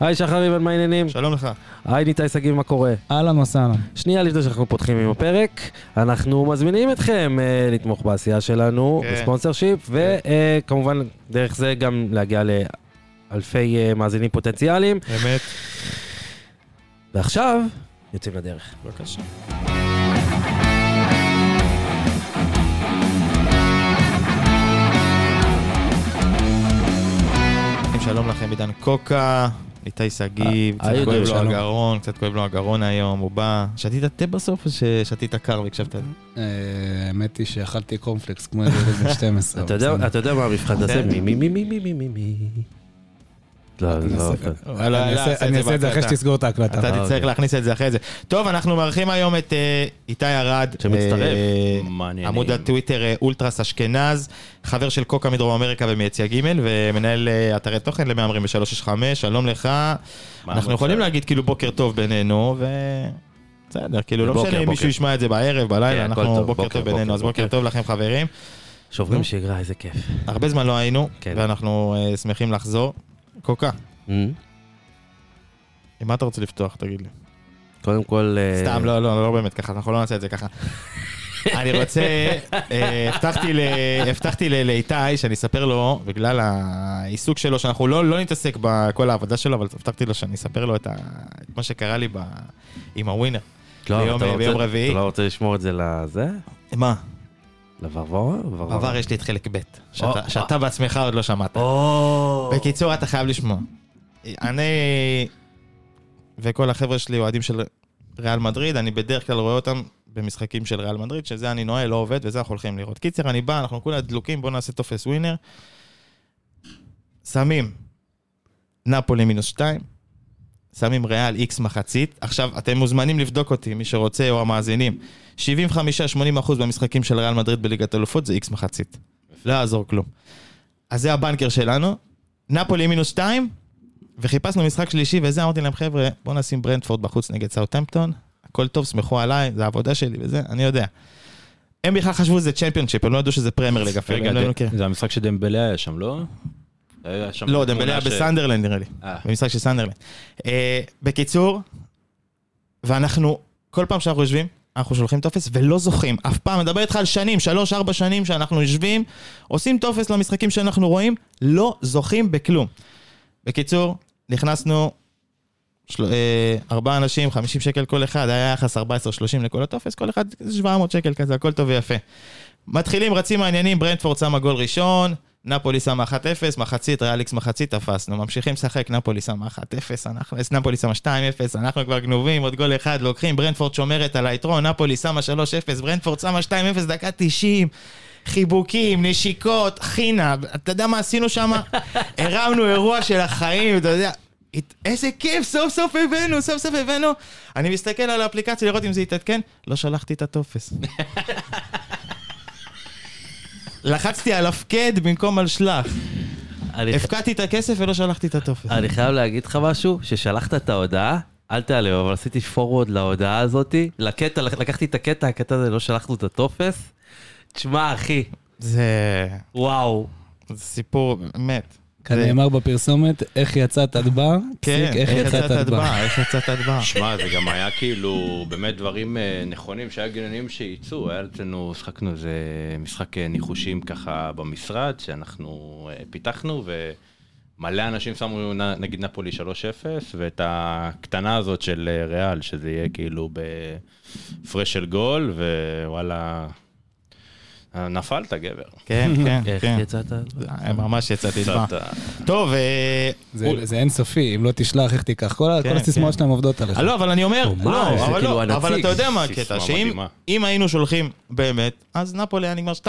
היי שחר מה העניינים? שלום לך. היי ניתאי שגיב, מה קורה? אהלן וסהלן. שנייה לפני שאנחנו פותחים עם הפרק, אנחנו מזמינים אתכם uh, לתמוך בעשייה שלנו, כן. בספונסר שיפ, וכמובן דרך זה גם להגיע לאלפי uh, מאזינים פוטנציאליים. אמת. ועכשיו, יוצאים לדרך. בבקשה. שלום לכם, עידן קוקה, איתי שגיב, אה, קצת כואב לו הגרון, קצת כואב לו הגרון היום, הוא בא. שתית תה בסוף או ששתית קר והקשבת? אה, האמת היא שאכלתי קורנפלקס כמו ילד בן 12. אתה יודע מה המבחן הזה? כן. מי מי מי מי מי מי מי לא, אני לא, אני אעשה- את זה אחרי. שתסגור את ההקלטה. אתה אה, תצטרך אוקיי. להכניס את זה אחרי זה. טוב, אנחנו מארחים היום את אה, איתי ארד. שמצטרף. אה. עמוד הטוויטר אולטרס אשכנז, חבר של קוקה מדרום אמריקה ומיציע ג' ומנהל אתרי תוכן למהמרים ב-365, שלום לך. אנחנו? יכולים להגיד כאילו בוקר טוב בינינו, ו... בסדר, כאילו לא משנה אם. מישהו ישמע את זה בערב, בלילה, כן, אנחנו בוקר טוב בינינו, אז בוקר. טוב לכם חברים. שוברים. שגרה, איזה כיף. הרבה זמן לא היינו, כן. ואנחנו שמחים לחזור. קוקה, אמ, עם מה אתה רוצה לפתוח, תגיד לי? קודם כל... אה, סתם, לא, לא, לא באמת ככה, אנחנו לא נעשה את זה ככה. אני רוצה, אה, הבטחתי לאיתי שאני אספר לו, בגלל העיסוק שלו, שאנחנו לא לא נתעסק בכל העבודה שלו, אבל הבטחתי לו שאני אספר לו את ה- את מה שקרה לי ב- עם הווינר. לא, ביום- לא רביעי. אתה לא רוצה לשמור את זה לזה? מה? לברבור? בעבר יש לי את חלק ב', שאתה- בעצמך עוד לא שמעת. בקיצור, אתה חייב לשמוע. אני וכל החבר'ה שלי אוהדים של ריאל מדריד, אני בדרך כלל רואה אותם במשחקים של ריאל מדריד, שזה אני נועל, לא עובד, וזה אנחנו הולכים לראות. קיצר, אני בא, אנחנו כולה דלוקים, בואו נעשה טופס ווינר. שמים נפולי מינוס 2, שמים ריאל איקס מחצית. עכשיו, אתם מוזמנים לבדוק אותי, מי שרוצה, או המאזינים. 75-80% במשחקים של ריאל מדריד בליגת אלופות זה איקס מחצית. לא יעזור כלום. אז זה הבנקר שלנו. נפולי מינוס 2, וחיפשנו משחק שלישי, וזה אמרתי להם, חבר'ה, בואו נשים ברנטפורד בחוץ נגד סאוטהמפטון, הכל טוב, סמכו עליי, זה העבודה שלי וזה, אני יודע. הם בכלל חשבו שזה צ'מפיונשיפ, הם לא ידעו שזה פרמייר ליג אפילו, לא. זה המשחק שדמבלה היה שם, לא? לא, דמבלה היה בסנדרלנד נראה לי, אה. במשחק של סנדרלנד. אה, בקיצור, ואנחנו, כל פעם שאנחנו יושבים, אנחנו שולחים טופס ולא זוכים, אף פעם, מדבר איתך על שנים, שלוש, ארבע שנים שאנחנו יושבים, עושים טופס למשחקים שאנחנו רואים, לא זוכים בכלום. בקיצור, נכנסנו של... אה, ארבעה אנשים, 50 שקל כל אחד, היה יחס 14-30 לכל הטופס, כל אחד 700 שקל כזה, הכל טוב ויפה. מתחילים, רצים העניינים, ברנדפורד שמה גול ראשון, נפולי שמה 1-0, מחצית, ריאליקס מחצית, תפסנו. ממשיכים לשחק, נפולי שמה 1-0, אנחנו, נפולי שמה 2-0, אנחנו כבר גנובים, עוד גול אחד, לוקחים, ברנדפורד שומרת על היתרון, נפולי שמה 3-0, ברנדפורד שמה 2-0, דקה 90. חיבוקים, נשיקות, חינה, אתה יודע מה עשינו שם? הרמנו אירוע של החיים, אתה יודע, איזה כיף, סוף סוף הבאנו, סוף סוף הבאנו. אני מסתכל על האפליקציה לראות אם זה יתעדכן, לא שלחתי את הטופס. לחצתי על הפקד במקום על שלח. הפקדתי את הכסף ולא שלחתי את הטופס. אני חייב להגיד לך משהו, ששלחת את ההודעה, אל תעלה, אבל עשיתי forward להודעה הזאתי, לקטע, לקחתי את הקטע, הקטע הזה, לא שלחנו את הטופס. תשמע, אחי, זה... וואו. זה סיפור, באמת. כנאמר בפרסומת, איך יצאת עד בר? כן, פסיק, איך יצאת עד בר? איך יצאת עד בר? שמע, זה גם היה כאילו באמת דברים אה, נכונים שהיה גננים שייצאו, היה אצלנו, שחקנו איזה משחק אה, ניחושים ככה במשרד, שאנחנו אה, פיתחנו, ומלא אנשים שמו נגיד נפולי 3-0, ואת הקטנה הזאת של ריאל, שזה יהיה כאילו בהפרש של גול, ווואלה, נפלת גבר. כן, כן, איך כן. יצאת? אה, ממש יצאתי אה, טוב, אה, זה- זה אינסופי, אם לא תשלח, איך תיקח? כל כן, הסיסמאות כן. שלהם עובדות עליך. אה, לא, אבל אני אומר, לא, אבל כאילו לא. אבל אתה יודע מה הקטע, שאם היינו שולחים באמת, אז נפולי היה נגמר 2-0.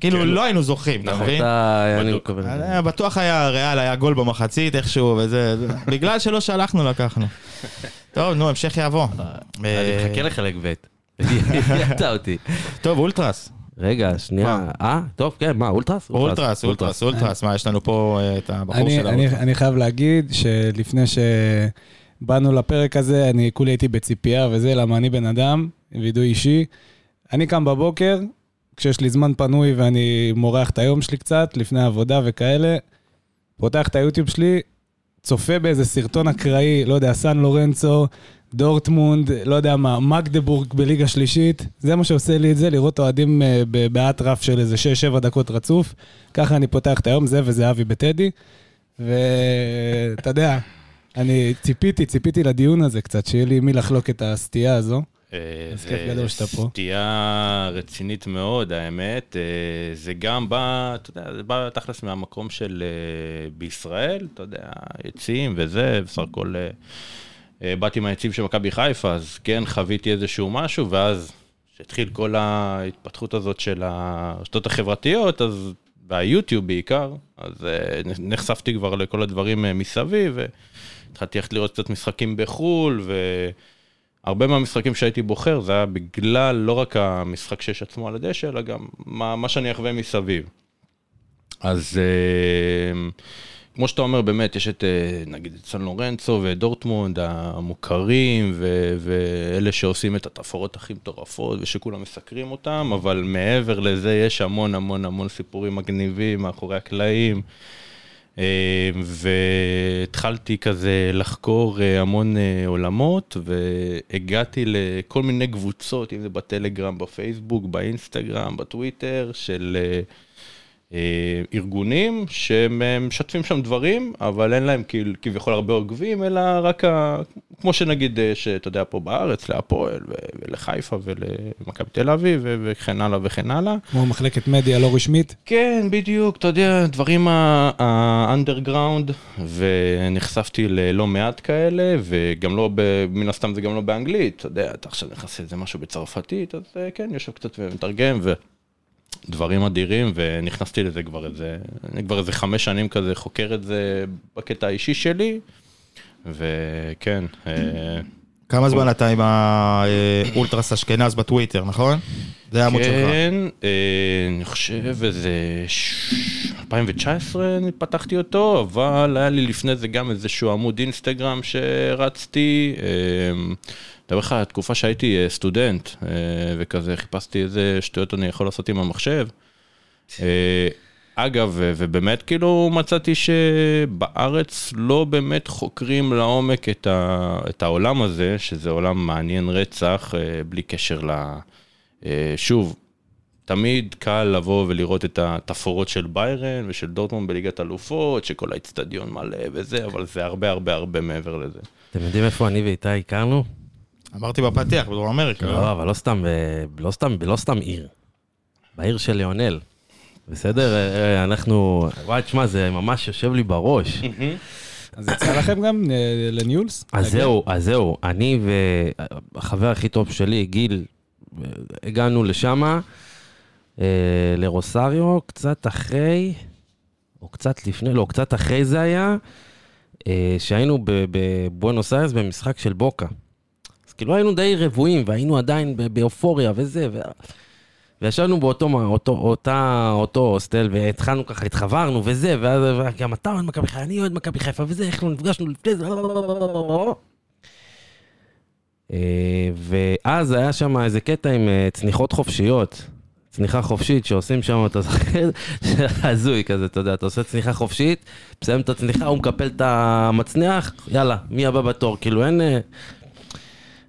כאילו כן. לא היינו זוכים, אתה נכון. מבין? בטוח היה ריאל, היה גול במחצית איכשהו וזה, זה- בגלל שלא שלחנו לקחנו. טוב, נו, המשך יבוא. אני מחכה לחלק ב'. הפתעת אותי. טוב, אולטרס. רגע, שנייה. אה? טוב, כן, מה, אולטרס? אולטרס, אולטרס, אולטרס. מה, יש לנו פה אה, את הבחור אני, של אני, האולטרס. אני חייב להגיד שלפני שבאנו לפרק הזה, אני כולי הייתי בציפייה וזה, למה אני בן אדם, וידוי אישי. אני קם בבוקר, כשיש לי זמן פנוי ואני מורח את היום שלי קצת, לפני עבודה וכאלה, פותח את היוטיוב שלי, צופה באיזה סרטון אקראי, לא יודע, סן לורנצו, דורטמונד, לא יודע מה, מגדבורג בליגה שלישית, זה מה שעושה לי את זה, לראות אוהדים אה, באטרף של איזה 6-7 דקות רצוף. ככה אני פותח את היום, זה וזהבי בטדי. ואתה יודע, אני ציפיתי, ציפיתי לדיון הזה קצת, שיהיה לי מי לחלוק את הסטייה הזו. אה, אז כיף גדול שאתה פה. סטייה רצינית מאוד, האמת. אה, זה גם בא, אתה יודע, זה בא תכלס מהמקום של אה, בישראל, אתה יודע, יציאים וזה, בסך הכל באתי מהיציעים של מכבי חיפה, אז כן, חוויתי איזשהו משהו, ואז כשהתחיל כל ההתפתחות הזאת של הרשתות החברתיות, אז, והיוטיוב בעיקר, אז נחשפתי כבר לכל הדברים מסביב, והתחלתי ללכת לראות קצת משחקים בחו"ל, ו... הרבה מהמשחקים שהייתי בוחר זה היה בגלל לא רק המשחק שיש עצמו על הדשא, אלא גם מה, מה שאני אחווה מסביב. אז אה, כמו שאתה אומר, באמת, יש את, אה, נגיד, את סן לורנצו ודורטמונד המוכרים, ו- ואלה שעושים את התפאורות הכי מטורפות, ושכולם מסקרים אותם, אבל מעבר לזה יש המון המון המון סיפורים מגניבים מאחורי הקלעים. אה, והתחלתי כזה לחקור אה, המון אה, עולמות, והגעתי לכל מיני קבוצות, אם זה בטלגרם, בפייסבוק, באינסטגרם, בטוויטר, של אה, ארגונים שהם אה, משתפים שם דברים, אבל אין להם כאילו, כביכול הרבה עוקבים, אלא רק, ה... כמו שנגיד, אה, שאתה יודע, פה בארץ, להפועל, ו- ולחיפה, ולמכבי תל אביב, ו- וכן הלאה וכן הלאה. כמו מחלקת מדיה לא רשמית. כן, בדיוק, אתה יודע, דברים האנדרגראונד, ונחשפתי ללא מעט כאלה, וגם לא, מן הסתם זה גם לא באנגלית, אתה יודע, אתה עכשיו נכנס לאיזה משהו בצרפתית, אז אה, כן, יושב קצת ומתרגם, ודברים אדירים, ונכנסתי לזה כבר איזה, אני כבר איזה חמש שנים כזה חוקר את זה בקטע האישי שלי, וכן, אה, כמה זמן אתה עם האולטרס אשכנז בטוויטר, נכון? זה העמוד שלך. כן, אה, אני חושב איזה ש- 2019 אני פתחתי אותו, אבל היה לי לפני זה גם איזשהו עמוד אינסטגרם שרצתי. מדבר לך על תקופה שהייתי אה, סטודנט, אה, וכזה חיפשתי איזה שטויות אני יכול לעשות עם המחשב. אה, אגב, ובאמת כאילו מצאתי שבארץ לא באמת חוקרים לעומק את, ה- את העולם הזה, שזה עולם מעניין רצח, בלי קשר ל... שוב, תמיד קל לבוא ולראות את התפאורות של ביירן ושל דורטמונד בליגת אלופות, שכל האצטדיון מלא וזה, אבל זה הרבה הרבה הרבה מעבר לזה. אתם יודעים איפה אני ואיתי הכרנו? אמרתי בפתיח, בדרום אמריקה. לא? לא, אבל לא סתם, ב- לא סתם, לא סתם עיר. בעיר של ליאונל. בסדר? אה, אה, אנחנו... וואי, תשמע, זה ממש יושב לי בראש. אז יצא לכם גם אה, לניולס? אז? זהו, אז זהו, אני והחבר הכי טוב שלי, גיל, אה, הגענו לשמה, אה, לרוסריו, קצת אחרי, או קצת לפני, לא, קצת אחרי זה היה, אה, שהיינו בבואנוס איירס במשחק של בוקה. כאילו היינו די רבועים, והיינו עדיין באופוריה וזה, ו... וישבנו באותו אותו, אותה, אותו הוסטל, והתחלנו ככה, התחברנו וזה, ואז גם אתה אוהד מכבי חיפה, אני אוהד מכבי חיפה וזה, איך לא נפגשנו לפני זה, אה, ואז היה שם איזה קטע עם אה, צניחות חופשיות, צניחה חופשית שעושים שם, אתה זוכר? הזוי כזה, אתה יודע, אתה עושה צניחה חופשית, מסיים את הצניחה, הוא מקפל את המצנח, יאללה, מי הבא בתור, כאילו אין...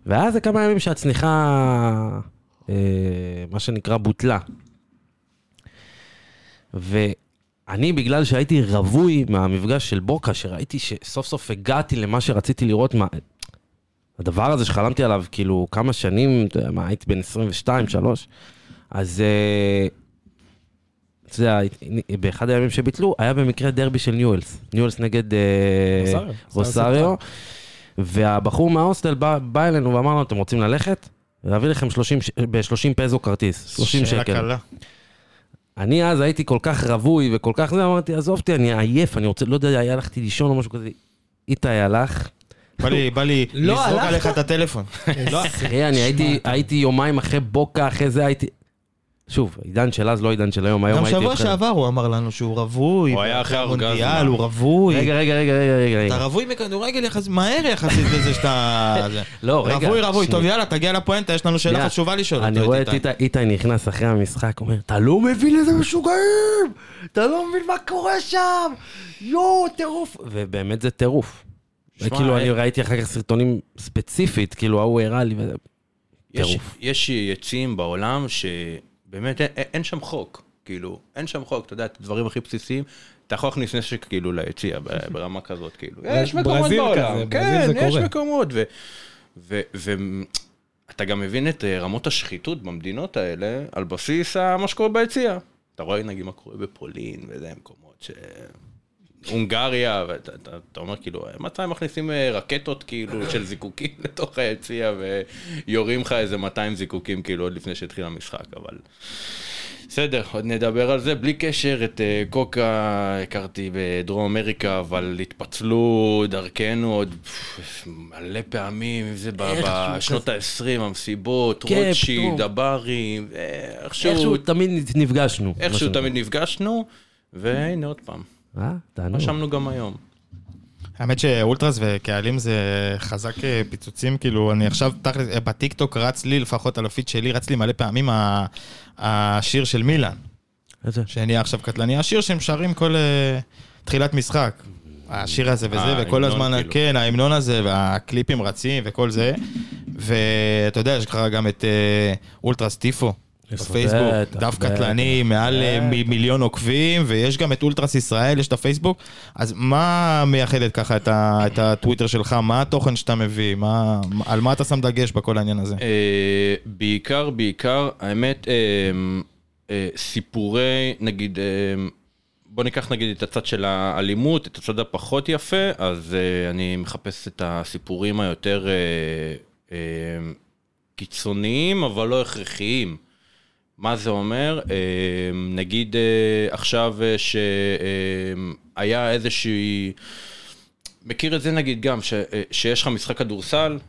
ואז זה כמה ימים שהצניחה, אה, מה שנקרא, בוטלה. ואני, בגלל שהייתי רווי מהמפגש של בוקה, שראיתי שסוף סוף הגעתי למה שרציתי לראות, מה... הדבר הזה שחלמתי עליו, כאילו, כמה שנים, אתה יודע, מה, הייתי בן 22, 3, אז אה, אתה יודע, באחד הימים שביטלו, היה במקרה דרבי של ניואלס. ניואלס נגד אה, רוסריו. והבחור מההוסטל בא, בא אלינו ואמר לנו, אתם רוצים ללכת? להביא לכם 30, ש- ב-30 פזו כרטיס, 30 שאלה שקל. קלה. אני אז הייתי כל כך רווי וכל כך זה, אמרתי, עזוב אותי, אני עייף, אני רוצה, לא יודע, הלכתי לישון או משהו כזה. איתי הלך. בא לי- בא לי לא לזרוק? עליך את הטלפון. לא, תראה, אני הייתי יומיים אחרי בוקה, אחרי זה הייתי... שוב, עידן של אז, לא עידן של היום, היום גם הייתי... שבוע איתכם. שעבר הוא אמר לנו שהוא רווי. הוא היה אחרי המונדיאל. הוא רווי. רגע, רגע, רגע, רגע, רגע, אתה רגע. רווי מכדורגל יחסית, מהר יחסית לזה שאתה... לא, רגע. רווי, רווי. טוב. יאללה, תגיע לפואנטה, יש לנו שאלה. חשובה לשאול. אני רואה את איתי. איתי- נכנס אחרי המשחק, אומר, אתה לא מבין איזה משוגעים! אתה לא מבין מה קורה שם! יואו, טירוף! ובאמת זה טירוף. כאילו, אני ראיתי אחר כך סרטונים ספציפית, כאילו, ההוא הראה לי, וזה... יש, טירוף. יש יציאים בעולם שבאמת אין, אין שם חוק, כאילו, אין שם חוק, אתה יודע, את הדברים הכי בסיסיים, אתה יכול להכניס נשק כאילו ליציע ברמה כזאת, כאילו. יש מקומות בעולם, כזה, כן, יש קורה. מקומות, ו- ו- ואתה גם מבין את אה, רמות השחיתות במדינות האלה על בסיס מה שקורה ביציע. אתה רואה נגיד מה קורה בפולין וזה מקומות ש... הונגריה, ואתה אתה, אתה אומר כאילו, מתי מכניסים אה, רקטות כאילו של זיקוקים לתוך היציע ויורים לך איזה 200 זיקוקים כאילו עוד לפני שהתחיל המשחק, אבל... בסדר, עוד נדבר על זה. בלי קשר, את אה, קוקה הכרתי בדרום אמריקה, אבל התפצלו דרכנו עוד פff, מלא פעמים, אם זה בשנות ה-20, המסיבות, כן, רוטשילד, אה, איכשהו, איכשהו תמיד נפגשנו. איכשהו. תמיד נפגשנו, והנה עוד פעם, אה, תענוג. רשמנו גם היום. האמת שאולטרס וקהלים זה חזק אה, פיצוצים, כאילו, אני עכשיו, תכל'ס, אה, בטיקטוק רץ לי, לפחות על הפיד שלי, רץ לי מלא פעמים ה- השיר של מילאן, איזה? שנהיה עכשיו קטלני, השיר שהם שרים כל אה, תחילת משחק. השיר הזה וזה, אה, וכל הזמן, כאילו. כן, ההמנון הזה, והקליפים רצים וכל זה. ואתה יודע, יש לך גם את אולטרס טיפו. בפייסבוק, דף קטלני, מעל. מ- מיליון עוקבים, ויש גם את אולטרס ישראל, יש את הפייסבוק. אז מה מייחדת ככה את, ה, את הטוויטר שלך? מה התוכן שאתה מביא? מה, על מה אתה שם דגש בכל העניין הזה? אה, בעיקר, בעיקר, האמת, אה, אה, סיפורי, נגיד, בוא ניקח נגיד את הצד של האלימות, את הצד הפחות יפה, אז אני מחפש את הסיפורים היותר קיצוניים, אבל לא הכרחיים. מה זה אומר? אה, נגיד אה, עכשיו אה, שהיה איזושהי... מכיר את זה נגיד גם, ש, שיש לך משחק כדורסל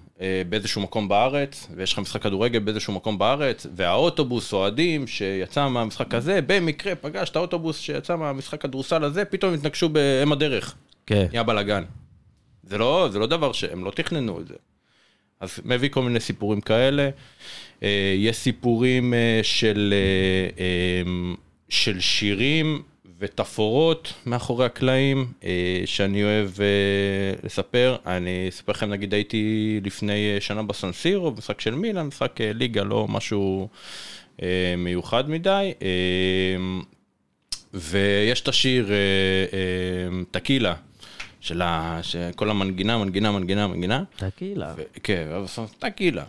באיזשהו מקום בארץ, ויש לך משחק כדורגל באיזשהו מקום בארץ, והאוטובוס אוהדים שיצא מהמשחק הזה, במקרה פגש את האוטובוס שיצא מהמשחק כדורסל הזה, פתאום התנגשו באם הדרך. כן. נהיה בלאגן. זה לא, זה לא דבר שהם לא תכננו את זה. אז מביא כל מיני סיפורים כאלה. אה, יש סיפורים אה, של, אה, של שירים ותפאורות מאחורי הקלעים, שאני אוהב לספר. אני אספר לכם, נגיד הייתי לפני שנה בסנסירו, משחק של מילאן, משחק ליגה, לא משהו מיוחד מדי. ויש את השיר טקילה, של ה... שכל המנגינה, מנגינה, מנגינה, מנגינה. טקילה. כן, טקילה.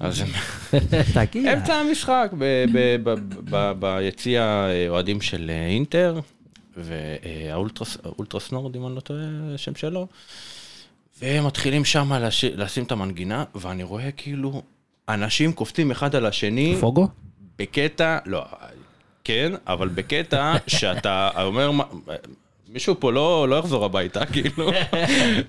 אז הם טקילה. אמצע המשחק, ביציע אה, אוהדים של אה, אינטר, והאולטרס נורד, אם אני לא טועה, השם שלו, והם מתחילים שם לש- לשים את המנגינה, ואני רואה כאילו אנשים קופצים אחד על השני, פוגו? בקטע, לא, כן, אבל בקטע שאתה אומר, מישהו פה לא, לא יחזור הביתה, כאילו,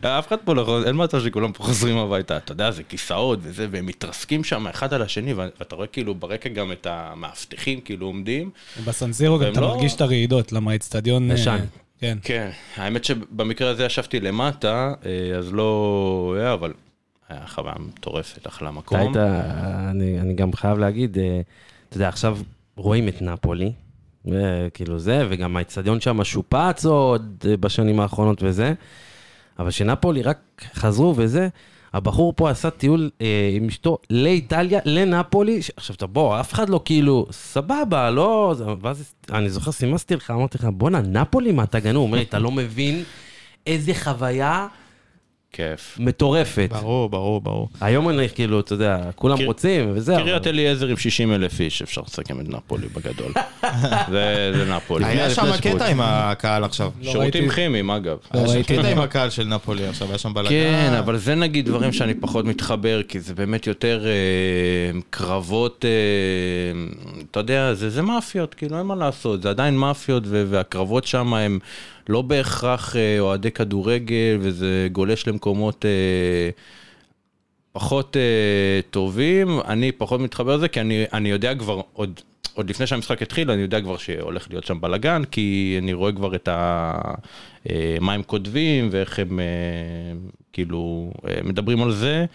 אף אחד פה לא יכול, אין מצב שכולם פה חוזרים הביתה, אתה יודע, זה כיסאות וזה, והם מתרסקים שם אחד על השני, ואתה רואה כאילו ברקע גם את המאבטחים כאילו עומדים. בסנסירו גם אתה לא- מרגיש את הרעידות, למה האצטדיון... אה, ישן. כן. כן, האמת שבמקרה הזה ישבתי למטה, אה, אז לא, היה, אבל היה חוויה מטורפת, אחלה אתה מקום. היית, אני, אני גם חייב להגיד, אה, אתה יודע, עכשיו רואים את נפולי, אה, כאילו זה, וגם האצטדיון שם שופץ עוד אה, בשנים האחרונות וזה, אבל שנפולי רק חזרו וזה, הבחור פה עשה טיול אה, עם אשתו לאיטליה, לנפולי, ש- עכשיו אתה בוא, אף אחד לא כאילו, סבבה, לא, ואז אני זוכר, סימסתי לך, אמרתי לך, בואנה, נפולי, מה אתה גנוב? הוא אומר לי, אתה לא מבין איזה חוויה כיף. מטורפת. ברור, ברור, ברור. היום אני כאילו, אתה יודע, כולם קר- רוצים וזה, קריית אליעזר עם 60 אלף איש, אפשר לסכם את נפולי בגדול. זה זה נפולי. היה שם קטע עם הקהל עכשיו. לא שירותים ראיתי. כימיים, אגב. לא היה. קטע עם הקהל של נפולי עכשיו, היה שם בלאגן. כן, אבל זה נגיד דברים שאני פחות מתחבר, כי זה באמת יותר אה, קרבות, אה, אתה יודע, זה, זה מאפיות, כאילו אין מה לעשות, זה עדיין מאפיות, ו- והקרבות שם הם לא בהכרח אה, אוהדי כדורגל, וזה גולש למקומות אה, פחות אה, טובים, אני פחות מתחבר לזה, כי אני, אני יודע כבר עוד... עוד לפני שהמשחק התחיל, אני יודע כבר שהולך להיות שם בלאגן, כי אני רואה כבר את ה... אה, מה הם כותבים, ואיך הם אה, כאילו אה, מדברים על זה,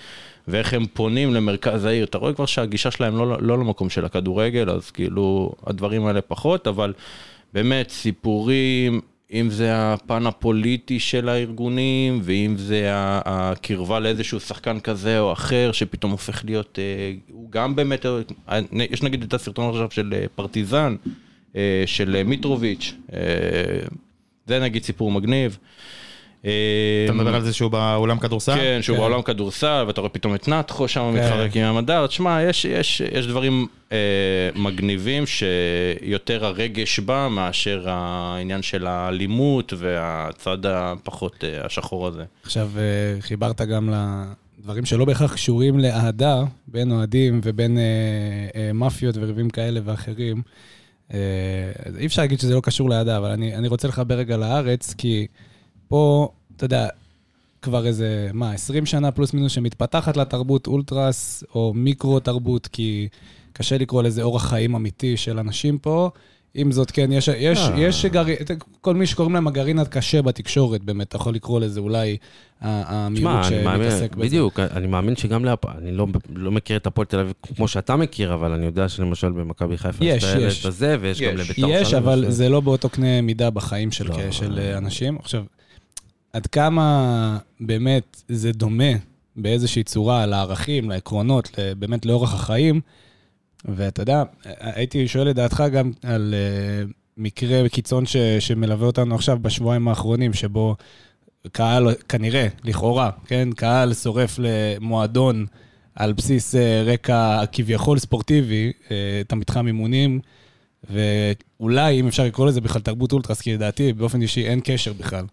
ואיך הם פונים למרכז העיר. אתה רואה כבר שהגישה שלהם לא, לא למקום של הכדורגל, אז כאילו הדברים האלה פחות, אבל באמת סיפורים, אם זה הפן הפוליטי של הארגונים, ואם זה הקרבה לאיזשהו שחקן כזה או אחר, שפתאום הופך להיות, אה, הוא גם באמת, אה, יש נגיד את הסרטון עכשיו של אה, פרטיזן, של מיטרוביץ', זה נגיד סיפור מגניב. אתה מדבר על זה שהוא באולם כדורסל? כן, שהוא כן. בעולם כדורסל, ואתה רואה פתאום את נתחו שם כן. מתחרק עם המדר. תשמע, יש, יש, יש דברים אה, מגניבים שיותר הרגש בה מאשר העניין של האלימות והצד הפחות אה, השחור הזה. עכשיו, אה, חיברת גם לדברים שלא בהכרח קשורים לאהדה, בין אוהדים ובין אה, אה, מאפיות וריבים כאלה ואחרים. אה, אי אפשר להגיד שזה לא קשור לאהדה, אבל אני, אני רוצה לחבר רגע לארץ, כי פה, אתה יודע, כבר איזה, מה, 20 שנה פלוס מינוס שמתפתחת לה תרבות אולטרס, או מיקרו-תרבות, כי קשה לקרוא לזה אורח חיים אמיתי של אנשים פה. עם זאת, כן, יש, יש, אה. יש גרעין, כל מי שקוראים להם הגרעין הקשה בתקשורת, באמת, אתה יכול לקרוא לזה אולי המיעוט תשמע, אני מאמין, שמתעסק בזה. בדיוק, אני מאמין שגם להפ... אני לא, לא מכיר את הפועל תל אביב כמו שאתה מכיר, אבל אני יודע שלמשל במכבי חיפה יש, את. הזה, ויש גם יש. לבית"ר יש, אבל זה לא באותו קנה מידה בחיים של, לא. של אה, אנשים. עכשיו, עד כמה באמת זה דומה באיזושהי צורה לערכים, לעקרונות, באמת לאורח החיים, ואתה יודע, הייתי שואל את דעתך גם על אה, מקרה קיצון ש, שמלווה אותנו עכשיו בשבועיים האחרונים, שבו קהל, כנראה, לכאורה, כן, קהל שורף למועדון על בסיס אה, רקע כביכול ספורטיבי, אה, את המתחם אימונים, ואולי, אם אפשר לקרוא לזה בכלל תרבות אולטרס, כי לדעתי, באופן אישי, אין קשר בכלל.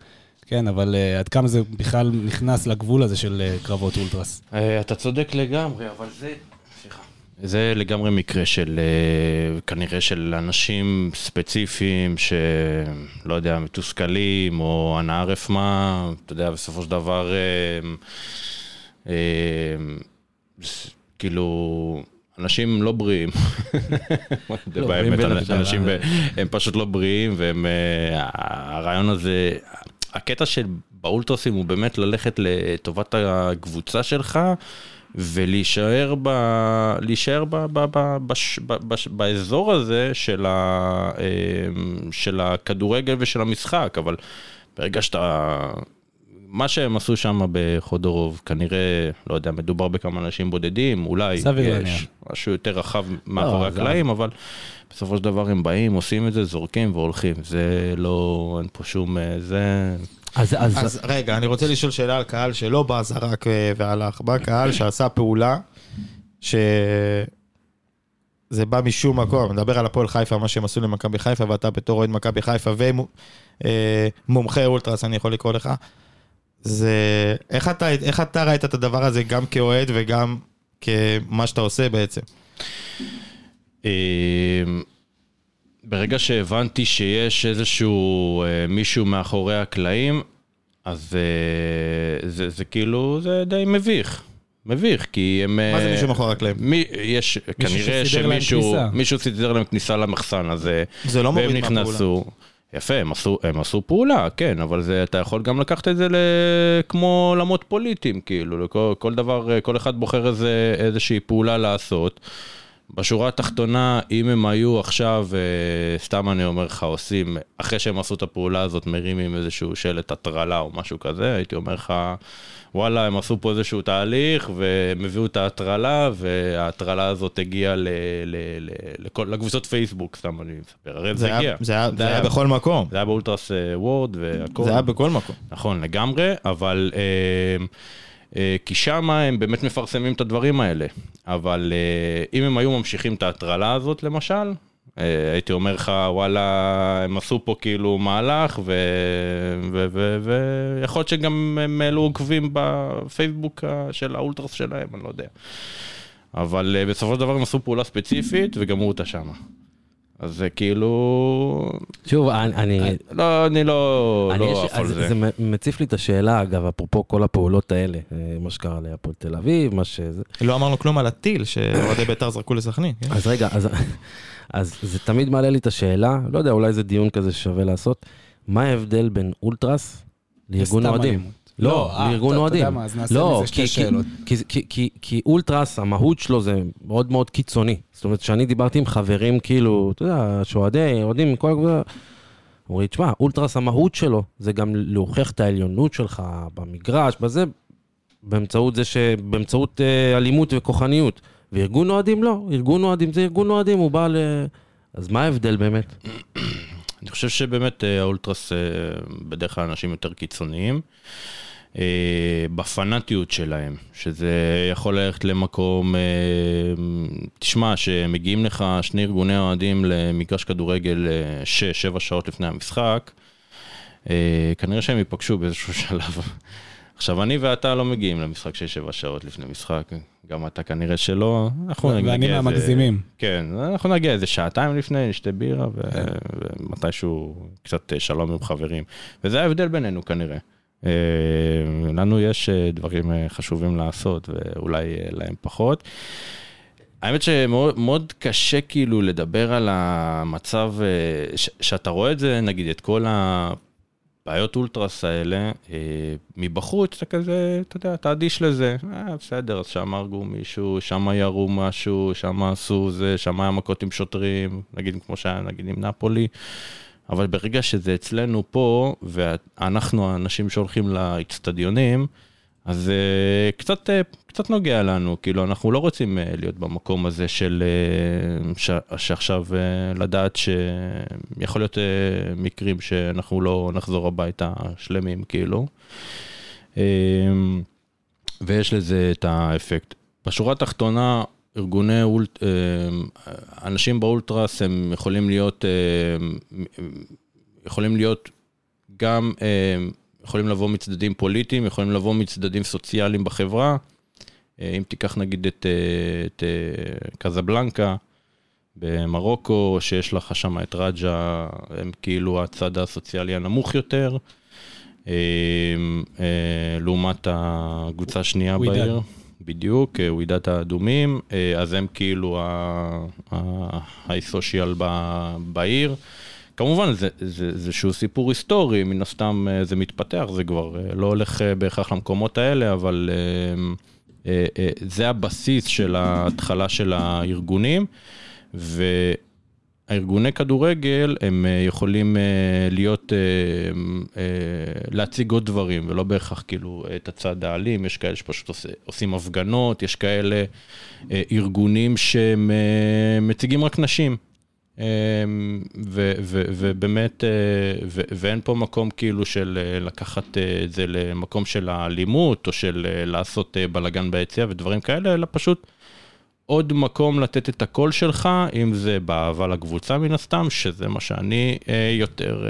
כן, אבל uh, עד כמה זה בכלל נכנס לגבול הזה של uh, קרבות אולטרס. אה, אתה צודק לגמרי, אבל זה... סליחה. זה לגמרי מקרה של, אה, כנראה של אנשים ספציפיים שלא יודע, מתוסכלים או אנא ערף מה, אתה יודע, בסופו של דבר, אה, אה, ס- כאילו, אנשים לא בריאים. לא באמת, בין אנשים, הם פשוט לא בריאים, והם, אה, הרעיון הזה, הקטע של באולטרסים הוא באמת ללכת לטובת הקבוצה שלך, ולהישאר ב... להישאר ב... ב... ב... בש... ב... בש... באזור הזה של, ה... אמ, של הכדורגל ושל המשחק, אבל ברגע שאתה... מה שהם עשו שם בחודורוב, כנראה, לא יודע, מדובר בכמה אנשים בודדים, אולי יש להניח. משהו יותר רחב מאחורי זה- הקלעים, אבל בסופו של דבר הם באים, עושים את זה, זורקים והולכים. זה לא, אין פה שום... אה, זה... אז, אז, אז רגע, אני רוצה לשאול שאלה על קהל שלא בא, זרק אה, והלך. בא קהל שעשה פעולה, ש... זה בא משום מקום, אני מדבר על הפועל חיפה, מה שהם עשו למכבי חיפה, ואתה בתור אוהד מכבי חיפה ומומחה אולטרס, אני יכול לקרוא לך. זה... איך אתה, איך אתה ראית את הדבר הזה גם כאוהד וגם כמה שאתה עושה בעצם? אמ, ברגע שהבנתי שיש איזשהו אה, מישהו מאחורי הקלעים, אז אה, זה, זה כאילו, זה די מביך. מביך, כי הם... מה זה אה, מישהו מאחורי הקלעים? מי, יש, כנראה שסידר להם שמישהו, כניסה. מישהו סידר להם כניסה למחסן, אז... אה, זה לא והם מוריד מהפעולה. נכנסו. יפה, הם עשו, הם עשו פעולה, כן, אבל זה, אתה יכול גם לקחת את זה כמו עולמות פוליטיים, כאילו, לכל, כל דבר, כל אחד בוחר איזה, איזושהי פעולה לעשות. בשורה התחתונה, אם הם היו עכשיו, אה, סתם אני אומר לך, עושים, אחרי שהם עשו את הפעולה הזאת, מרימים איזשהו שלט הטרלה או משהו כזה, הייתי אומר לך, וואלה, הם עשו פה איזשהו תהליך, והם הביאו את ההטרלה, וההטרלה הזאת הגיעה ל, ל, ל, לכל, לקבוצות פייסבוק, סתם אני מספר, הרי זה, זה הגיע. זה היה- זה היה בכל מקום. זה היה באולטרס אה, וורד והכל. זה היה בכל מקום. נכון, לגמרי, אבל... אה, אה, כי שם הם באמת מפרסמים את הדברים האלה. אבל אה, אם הם היו ממשיכים את ההטרלה הזאת, למשל, הייתי אומר לך, וואלה, הם עשו פה כאילו מהלך, ויכול להיות שגם הם העלו עוקבים בפייסבוק של האולטרס שלהם, אני לא יודע. אבל אה, בסופו של דבר הם עשו פעולה ספציפית וגמרו אותה שמה. אז זה כאילו... שוב, אני... אני- לא, אני לא אני לא יש- על אז זה. זה מציף לי את השאלה, אגב, אפרופו כל הפעולות האלה, אה, מה שקרה להפועל תל אביב, מה שזה. לא אמרנו כלום על הטיל שאוהדי בית"ר זרקו לסכנין. כן? אז רגע, אז, אז זה תמיד מעלה לי את השאלה, לא יודע, אולי זה דיון כזה ששווה לעשות, מה ההבדל בין אולטרס לארגון אוהדים? אלימות. לא, אה, לארגון אתה- אתה אוהדים. יודע מה, אז נעשה לא, מזה שתי שאלות. כי, כי, כי, כי אולטרס, המהות שלו זה מאוד מאוד קיצוני. זאת אומרת, כשאני דיברתי עם חברים, כאילו, אתה יודע, שאוהדי, אוהדים מכל הקבוצה, אומרים, תשמע, אולטרס המהות שלו זה גם להוכיח את העליונות שלך במגרש, בזה, באמצעות זה ש... באמצעות אה, אלימות וכוחניות. וארגון אוהדים לא, ארגון אוהדים זה ארגון אוהדים, הוא בא ל... אז מה ההבדל באמת? אני חושב שבאמת אה, האולטרס אה, בדרך כלל אנשים יותר קיצוניים. אה, בפנאטיות שלהם, שזה יכול ללכת למקום, תשמע, שמגיעים לך שני ארגוני אוהדים למגרש כדורגל 6-7 שעות לפני המשחק, אה, כנראה שהם ייפגשו באיזשהו שלב. עכשיו, אני ואתה לא מגיעים למשחק 6-7 שעות לפני משחק, גם אתה כנראה שלא. אנחנו ואני נגיע איזה- מהמגזימים. כן, אנחנו נגיע איזה שעתיים לפני, נשתה בירה, ו- ומתישהו קצת אה, שלום עם חברים. וזה ההבדל בינינו כנראה. אה, לנו יש אה, דברים חשובים לעשות, ואולי להם פחות. האמת שמאוד מאוד קשה כאילו לדבר על המצב, ש- שאתה רואה את זה, נגיד, את כל הבעיות אולטרס האלה, אה, מבחוץ אתה כזה, אתה יודע, אתה אדיש לזה, אה, בסדר, אז שם הרגו מישהו, שם ירו משהו, שם עשו זה, שם היה מכות עם שוטרים, נגיד כמו שהיה נגיד עם נפולי, אבל ברגע שזה אצלנו פה, ואנחנו האנשים שהולכים לאצטדיונים, אז uh, קצת, uh, קצת נוגע לנו, כאילו, אנחנו לא רוצים uh, להיות במקום הזה של, ש, שעכשיו לדעת שיכול להיות מקרים שאנחנו לא נחזור הביתה שלמים, כאילו. ויש לזה את האפקט. בשורה התחתונה, ארגוני אולט... אנשים באולטרס הם יכולים להיות, יכולים להיות גם... Uh, יכולים לבוא מצדדים פוליטיים, יכולים לבוא מצדדים סוציאליים בחברה. אה, אם תיקח נגיד את, אה, את אה, קזבלנקה במרוקו, שיש לך שם את רג'ה, הם כאילו הצד הסוציאלי הנמוך יותר, אה, אה, לעומת הקבוצה השנייה. בעיר. בדיוק, אה, ווידת האדומים, אה, אז הם כאילו ה-social בעיר. כמובן, זה, זה, זה שהוא סיפור היסטורי, מן הסתם אה, זה מתפתח, זה כבר אה, לא הולך אה, בהכרח למקומות האלה, אבל זה הבסיס של ההתחלה של הארגונים, והארגוני כדורגל, הם יכולים להיות, להציג עוד דברים, ולא בהכרח כאילו את הצד האלים, יש כאלה שפשוט עושה, עושים הפגנות, יש כאלה ארגונים שהם אה, מציגים רק נשים. אמ, ובאמת, אה, ואין פה מקום כאילו של אה, לקחת אה, את זה למקום של האלימות, או של לעשות בלאגן ביציאה ודברים כאלה, אלא פשוט עוד מקום לתת את הקול שלך, אם זה באהבה לקבוצה מן הסתם, שזה מה שאני יותר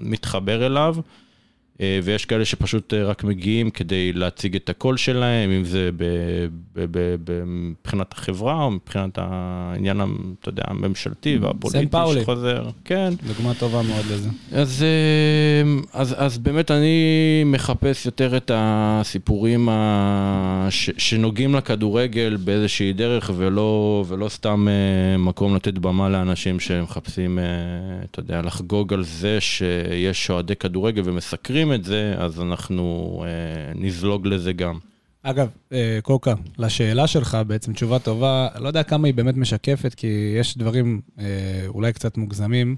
מתחבר אליו. אה, ויש כאלה שפשוט אה, רק מגיעים כדי להציג את הקול שלהם, אם זה מבחינת החברה או מבחינת העניין, אתה יודע, הממשלתי והפוליטי פאולי. שחוזר. כן. דוגמה טובה מאוד לזה. אז, אה, אז, אז באמת אני מחפש יותר את הסיפורים ה... ש... שנוגעים לכדורגל באיזושהי דרך ולא, ולא סתם מקום לתת במה לאנשים שמחפשים, אתה יודע, לחגוג על זה שיש אוהדי כדורגל ומסקרים את זה, אז אנחנו אה, נזלוג לזה גם. אגב, אה, קוקה, לשאלה שלך בעצם תשובה טובה, לא יודע כמה היא באמת משקפת, כי יש דברים אה, אולי קצת מוגזמים,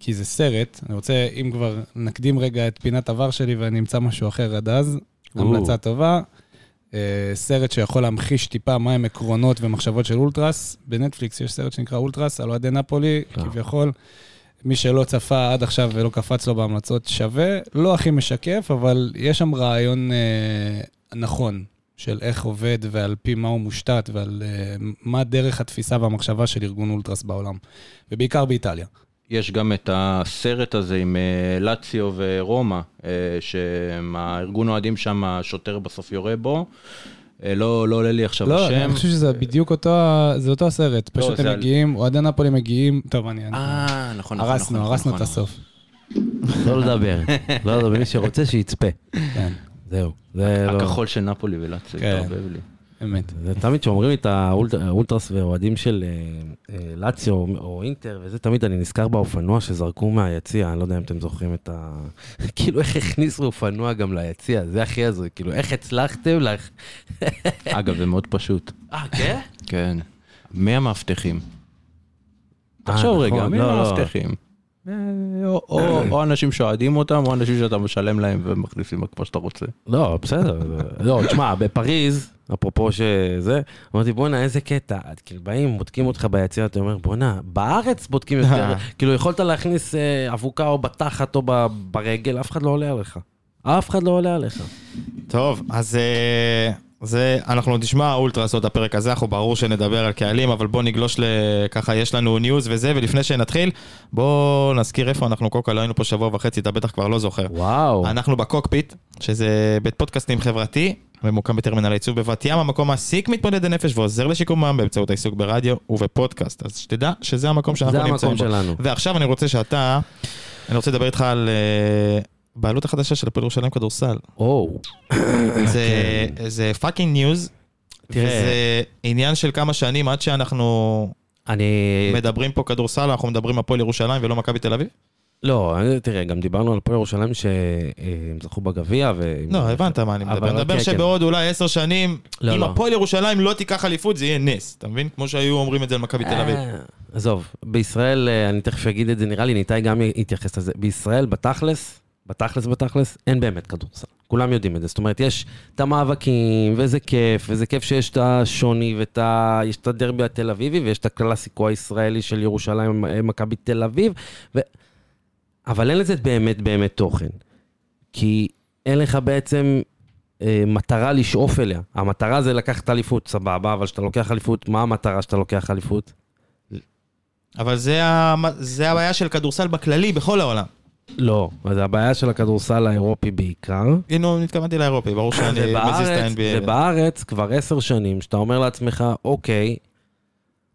כי זה סרט. אני רוצה, אם כבר נקדים רגע את פינת עבר שלי ואני אמצא משהו אחר עד אז, או. המלצה טובה. אה, סרט שיכול להמחיש טיפה מהם עקרונות ומחשבות של אולטרס. בנטפליקס יש סרט שנקרא אולטרס על אוהדי נפולי. כביכול. מי שלא צפה עד עכשיו ולא קפץ לו בהמלצות שווה, לא הכי משקף, אבל יש שם רעיון אה, נכון של איך עובד ועל פי מה הוא מושתת ועל אה, מה דרך התפיסה והמחשבה של ארגון אולטרס בעולם, ובעיקר באיטליה. יש גם את הסרט הזה עם אה, לאציו ורומא, אה, שהארגון אוהדים שם, השוטר בסוף יורה בו, לא לא עולה לי עכשיו לא, השם. אני חושב שזה בדיוק אותו, זה אותו הסרט. לא, פשוט הם על- מגיעים, אוהדי נפולי מגיעים, טוב, אני... אה, נכון, נכון, הרסנו, נכון, הרסנו נכון, את הסוף. לא לדבר. לא לדבר, מי שרוצה שיצפה. כן, זהו. זה לא... הכחול של נפולי ולאציו, כן. התערבב לי. אמת. זה תמיד כשאומרים לי את האולט- האולטרס ואוהדים של אה, אה, לאציו או אינטר, וזה תמיד אני נזכר באופנוע שזרקו מהיציע, אני לא יודע אם אתם זוכרים את ה... כאילו איך הכניסו אופנוע גם ליציע, זה הכי הזוי, כאילו איך הצלחתם לך... אגב, זה מאוד פשוט. אה, כן? כן. מי המאבטחים? אה, תחשוב רגע, נכון, מי לא, לא. המאבטחים? אה, או- או או אנשים שאוהדים אותם, או אנשים שאתה משלם להם ומכניסים כמו שאתה רוצה. לא, בסדר. לא, תשמע, בפריז, אפרופו שזה, אמרתי, בואנה, איזה קטע. כאילו, באים, בודקים אותך ביציע, אתה אומר, בואנה, בארץ בודקים יותר. כאילו, יכולת להכניס אה, אבוקה או בתחת או ברגל, אף אחד לא עולה עליך. אף אחד לא עולה עליך. טוב, אז אה, זה, אנחנו נשמע אולטרס עוד הפרק הזה, אנחנו ברור שנדבר על קהלים, אבל בוא נגלוש ל... ככה, יש לנו news וזה, ולפני שנתחיל, בוא נזכיר איפה אנחנו קוקה, לא היינו פה שבוע וחצי, אתה בטח כבר לא זוכר. וואו. אנחנו בקוקפיט, שזה בית פודקאסטים חברתי, ממוקם בטרמינל העיצוב בבת ים, המקום מעסיק מתמודדי נפש ועוזר לשיקומם באמצעות העיסוק ברדיו ובפודקאסט. אז שתדע שזה המקום שאנחנו זה נמצאים המקום בו. שלנו. ועכשיו אני רוצה שאתה, אני רוצה לדבר איתך על אה, בעלות החדשה של הפועל ירושלים כדורסל. או, זה, זה fucking news, תראה. וזה עניין של כמה שנים עד שאנחנו אני... מדברים פה כדורסל, אנחנו מדברים הפועל ירושלים ולא מכבי תל אביב? לא, תראה, גם דיברנו על הפועל ירושלים שהם זכו בגביע, ו... לא, הבנת מה אני מדבר. אני מדבר כן, כן. שבעוד אולי עשר שנים, לא, אם לא. הפועל ירושלים לא תיקח אליפות, זה יהיה נס. אתה מבין? כמו שהיו אומרים את זה על מכבי תל אביב. אה, עזוב, בישראל, אה, אני תכף אגיד את זה, נראה לי ניתאי גם יתייחס לזה. בישראל, בתכלס, בתכלס, בתכלס, אין באמת כדורסל. כולם יודעים את זה. זאת אומרת, יש את המאבקים, וזה כיף, וזה כיף שיש את השוני, ואת ה... יש את הדרבי התל אביבי, ויש את הקלאסיקו הישראלי של ירושלים, אה, מכבי תל אביב, ו... אבל אין לזה באמת באמת תוכן. כי אין לך בעצם אה, מטרה לשאוף אליה. המטרה זה לקחת אליפות, סבבה, אבל כשאתה לוקח אליפות, מה המטרה שאתה לוקח אליפות? אבל זה ה- זה הבעיה של כדורסל בכללי, בכל העולם. לא, זה הבעיה של הכדורסל האירופי בעיקר. הנה, התכוונתי לאירופי, ברור שאני מזיז את ה-NBA. ובארץ כבר עשר שנים, שאתה אומר לעצמך, אוקיי,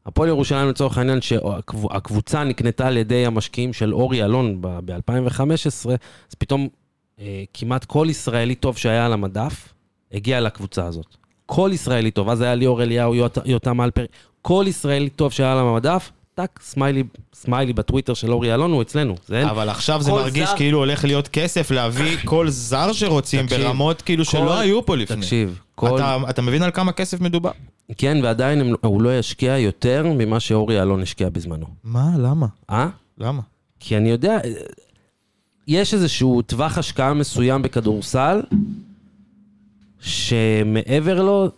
הפועל ירושלים לצורך העניין, שהקבוצה נקנתה על ידי המשקיעים של אורי אלון ב-2015, אז פתאום אה, כמעט כל ישראלי טוב שהיה על המדף, הגיע לקבוצה הזאת. כל ישראלי טוב, אז היה ליאור אליהו, יות- יותם הלפרין, כל ישראלי טוב שהיה על המדף, טאק, סמיילי, סמיילי בטוויטר של אורי אלון, הוא אצלנו. זה אין. אבל עכשיו זה כל מרגיש זר- כאילו הולך להיות כסף להביא כל זר שרוצים תקשיב, ברמות כאילו כל- שלא היו פה לפני. תקשיב, כל... אתה- אתה מבין על כמה כסף מדובר? כן, ועדיין הם, הוא לא ישקיע יותר ממה שאורי אלון השקיע בזמנו. מה? למה? אה? למה? כי אני יודע, יש איזשהו טווח השקעה מסוים בכדורסל, שמעבר לו,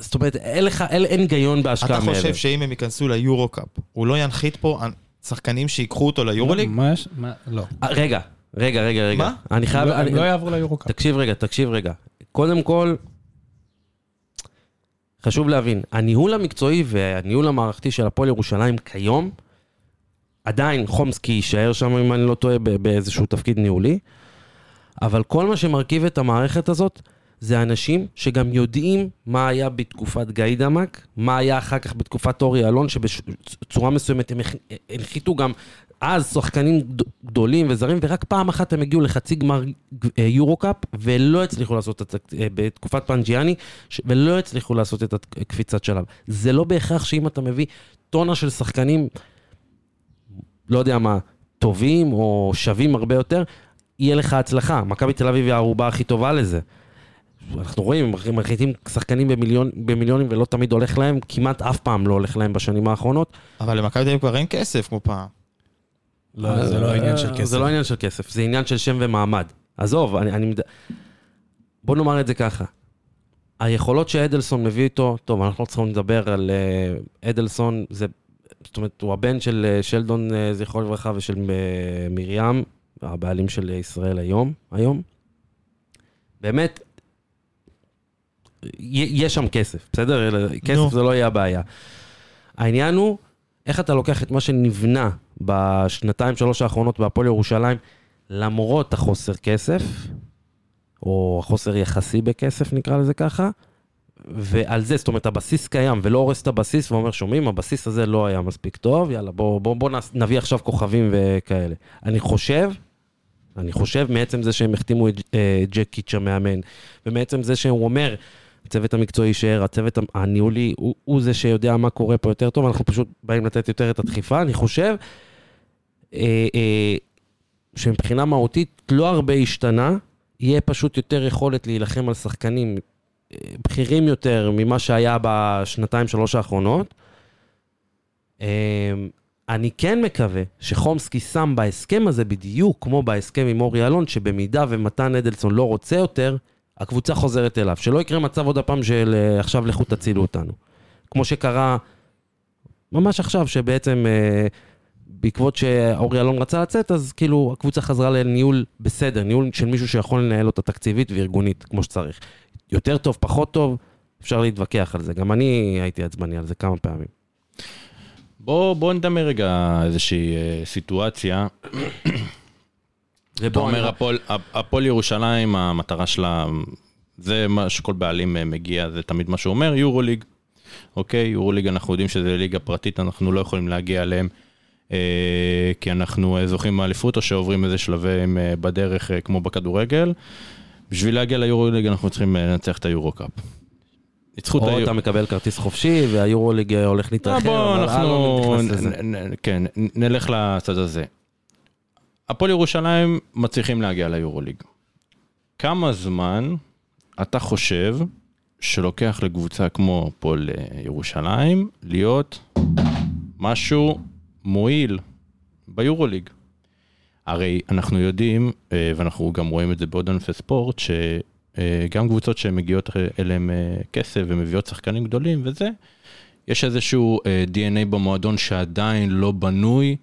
זאת אומרת, אין לך, אין, אין היגיון בהשקעה אתה מעבר. חושב שאם הם ייכנסו ליורו-קאפ, הוא לא ינחית פה שחקנים שיקחו אותו ליורוליג? מה יש? מה? לא. אה, רגע, רגע, רגע, רגע. מה? אני חייב... לא- אני, הם לא יעברו ליורו-קאפ. תקשיב רגע, תקשיב רגע. קודם כל, חשוב להבין, הניהול המקצועי והניהול המערכתי של הפועל ירושלים כיום, עדיין חומסקי יישאר שם, אם אני לא טועה, באיזשהו תפקיד ניהולי, אבל כל מה שמרכיב את המערכת הזאת, זה אנשים שגם יודעים מה היה בתקופת גיידמק, מה היה אחר כך בתקופת אורי אלון, שבצורה מסוימת הם הנח- הנחיתו גם אז שחקנים גד- גדולים וזרים, ורק פעם אחת הם הגיעו לחצי גמר אה, יורו-קאפ, ולא הצליחו לעשות את אה, בתקופת פנג'יאני, ולא הצליחו לעשות את הקפיצת שלב. זה לא בהכרח שאם אתה מביא טונה של שחקנים, לא יודע מה, טובים או שווים הרבה יותר, יהיה לך הצלחה. מכבי תל אביב היא הערובה הכי טובה לזה. אנחנו רואים, הם מחליטים שחקנים במיליון, במיליונים ולא תמיד הולך להם, כמעט אף פעם לא הולך להם בשנים האחרונות. אבל למכבי תל אביב כבר אין כסף כמו פעם. לא, זה לא עניין של אה, כסף. זה לא עניין של כסף, זה עניין של שם ומעמד. עזוב, אני... אני... מד- בוא נאמר את זה ככה. היכולות שאדלסון מביא איתו, טוב, אנחנו לא צריכים לדבר על אה, אדלסון, זה, זאת אומרת, הוא הבן של אה, שלדון, אה, זכרו לברכה, ושל אה, מרים, הבעלים של ישראל היום, היום. באמת, יש שם כסף, בסדר? כסף נו. זה לא יהיה הבעיה. העניין הוא, איך אתה לוקח את מה שנבנה בשנתיים, שלוש האחרונות בהפועל ירושלים, למרות החוסר כסף, או החוסר יחסי בכסף, נקרא לזה ככה, ועל זה, זאת אומרת, הבסיס קיים ולא הורס את הבסיס ואומר, שומעים, הבסיס הזה לא היה מספיק טוב, יאללה, בוא, בוא, בוא נביא עכשיו כוכבים וכאלה. אני חושב, אני חושב, מעצם זה שהם החתימו את אה, ג'ק קיץ' המאמן, ומעצם זה שהוא אומר, הצוות המקצועי יישאר, הצוות הניהולי, הוא, הוא זה שיודע מה קורה פה יותר טוב, אנחנו פשוט באים לתת יותר את הדחיפה. אני חושב אה, אה, שמבחינה מהותית לא הרבה השתנה, יהיה פשוט יותר יכולת להילחם על שחקנים אה, בכירים יותר ממה שהיה בשנתיים, שלוש האחרונות. אה, אני כן מקווה שחומסקי שם בהסכם הזה בדיוק כמו בהסכם עם אורי אלון, שבמידה ומתן אדלסון לא רוצה יותר, הקבוצה חוזרת אליו. שלא יקרה מצב עוד הפעם של אה, עכשיו לכו תצילו אותנו. כמו שקרה ממש עכשיו, שבעצם אה, בעקבות שאורי אלון רצה לצאת, אז כאילו הקבוצה חזרה לניהול בסדר, ניהול של מישהו שיכול לנהל אותה תקציבית וארגונית כמו שצריך. יותר טוב, פחות טוב, אפשר להתווכח על זה. גם אני הייתי עצבני על זה כמה פעמים. בוא, בוא נדמה רגע איזושהי אה, סיטואציה. אתה אומר, הפועל- ירושלים, המטרה שלה, זה מה שכל בעלים אה, מגיע, זה תמיד מה שהוא אומר, יורו ליג. אוקיי, יורו ליג, אנחנו יודעים שזה ליגה פרטית, אנחנו לא יכולים להגיע אליהם, אה, כי אנחנו אה, זוכים באליפות, או שעוברים איזה שלבים אה, בדרך, אה, כמו בכדורגל. בשביל להגיע ליורו ליג, אנחנו צריכים אה, לנצח את היורו קאפ. ניצחו את או היורו... אתה מקבל כרטיס חופשי, והיורוליג הולך להתרחב, בוא, אנחנו כן, נלך לצד הזה. הפועל ירושלים מצליחים להגיע ליורוליג. כמה זמן אתה חושב שלוקח לקבוצה כמו הפועל אה, ירושלים להיות משהו מועיל ביורוליג? הרי אנחנו יודעים, אה, ואנחנו גם רואים את זה בעוד ענפי ספורט, שגם קבוצות שמגיעות אליהם אה, כסף ומביאות שחקנים גדולים וזה, יש איזשהו אה, DNA במועדון שעדיין לא בנוי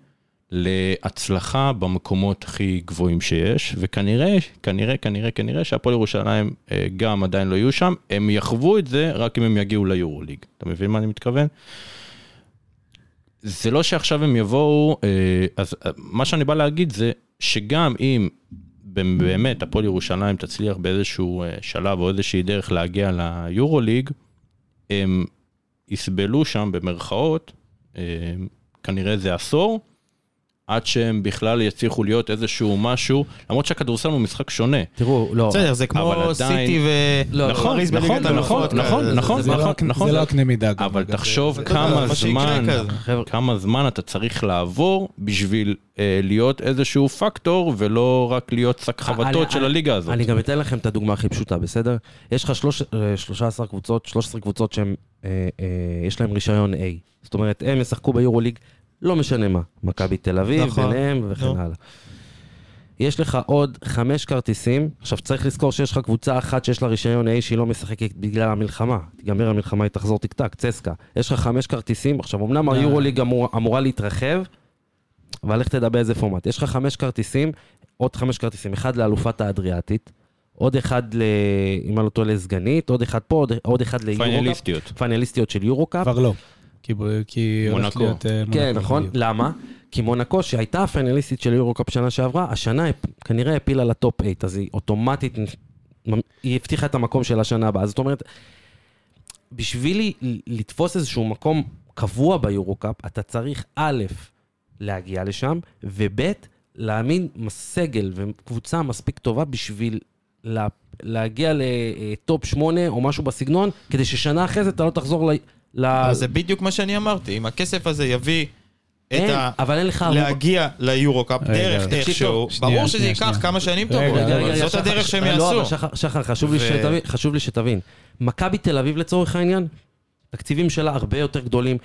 להצלחה במקומות הכי גבוהים שיש, וכנראה, כנראה, כנראה, כנראה שהפועל ירושלים אה, גם עדיין לא יהיו שם, הם יחוו את זה רק אם הם יגיעו ליורוליג. אתה מבין מה אני מתכוון? זה לא שעכשיו הם יבואו, אה, אז אה, מה שאני בא להגיד זה שגם אם באמת הפועל ירושלים תצליח באיזשהו שלב או איזושהי דרך להגיע ליורוליג, הם יסבלו שם במרכאות, אה, כנראה איזה עשור, עד שהם בכלל יצליחו להיות איזשהו משהו, למרות שהכדורסל הוא משחק שונה. תראו, לא, בסדר, זה כמו סיטי ו... לא, נכון, נכון, בליגת נכון, האלופות נכון, כזה. נכון, זה לא נכון, הקנה- נכון. זה לא הקנה מידה. אבל. תחשוב כמה זמן, כמה זמן אתה צריך לעבור בשביל אה, להיות איזשהו פקטור, ולא רק להיות שק חבטות אני- של הליגה הזאת. אני גם אתן לכם את הדוגמה הכי פשוטה, בסדר? יש לך שלוש- אה, 13 קבוצות, 13 קבוצות אה, אה, יש להן רישיון A. זאת אומרת, הם ישחקו ביורוליג, לא משנה מה. מכבי תל אביב, נכון. ביניהם וכן נו. הלאה. יש לך עוד חמש כרטיסים, עכשיו צריך לזכור שיש לך קבוצה אחת שיש לה רישיון A שהיא לא משחקת בגלל המלחמה. תיגמר המלחמה, היא תחזור טק-טק, צסקה. יש לך חמש כרטיסים, עכשיו אמנם. היורוליג אמור, אמורה להתרחב, אבל לך תדע באיזה פורמט. יש לך חמש כרטיסים, עוד חמש כרטיסים, אחד לאלופת האדריאטית, עוד אחד, ל... אם אני לא טועה, לסגנית, עוד אחד פה, עוד, עוד אחד ליורוקאפ. פיינליסטיות. פיינליסטיות של יורוקאפ. כבר לא. כי כי הולך מונקו. להיות, אה, כן, מונקו, נכון. בדיוק. למה? כי מונקו, שהייתה הפיינליסטית של יורוקאפ שנה שעברה, השנה כנראה העפילה לטופ 8, אז היא אוטומטית, היא הבטיחה את המקום של השנה הבאה. זאת אומרת, בשביל לתפוס איזשהו מקום קבוע ביורוקאפ, אתה צריך א', להגיע לשם, וב', להעמיד סגל וקבוצה מספיק טובה בשביל לה, להגיע לטופ 8 או משהו בסגנון, כדי ששנה אחרי זה אתה לא תחזור ל... ל... אז זה בדיוק מה שאני אמרתי, אם הכסף הזה יביא את אין, ה... אבל אין לך... להגיע ליורו-קאפ דרך איכשהו, ברור שזה שנייה, ייקח שנייה. כמה שנים טובות, אבל רגע, זאת שחר, הדרך שהם לא, יעשו. אבל שחר, חשוב, לי שתבין, חשוב לי שתבין. מכבי תל אביב לצורך העניין, תקציבים שלה הרבה יותר גדולים.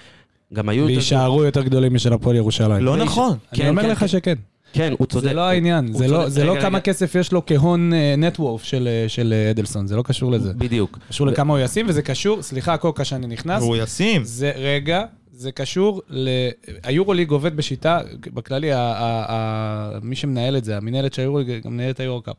גם היו יותר... ויישארו יותר גדולים משל הפועל ירושלים. לא נכון. אני כן, אומר כן, לך כן. שכן. כן, הוא צודק. זה לא העניין, הוא זה לא-. זה לא רגע, כמה רגע. כסף יש לו כהון נטוורף של אה, אדלסון, זה לא קשור לזה. בדיוק. קשור לכמה הוא ישים, וזה קשור, סליחה, קוקה שאני נכנס, והוא ישים. זה, רגע, זה קשור ל... היורוליג עובד בשיטה, בכללי, ה- ה- ה- מי שמנהל את זה, המנהלת של היורוליג, גם מנהלת היורוקאפ.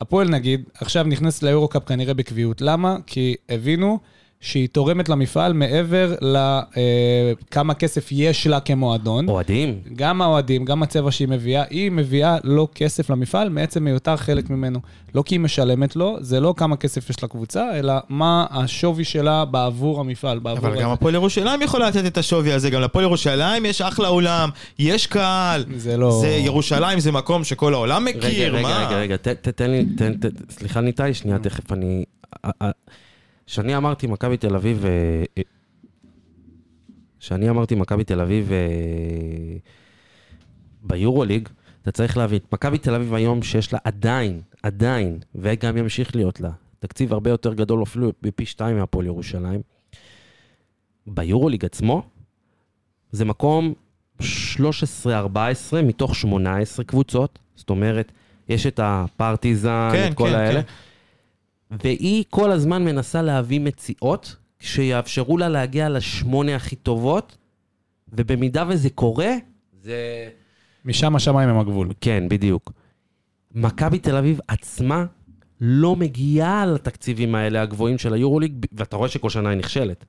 הפועל נגיד, עכשיו נכנס ליורוקאפ כנראה בקביעות. למה? כי הבינו שהיא תורמת למפעל מעבר לכמה כסף יש לה כמועדון. אוהדים. גם האוהדים, גם הצבע שהיא מביאה, היא מביאה לא כסף למפעל מעצם היותר חלק ממנו. לא כי היא משלמת לו, זה לא כמה כסף יש לקבוצה, אלא מה השווי שלה בעבור המפעל, בעבור... אבל גם הזה. הפועל ירושלים יכולה לתת את השווי הזה, גם לפועל ירושלים יש אחלה אולם, יש קהל. זה לא- זה ירושלים זה מקום שכל העולם מכיר, רגע, רגע, מה? רגע, רגע, ת- ת- תן לי, תן, ת- סליחה ניתאי, שנייה, תכף אני... כשאני אמרתי מכבי תל אביב... אה, אה, כשאני אמרתי מכבי תל אביב אה, ביורוליג, אתה צריך להבין, מכבי תל אביב היום שיש לה עדיין, עדיין, וגם ימשיך להיות לה, תקציב הרבה יותר גדול אפילו בפי שתיים מהפועל ירושלים, ביורוליג עצמו, זה מקום 13-14 מתוך 18 קבוצות, זאת אומרת, יש את הפרטיזן, כן, את כל כן, האלה, כן. והיא כל הזמן מנסה להביא מציאות שיאפשרו לה להגיע לשמונה הכי טובות, ובמידה וזה קורה, זה... משם השמיים הם הגבול. כן, בדיוק. מכבי תל אביב עצמה לא מגיעה לתקציבים האלה הגבוהים של היורוליג, ואתה רואה שכל שנה היא נכשלת.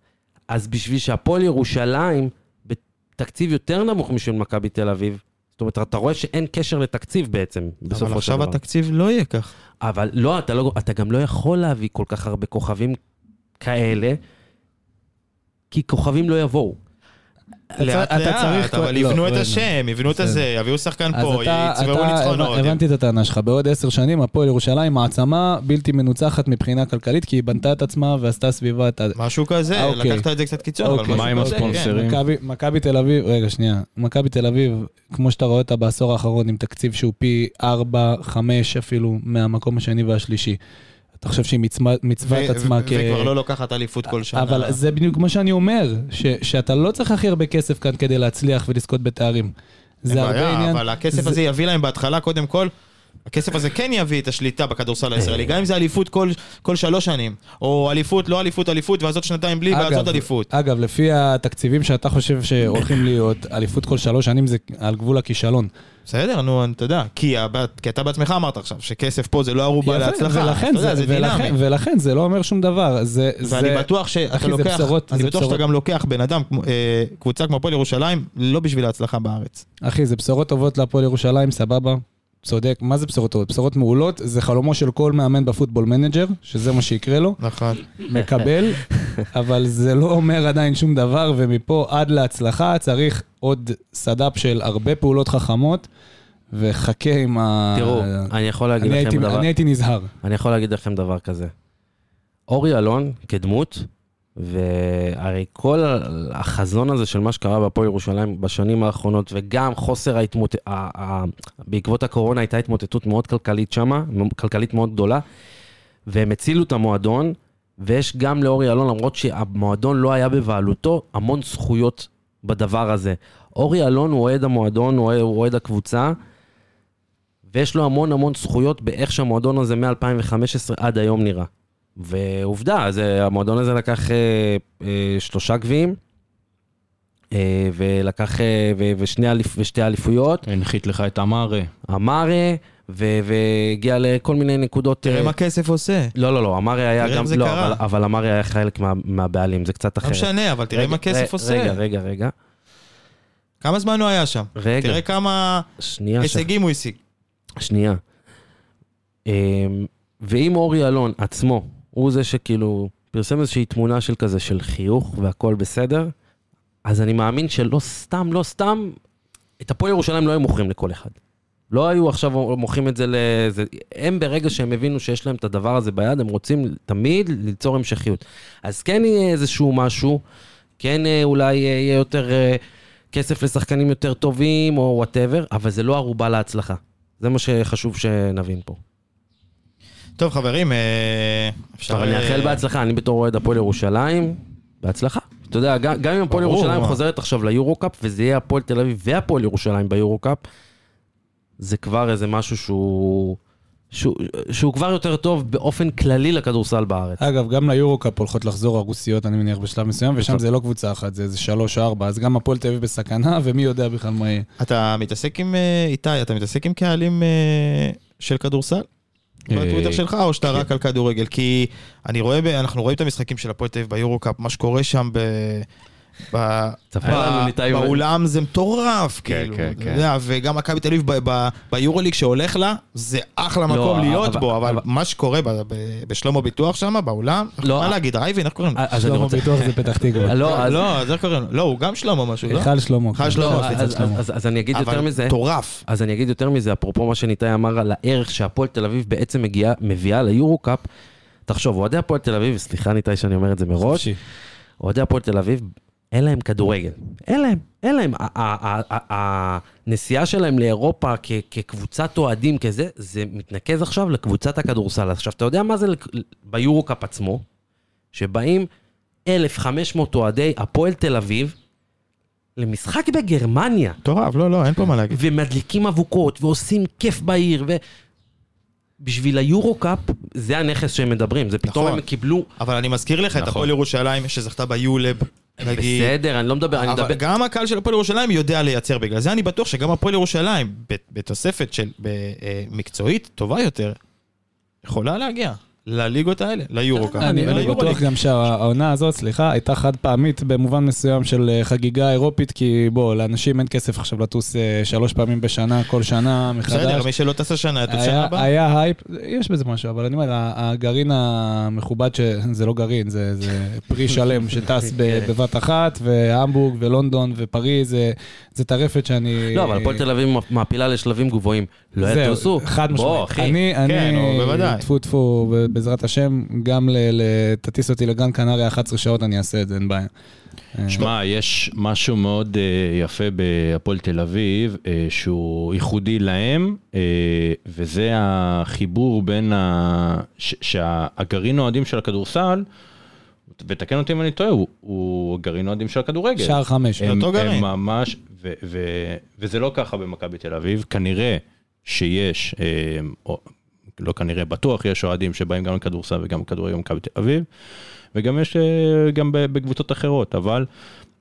אז בשביל שהפועל ירושלים, בתקציב יותר נמוך משל מכבי תל אביב, זאת אומרת, אתה רואה שאין קשר לתקציב בעצם, בסופו אבל של עכשיו דבר. התקציב לא יהיה כך. אבל לא אתה, לא, אתה גם לא יכול להביא כל כך הרבה כוכבים כאלה, כי כוכבים לא יבואו. לאט אתה צריך- לאט, אבל יבנו את. השם, יבנו את. הזה, יביאו שחקן פה, אתה, יצברו ניצחונות. הבנתי את הטענה שלך. בעוד עשר שנים הפועל ירושלים מעצמה בלתי מנוצחת מבחינה כלכלית, כי היא בנתה את עצמה ועשתה סביבה את ה... משהו כזה, אה, אוקיי. לקחת את זה קצת קיצון, אבל אוקיי. מה עם כן. הספונסרים? מכבי- מכבי תל אביב, רגע, שנייה. מכבי תל אביב, כמו שאתה רואה אותה בעשור האחרון, עם תקציב שהוא פי 4, 5 אפילו, מהמקום השני והשלישי. אתה חושב שהיא מצווה את עצמה כ... וכבר לא לוקחת אליפות כל שנה. אבל זה בדיוק מה שאני אומר, ש- שאתה לא צריך הכי הרבה כסף כאן כדי להצליח ולזכות בתארים. זה הרבה בעיה, עניין... אבל הכסף זה- הזה יביא להם בהתחלה, קודם כל, הכסף הזה כן יביא את השליטה בכדורסל הישראלי, גם אם זה אליפות כל, כל שלוש שנים, או אליפות, לא אליפות, אליפות, ואז עוד שנתיים בלי, ואז עוד אליפות. אגב, לפי התקציבים שאתה חושב שהולכים להיות, אליפות כל שלוש שנים זה על גבול הכישלון. בסדר, נו, אתה יודע, כי, הבת- כי אתה בעצמך אמרת עכשיו, שכסף פה זה לא ערובה יפה, להצלחה, ולכן אתה יודע, זה, זה ולכן, דינמי. ולכן זה לא אומר שום דבר. זה, ואני זה, בטוח שאתה אחי, לוקח, בשורות- אני בטוח שאתה. גם לוקח בן אדם, אה, קבוצה כמו הפועל ירושלים, לא בשביל ההצלחה בארץ. אחי, זה בשורות טובות להפועל ירושלים, סבבה. צודק, מה זה בשורות טובות? בשורות מעולות, זה חלומו של כל מאמן ב Football Manager, שזה מה שיקרה לו, נכון. מקבל, אבל זה לא אומר עדיין שום דבר, ומפה עד להצלחה צריך עוד סד"פ של הרבה פעולות חכמות, וחכה עם ה... תראו, אני יכול להגיד אני לכם הייתי, דבר, אני הייתי נזהר. אני יכול להגיד לכם דבר כזה. אורי אלון כדמות, והרי כל החזון הזה של מה שקרה בהפועל ירושלים בשנים האחרונות, וגם חוסר ההתמוטטות, בעקבות הקורונה הייתה התמוטטות מאוד כלכלית שמה, כלכלית מאוד גדולה, והם הצילו את המועדון, ויש גם לאורי אלון, למרות שהמועדון לא היה בבעלותו, המון זכויות בדבר הזה. אורי אלון הוא אוהד המועדון, הוא אוהד- הקבוצה, ויש לו המון המון זכויות באיך שהמועדון הזה מ-2015 עד היום נראה. ועובדה, זה, המועדון הזה לקח אה, אה, שלושה גביעים, אה, ולקח אה, ו, ושני אליפ, ושתי אליפויות, הנחית לך את אמרה. אמרה, ו- והגיע לכל מיני נקודות... תראה אה, מה כסף עושה. לא, לא, לא, אמרי היה תראה גם... איך זה לא, קרה. אבל, אבל אמרי היה חלק מה, מהבעלים, זה קצת לא אחרת. משנה, אבל תראה רגע, מה כסף ר- עושה. רגע, רגע, רגע. כמה זמן הוא היה שם? רגע, תראה כמה שנייה, ש... הישגים הוא השיג. שנייה. אמ, ואם אורי אלון עצמו, הוא זה שכאילו פרסם איזושהי תמונה של כזה, של חיוך והכל בסדר, אז אני מאמין שלא סתם, לא סתם, את הפועל ירושלים לא היו מוכרים לכל אחד. לא היו עכשיו מוכרים את זה לזה, הם ברגע שהם הבינו שיש להם את הדבר הזה ביד, הם רוצים תמיד ליצור המשכיות. אז כן יהיה איזשהו משהו, כן אה, אולי יהיה יותר אה, כסף לשחקנים יותר טובים או וואטאבר, אבל זה לא ערובה להצלחה. זה מה שחשוב שנבין פה. טוב, חברים, אה, אפשר... אבל אני אאחל אה, בהצלחה, אני בתור אוהד הפועל ירושלים, בהצלחה. אתה יודע, גם גם אם הפועל ירושלים. חוזרת עכשיו ליורו-קאפ, וזה יהיה הפועל תל אביב והפועל ירושלים ביורו-קאפ, זה כבר איזה משהו שהוא... שהוא, שהוא כבר יותר טוב באופן כללי לכדורסל בארץ. אגב, גם ליורו-קאפ הולכות לחזור הרוסיות, אני מניח, בשלב מסוים, ושם בסדר. זה לא קבוצה אחת, זה איזה שלוש או ארבע, אז גם הפועל תל אביב בסכנה, ומי יודע בכלל מה יהיה. אתה מתעסק עם, אה, איתי, אתה מתעסק עם קהלים אה, של כדורסל? בטוויטר אה, שלך, או שאתה כן. רק על כדורגל? כי אני רואה, אנחנו רואים את המשחקים של הפועל תל אביב ביורו-קאפ, מה שקורה שם ב... באולם זה מטורף, כן, כאילו, כן, כן. וגם מכבי תל אביב ב- ב- ביורוליג שהולך לה, זה אחלה מקום להיות אבל- בו, אבל אבל- מה שקורה ב- ב- בשלמה ביטוח שם, באולם, לא, מה אה, להגיד, רייבין, איך קוראים לו? שלמה רוצה... ביטוח זה פתח תקווה. לא, אז- לא, אז איך קוראים לו? לא, הוא גם שלמה משהו, לא? היכל שלמה. היכל. שלמה, לא, סליחה, אז- אני אגיד יותר אבל מזה. מטורף. אז אני אגיד יותר מזה, אפרופו מה שניתאי אמר על הערך שהפועל תל אביב בעצם מביאה ליורו-קאפ. תחשוב, אוהדי הפועל תל אביב, סליחה ניתאי שאני אומר את זה מראש. אוהדי הפועל תל אביב, אין להם כדורגל. אין להם, אין להם. הנסיעה שלהם לאירופה כקבוצת אוהדים כזה, זה מתנקז עכשיו לקבוצת הכדורסל. עכשיו, אתה יודע מה זה ביורו-קאפ עצמו? שבאים 1,500 אוהדי הפועל תל אביב למשחק בגרמניה. מטורף, לא, לא, אין פה מה להגיד. ומדליקים אבוקות, ועושים כיף בעיר, ו... בשביל היורו-קאפ, זה הנכס שהם מדברים, זה פתאום נכון. הם קיבלו... אבל אני מזכיר לך את נכון. הפועל ירושלים שזכתה ביולב, נגיד. בסדר, אני לא מדבר, אני מדבר... גם הקהל של הפועל ירושלים יודע לייצר, בגלל זה אני בטוח שגם הפועל ירושלים, בתוספת של אה, מקצועית טובה יותר, יכולה להגיע לליגות האלה, ליורו-קאפ. אני אני וליורוליג. בטוח גם שהעונה הזאת, סליחה, הייתה חד פעמית במובן מסוים של אה, חגיגה אירופית, כי בוא, לאנשים אין כסף עכשיו לטוס אה, שלוש פעמים בשנה, כל שנה בסדר, מחדש. מי שלא טס השנה, יטוס שנה הבאה. היה הייפ, יש בזה משהו, אבל אני אומר, הגרעין המכובד, ש... זה לא גרעין, זה, זה פרי שלם שטס ב- בבת אחת, והמבורג ולונדון ופריז, זה, זה טרפת שאני... לא, אבל הפועל תל אביב מעפילה לשלבים גבוהים. לא יטוסו. חד בוא, משמעית. אחי. אני, כן, אני, בוודאי. טפו טפו, בעזרת השם, גם ל- ל- תטיס אותי לגן קנריה 11 שעות, אני אעשה את זה, אין בעיה. אה, שמע, יש משהו מאוד אה, יפה בהפועל תל אביב, אה, שהוא ייחודי להם, אה, וזה החיבור בין ה... ש- שהגרעין אוהדים של הכדורסל, ותקן אותי אם אני טועה, הוא, הוא גרעין אוהדים של הכדורגל. שער חמש. זה אותו גרעין. הם ממש, ו, ו, וזה לא ככה במכבי תל אביב, כנראה שיש, אה, לא כנראה, בטוח יש אוהדים שבאים גם לכדורסל וגם לכדורגל במכבי תל אביב, וגם יש אה, גם בקבוצות אחרות, אבל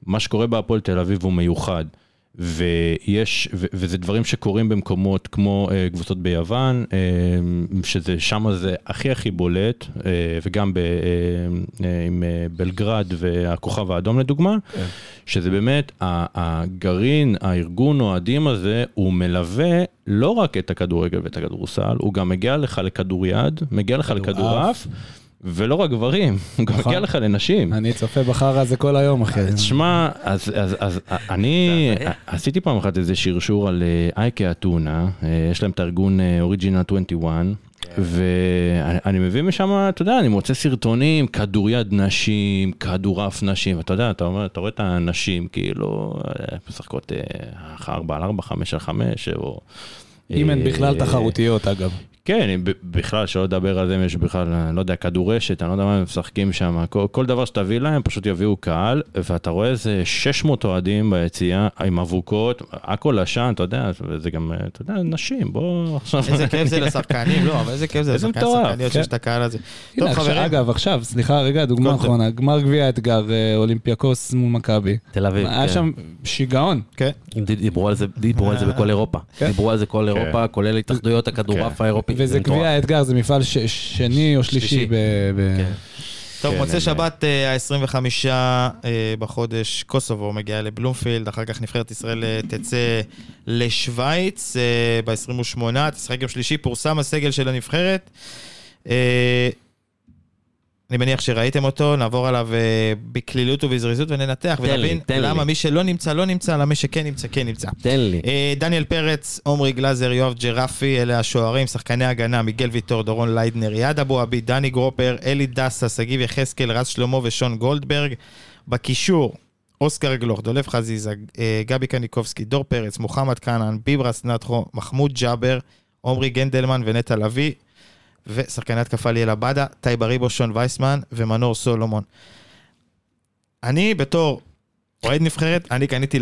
מה שקורה בהפועל תל אביב הוא מיוחד. ויש, ו- וזה דברים שקורים במקומות כמו אה, קבוצות ביוון, אה, שזה, שם זה הכי הכי בולט, אה, וגם ב, אה, אה, עם אה, בלגרד והכוכב האדום לדוגמה, שזה באמת, הגרעין, הארגון אוהדים הזה, הוא מלווה לא רק את הכדורגל ואת הכדורסל, הוא גם מגיע לך לכדוריד, מגיע לך לכדורעף, ולא רק גברים, הוא גם נכון. מגיע לך לנשים. אני צופה בחרא הזה כל היום, אחי. אז שמע, אז, אז, אז אני. עשיתי פעם אחת איזה שרשור על אה, אייקה אתונה, אה, יש להם את הארגון אוריג'ינל 21, ואני אני מביא משם, אתה יודע, אני מוצא סרטונים, כדוריד נשים, כדורעף נשים, ואתה יודע, אתה אומר, אתה רואה את הנשים, כאילו, אה, משחקות 4 על 4, 5 על 5, או... אם הן בכלל תחרותיות, אגב. כן, בכלל, שלא לדבר על זה, אם יש בכלל, אני לא יודע, כדורשת, אני לא יודע מה הם משחקים שם, כל, כל דבר שתביא להם, פשוט יביאו קהל, ואתה רואה איזה 600 אוהדים ביציאה, עם אבוקות, הכל עשן, אתה יודע, וזה גם, אתה יודע, נשים, בוא עכשיו... איזה כיף זה לשחקנים, לא, אבל איזה כיף זה איזה לשחקנים שחקניות כן. שיש את הקהל הזה. הנה, טוב, עכשיו- חברים, אגב, עכשיו, סליחה, רגע, דוגמה כל טוב. אחרונה, גמר גביע האתגר, אה, אולימפיאקוס מול מכבי. תל אביב, היה כן. שם שיגעון. כן. דיברו על זה, דיברו על זה בכל אירופה. כן. דיברו על זה כל כן. אירופה, כולל התאחדות הכדורעף האירופית. וזה. גביע האתגר, זה מפעל ש- שני או שלישי שלישי. ב... ב- כן. טוב, כן, מוצאי שבת ה-25 בחודש, קוסובו מגיעה לבלומפילד, אחר כך נבחרת ישראל אה, תצא לשוויץ ב-28, תשחק יום שלישי, פורסם הסגל של הנבחרת. אני מניח שראיתם אותו, נעבור עליו אה, בקלילות ובזריזות וננתח לי, ונבין לי. למה מי שלא נמצא, לא נמצא, למה שכן נמצא, כן נמצא. תן לי. אה, דניאל פרץ, עמרי גלאזר, יואב ג'ראפי, אלה השוערים, שחקני הגנה, מיגל ויטור, דורון ליידנר, יעד אבו עביד, דני גרופר, אלי דסה, שגיב יחזקאל, רז שלמה ושון גולדברג. בקישור, אוסקר גלוך, דולף חזיזה, אה, גבי קניקובסקי, דור פרץ, מוחמד כנען, ביברס נטחו, מחמוד ג'אבר, עמרי גנדלמן ונטע לביא, ושחקני התקפה ליאל עבדה, טייבה ריבו, שון וייסמן ומנור סולומון. אני בתור אוהד נבחרת, אני קניתי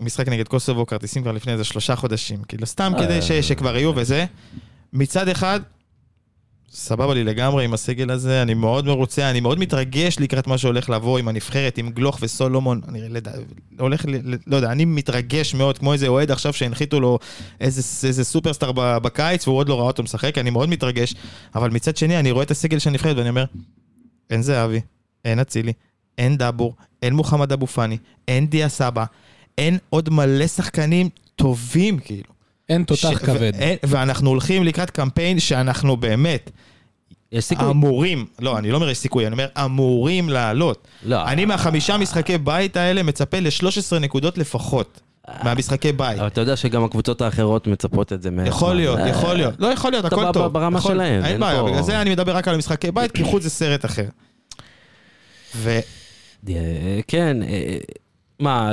למשחק נגד קוסובו כרטיסים כבר לפני איזה שלושה חודשים, כאילו סתם אה. כדי ש, שכבר יהיו וזה. מצד אחד, סבבה לי לגמרי עם הסגל הזה, אני מאוד מרוצה, אני מאוד מתרגש לקראת מה שהולך לבוא עם הנבחרת, עם גלוך וסולומון, אני לדע, הולך, ל- לא יודע, אני מתרגש מאוד, כמו איזה אוהד עכשיו שהנחיתו לו איזה, איזה סופרסטאר בקיץ והוא עוד לא ראה אותו משחק, אני מאוד מתרגש, אבל מצד שני אני רואה את הסגל של הנבחרת ואני אומר, אין זהבי, אין אצילי, אין דאבור, אין מוחמד אבו פאני, אין דיה סבא, אין עוד מלא שחקנים טובים כאילו. אין תותח ש- כבד. ואין- ואנחנו הולכים לקראת קמפיין שאנחנו באמת יש סיכוי. אמורים, לא, אני לא אומר יש סיכוי, אני אומר אמורים לעלות. לא. אני מהחמישה משחקי בית האלה מצפה ל-13 נקודות לפחות. מהמשחקי בית. אבל אתה יודע שגם הקבוצות האחרות מצפות את זה מהם. יכול להיות, אה, יכול להיות. לא יכול להיות, אתה הכל טוב. ברמה יכול- שלהם, אין בעיה, בגלל זה אני מדבר רק על המשחקי בית, כי חוץ זה סרט אחר. ו... אה, כן, אה, מה,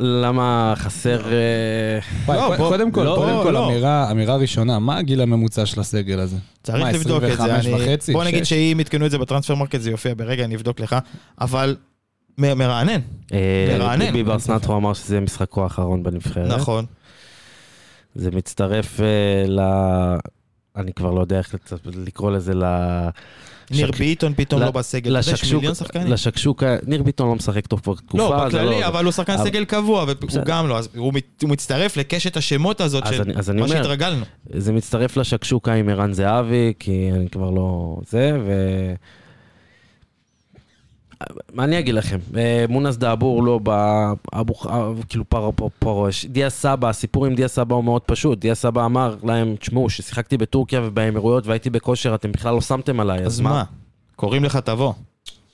למה חסר... אה, לא, קודם כל, לא, קודם כל, לא. אמירה אמירה ראשונה, מה הגיל הממוצע של הסגל הזה? צריך לבדוק את זה. 25 אני- וחצי? בוא נגיד? שים יתקנו את זה ב Transfermarkt זה יופיע ברגע, אני אבדוק לך. אבל מרענן, אה, מרענן. ביבי בר סנטרו אמר שזה משחקו האחרון בנבחרת. נכון. זה מצטרף אה, ל... אני כבר לא יודע איך לקרוא לזה ל... ניר ביטון פתאום לא בסגל. יש מיליון שחקנים. לשקשוקה, ניר ביטון לא משחק טוב כבר תקופה. לא, בכללי, אבל הוא שחקן סגל קבוע, והוא. גם לא, הוא מצטרף לקשת השמות הזאת של מה שהתרגלנו. זה מצטרף לשקשוקה עם ערן זהבי, כי אני כבר לא... זה, ו... מה אני אגיד לכם? אה, מונס דאבור לא ב... אבו... אה, כאילו פרו פרו פרו... דיה סבא, הסיפור עם דיה סבא הוא מאוד פשוט. דיה סבא אמר להם, תשמעו, ששיחקתי בטורקיה ובאמירויות והייתי בכושר, אתם בכלל לא שמתם עליי, אז מה? קוראים לך תבוא.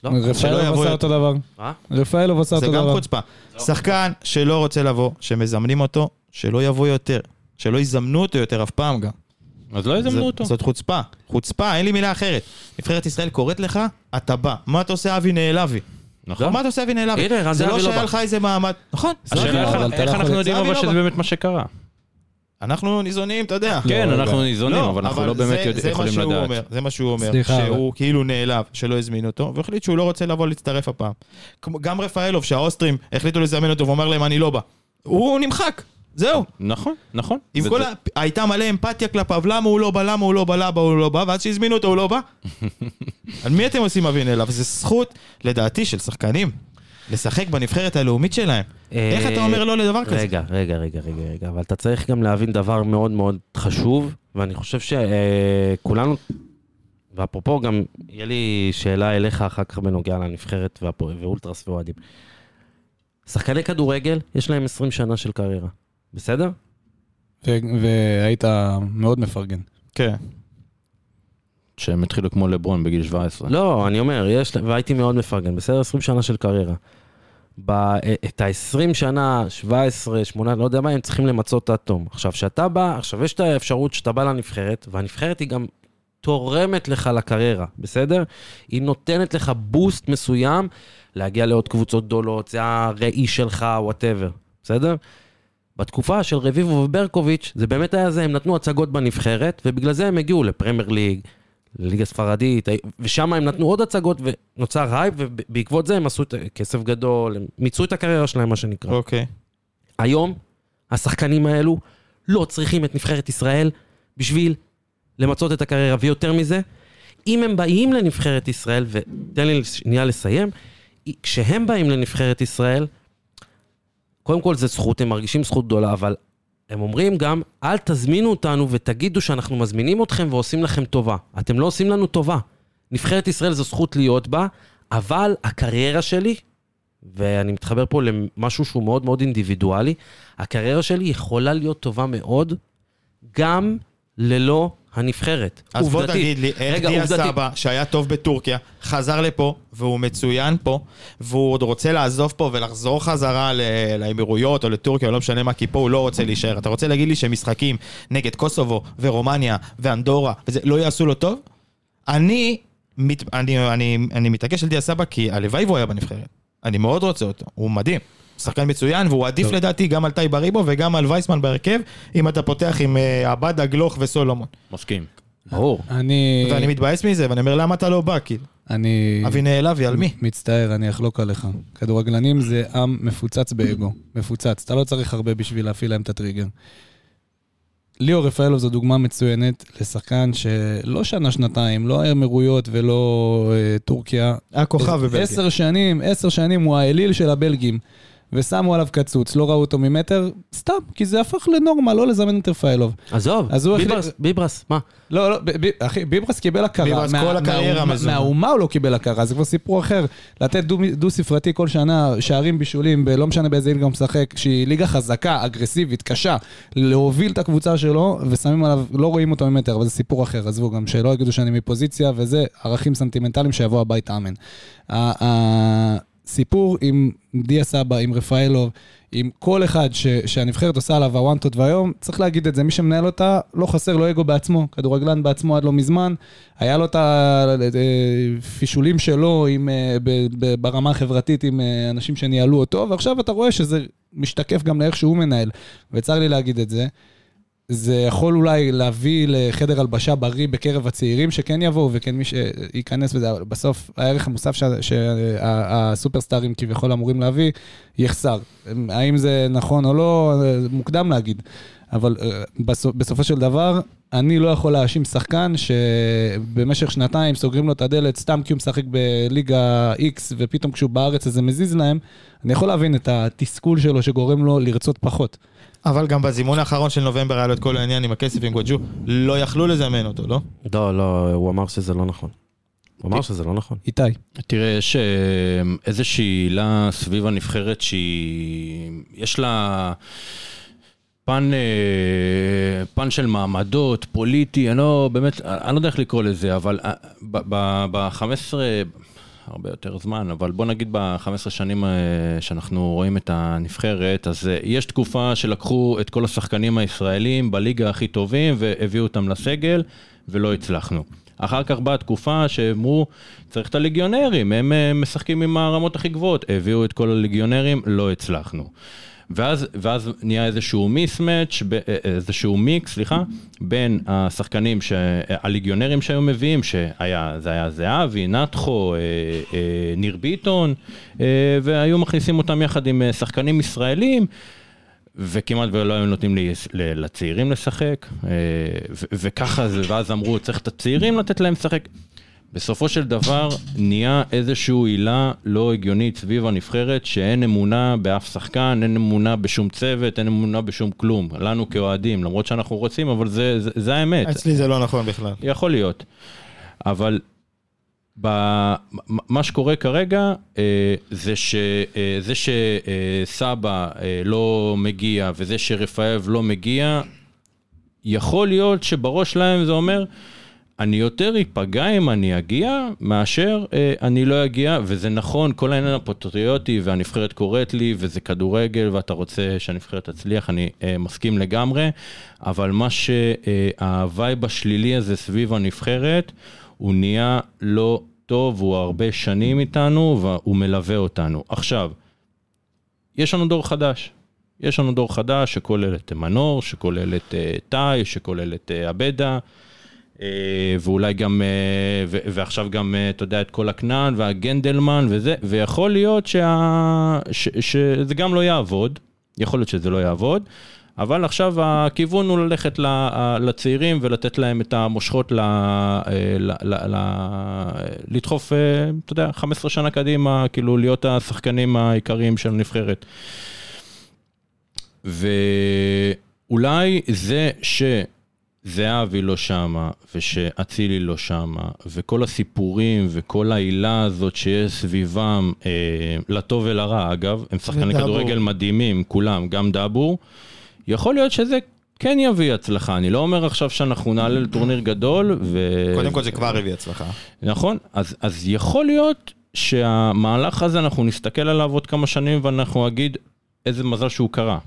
לא, רפאלוב יבוא עשה. אותו דבר. מה? רפאלוב עשה זה אותו גם דבר. חוצפה. שחקן שלא רוצה לבוא, שמזמנים אותו, שלא יבוא יותר. שלא יזמנו אותו יותר אף פעם גם. אז לא זה- יזמנו אותו. זאת חוצפה. חוצפה, אין לי מילה אחרת. נבחרת ישראל קוראת לך, אתה בא. מה אתה עושה אבי נעלבי? נכון. מה אתה עושה אבי נעלבי? זה לא לא שהיה. לך איזה מעמד. נכון. השאלה לא איך- לא אנחנו יודעים אבל לא שזה בא. באמת מה שקרה. אנחנו ניזונים, אתה יודע. כן, לא, אנחנו לא. ניזונים, אבל אנחנו לא באמת יודע- זה מה יכולים שהוא לדעת. אומר, זה מה שהוא אומר, שהוא כאילו נעלב שלא הזמינו אותו, והחליט שהוא לא רוצה לבוא להצטרף הפעם. כמו- גם רפאלוב, שהאוסטרים החליטו לזמן אותו ואומר להם אני לא בא. הוא נמחק, זהו. נכון, נכון. עם זה- כל זה- ה... הייתה מלא אמפתיה כלפיו, למה הוא לא בא, למה הוא לא בא, למה הוא לא בא, ואז שהזמינו אותו הוא לא בא. על מי אתם עושים אבי נעלב? זו זכות, לדעתי, של שחקנים, לשחק בנבחרת הלאומית שלהם. איך אתה אומר לא לדבר כזה? רגע, רגע, רגע, רגע, רגע, אבל אתה צריך גם להבין דבר מאוד מאוד חשוב, ואני חושב שכולנו, ואפרופו גם, יהיה לי שאלה אליך אחר כך בנוגע לנבחרת ואולטרס ואוהדים. שחקני כדורגל, יש להם 20 שנה של קריירה, בסדר? והיית מאוד מפרגן. כן. שהם התחילו כמו לברון בגיל 17. לא, אני אומר, יש, והייתי מאוד מפרגן, בסדר? 20 שנה של קריירה. ב- את ה-20 שנה, 17, 18, לא יודע מה, הם צריכים למצות עד תום. עכשיו, כשאתה בא, עכשיו יש את האפשרות שאתה בא לנבחרת, והנבחרת היא גם תורמת לך לקריירה, בסדר? היא נותנת לך בוסט מסוים להגיע לעוד קבוצות גדולות, זה הראי שלך, whatever, בסדר? בתקופה של רביבו וברקוביץ', זה באמת היה זה, הם נתנו הצגות בנבחרת, ובגלל זה הם הגיעו לפרמייר ליג, לליגה ספרדית, ושם הם נתנו עוד הצגות ונוצר הייפ, ובעקבות זה הם עשו את כסף גדול, הם מיצו את הקריירה שלהם, מה שנקרא. אוקיי. היום, השחקנים האלו לא צריכים את נבחרת ישראל בשביל למצות את הקריירה, ויותר מזה, אם הם באים לנבחרת ישראל, ותן לי שנייה לסיים, כשהם באים לנבחרת ישראל, קודם כל זה זכות, הם מרגישים זכות גדולה, אבל הם אומרים גם, אל תזמינו אותנו ותגידו שאנחנו מזמינים אתכם ועושים לכם טובה. אתם לא עושים לנו טובה. נבחרת ישראל זו זכות להיות בה, אבל הקריירה שלי, ואני מתחבר פה למשהו שהוא מאוד מאוד אינדיבידואלי, הקריירה שלי יכולה להיות טובה מאוד, גם ללא הנבחרת. אז בוא. תגיד לי, איך רגע, דיה עובדתית. סבא, שהיה טוב בטורקיה, חזר לפה, והוא מצוין פה, והוא עוד רוצה לעזוב פה ולחזור חזרה ל- לאמירויות או לטורקיה, או לא משנה מה, כי פה הוא לא רוצה להישאר. אתה רוצה להגיד לי שמשחקים נגד קוסובו ורומניה ואנדורה, וזה לא יעשו לו טוב? אני, מת, אני, אני, אני מתעקש על דיה סבא כי הלוואי והוא היה בנבחרת. אני מאוד רוצה אותו, הוא מדהים. שחקן מצוין, והוא עדיף טוב. לדעתי גם על טאי בריבו וגם על וייסמן בהרכב, אם אתה פותח עם אה, עבאדה, גלוך וסולומון. מסכים. ברור. אני... ואני מתבאס מזה, ואני אומר, למה אתה לא בא? כאילו, אני... אבי נעלבי, על מי? מצטער, אני אחלוק עליך. כדורגלנים זה עם מפוצץ באגו. מפוצץ. אתה לא צריך הרבה בשביל להפעיל להם את הטריגר. ליאור רפאלוב זו דוגמה מצוינת לשחקן שלא שנה-שנתיים, לא האמירויות ולא אה, טורקיה. היה כוכב בבלגיה. עשר שנים, עשר שנים הוא האליל של הבלגים. ושמו עליו קצוץ, לא ראו אותו ממטר, סתם, כי זה הפך לנורמה, לא לזמן את רפאלוב. עזוב, ביברס, החליט- ביברס, מה? לא, לא, ב- ב- אחי, ביברס קיבל הכרה. ביברס כל הקריירה מהאומה- מזומן. מהאומה הוא לא קיבל הכרה, זה כבר סיפור אחר. לתת דו- דו-ספרתי כל שנה, שערים בישולים, לא משנה באיזה ליגה הוא משחק, שהיא ליגה חזקה, אגרסיבית, קשה, להוביל את הקבוצה שלו, ושמים עליו, לא רואים אותו ממטר, אבל זה סיפור אחר, עזבו גם, שלא יגידו שאני מפוזיציה, וזה ערכים סנטימנטליים שיבוא הביתה, אמן. הסיפור עם דיה סבא, עם רפאלוב, עם כל אחד ש, שהנבחרת עושה עליו הוואנטות והיום, צריך להגיד את זה, מי שמנהל אותה, לא חסר לו אגו בעצמו, כדורגלן בעצמו עד לא מזמן, היה לו את הפישולים שלו עם, אה, ב, ב, ברמה החברתית עם אה, אנשים שניהלו אותו, ועכשיו אתה רואה שזה משתקף גם לאיך שהוא מנהל, וצר לי להגיד את זה. זה יכול אולי להביא לחדר הלבשה בריא בקרב הצעירים שכן יבואו וכן מי שייכנס בזה, אבל בסוף הערך המוסף שה- שהסופרסטארים כביכול אמורים להביא, יחסר. האם זה נכון או לא, מוקדם להגיד. אבל אה, בסופ, בסופו של דבר, אני לא יכול להאשים שחקן שבמשך שנתיים סוגרים לו את הדלת סתם כי הוא משחק בליגה X ופתאום כשהוא בארץ אז זה מזיז להם. אני יכול להבין את התסכול שלו שגורם לו לרצות פחות. אבל גם בזימון האחרון של נובמבר היה לו את כל העניין עם הכסף עם גואג'ו, לא יכלו לזמן אותו, לא? לא, לא, הוא אמר שזה לא נכון. הוא אמר שזה לא נכון. איתי. תראה, יש אה, איזושהי עילה סביב הנבחרת שהיא... יש לה פן, אה, פן של מעמדות, פוליטי, אני לא, באמת, אני לא יודע איך לקרוא לזה, אבל אה, ב-15, הרבה יותר זמן, אבל בוא נגיד ב-15 שנים אה, שאנחנו רואים את הנבחרת, אז אה, יש תקופה שלקחו את כל השחקנים הישראלים בליגה הכי טובים והביאו אותם לסגל, ולא הצלחנו. אחר כך באה תקופה שאמרו, צריך את הליגיונרים, הם אה, משחקים עם הרמות הכי גבוהות, הביאו את כל הליגיונרים, לא הצלחנו. ואז, ואז נהיה איזשהו מיסמץ', ב- אה, איזשהו מיקס, סליחה, בין השחקנים, ש... הליגיונרים שהיו מביאים, שהיה, זה היה זהבי, נתחו, אה, אה, ניר ביטון, אה, והיו מכניסים אותם יחד עם אה, שחקנים ישראלים. וכמעט ולא היו נותנים לי, לצעירים לשחק, אה, וככה זה, ואז אמרו, צריך את הצעירים לתת להם לשחק. בסופו של דבר נהיה איזושהי עילה לא הגיונית סביב הנבחרת, שאין אמונה באף שחקן, אין אמונה בשום צוות, אין אמונה בשום כלום. לנו כאוהדים, למרות שאנחנו רוצים, אבל זה, זה, זה האמת. אצלי זה לא נכון בכלל. יכול להיות. אבל ב- מה שקורה כרגע אה, זה שזה שסבא אה, לא מגיע וזה שרפאב לא מגיע, יכול להיות שבראש שלהם זה אומר, אני יותר איפגע אם אני אגיע, מאשר אה, אני לא אגיע, וזה נכון, כל העניין הפטריוטי והנבחרת קוראת לי, וזה כדורגל, ואתה רוצה שהנבחרת תצליח, אני אה, מסכים לגמרי, אבל מה שהווייב השלילי הזה סביב הנבחרת, הוא נהיה לא טוב, הוא הרבה שנים איתנו, והוא מלווה אותנו. עכשיו, יש לנו דור חדש. יש לנו דור חדש שכולל את מנור, שכולל את אה, טאי, שכולל את אה, עבדה, אה, ואולי גם, אה, ועכשיו גם, אה, אתה יודע, את כל הכנען והגנדלמן וזה, ויכול להיות שה, ש, שזה גם לא יעבוד, יכול להיות שזה לא יעבוד, אבל עכשיו הכיוון הוא ללכת לצעירים ולתת להם את המושכות, ל, אה, ל, ל, ל, לדחוף, אה, אתה יודע, 15 שנה קדימה, כאילו להיות השחקנים העיקריים של הנבחרת. ואולי זה שזהבי לא שמה, ושאצילי לא שמה, וכל הסיפורים וכל העילה הזאת שיש סביבם, אה, לטוב ולרע אגב, הם שחקני. כדורגל מדהימים, כולם, גם דאבור, יכול להיות שזה כן יביא הצלחה, אני לא אומר עכשיו שאנחנו נעלה לטורניר גדול, ו... קודם כל זה כבר הביא הצלחה. נכון, אז, אז יכול להיות שהמהלך הזה, אנחנו נסתכל עליו עוד כמה שנים ואנחנו נגיד איזה מזל שהוא קרה.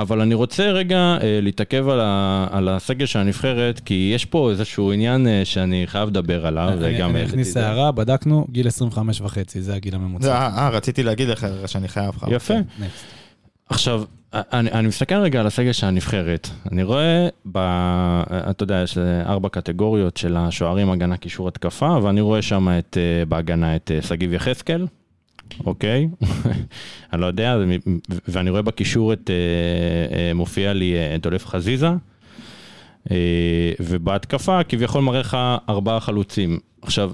אבל אני רוצה רגע אה, להתעכב על, ה, על הסגל של הנבחרת, כי יש פה איזשהו עניין אה, שאני חייב לדבר עליו, אני- וגם... אני אה, אכניס. הערה, בדקנו, גיל 25 וחצי, זה הגיל זה, הממוצע. אה, אה, רציתי להגיד לך שאני חייב לך. יפה. Next. עכשיו, אני, אני מסתכל רגע על הסגל של הנבחרת, אני רואה, ב, אתה יודע, יש ארבע קטגוריות של השוערים, הגנה, קישור, התקפה, ואני רואה שם את, אה, בהגנה את אה, שגיב יחזקאל, אוקיי? אני לא יודע, ואני רואה בקישור את, אה, אה, מופיע לי אה, דולף חזיזה, אה, ובהתקפה כביכול מראה לך ארבעה חלוצים. עכשיו,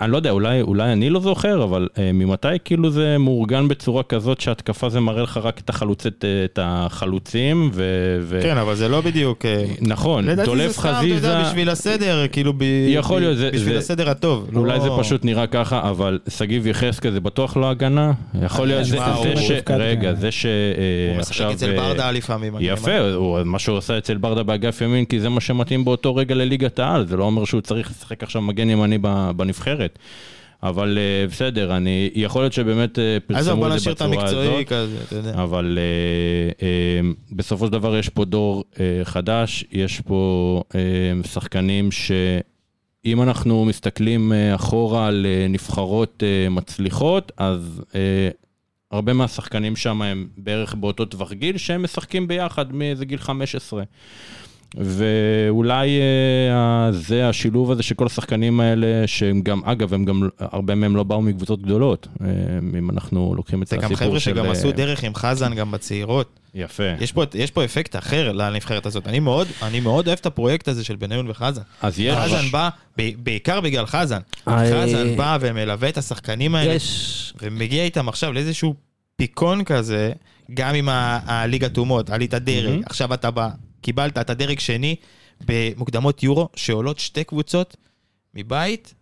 אני לא יודע, אולי, אולי אני לא זוכר, אבל אה, ממתי כאילו זה מאורגן בצורה כזאת שהתקפה זה מראה לך רק את, החלוצת, אה, את החלוצים, ו... ו... כן, אבל זה לא בדיוק... אה, נכון, לדעתי זה דולף סתם, אתה חזיזה... יודע, בשביל הסדר, כאילו, ב- יכול להיות, זה- בשביל זה- הסדר הטוב. אולי לא- זה פשוט נראה ככה, אבל שגיב יחזקאל זה בטוח לא הגנה. יכול להיות, זה, זה הוא ש... מופקד, רגע, כן. זה ש... הוא אה, משחק עכשיו... אצל אה, ברדה לפעמים. אני יפה, הוא- מה שהוא עושה אצל ברדה באגף ימין, כי זה מה שמתאים באותו רגע לליגת העל, זה לא אומר שהוא צריך לשחק עכשיו מגן ימני ב- בנבחרת. אבל אה, בסדר, אני, יכול להיות שבאמת אז פרסמו בוא את זה נשאיר את בצורה המקצועי הזאת. כזה, אתה יודע. אבל אה, אה, בסופו של דבר יש פה דור אה, חדש, יש פה אה, שחקנים שאם אנחנו מסתכלים אה, אחורה על אה, נבחרות אה, מצליחות, אז אה, הרבה מהשחקנים שם הם בערך באותו טווח גיל, שהם משחקים ביחד מאיזה גיל 15. ואולי אה, זה השילוב הזה של כל השחקנים האלה, שהם גם, אגב, הם גם, הרבה מהם לא באו מקבוצות גדולות, אה, אם אנחנו לוקחים את זה גם הסיפור של... חבר'ה שגם אה, עשו דרך עם חזן גם בצעירות. יפה. יש פה, יש פה אפקט אחר לנבחרת הזאת. אני מאוד, אני מאוד אוהב את הפרויקט הזה של בניון וחזן. אז יש... חזן בא, ב- בעיקר בגלל חזן. אה, חזן בא ומלווה את השחקנים האלה, יש... ומגיע איתם עכשיו לאיזשהו פיקון כזה, גם עם הליגת אומות, עלית דרג, מהמם. עכשיו אתה בא, קיבלת, אתה דרג שני במוקדמות יורו, שעולות שתי קבוצות מבית,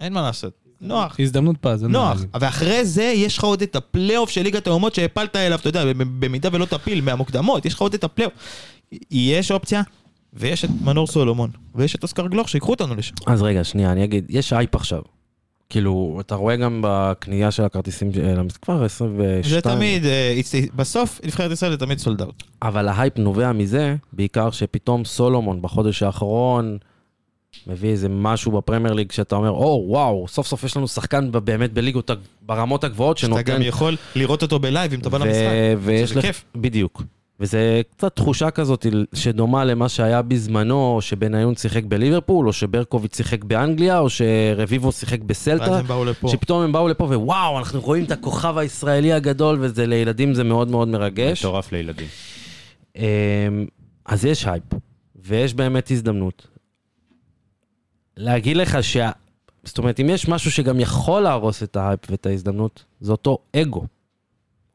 אין מה לעשות. נוח. הזדמנות פז, נוח. ואחרי זה יש לך עוד את הפלייאוף של ליגת האומות שהפלת אליו, אתה יודע, במידה ולא תפיל מהמוקדמות, יש לך עוד את הפלייאוף. יש אופציה, ויש את מנור סולומון, ויש את אוסקר גלוך שיקחו אותנו לשם. אז רגע, שנייה, אני אגיד, יש הייפ עכשיו. כאילו, אתה רואה גם בקנייה של הכרטיסים, אה, למס- כבר 22. זה תמיד, אה, בסוף נבחרת ישראל זה תמיד sold out. אבל ההייפ נובע מזה, בעיקר שפתאום סולומון בחודש האחרון מביא איזה משהו בפרמייר ליג שאתה אומר, או, וואו, סוף סוף יש לנו שחקן באמת בליגות, ברמות הגבוהות שאתה שנותן... גם יכול לראות אותו בלייב אם אתה בא למשחק. ויש זה לך... כיף. בדיוק. וזה קצת תחושה כזאת שדומה למה שהיה בזמנו, שבניון שיחק בליברפול, או שברקוביץ' שיחק באנגליה, או שרביבו שיחק ואז בסלטה. הם באו לפה. שפתאום הם באו לפה ווואו, אנחנו רואים את הכוכב הישראלי הגדול, וזה לילדים זה מאוד מאוד מרגש. מטורף לילדים. אמ, אז יש הייפ, ויש באמת הזדמנות. להגיד לך שה... זאת אומרת, אם יש משהו שגם יכול להרוס את ההייפ ואת ההזדמנות, זה אותו אגו.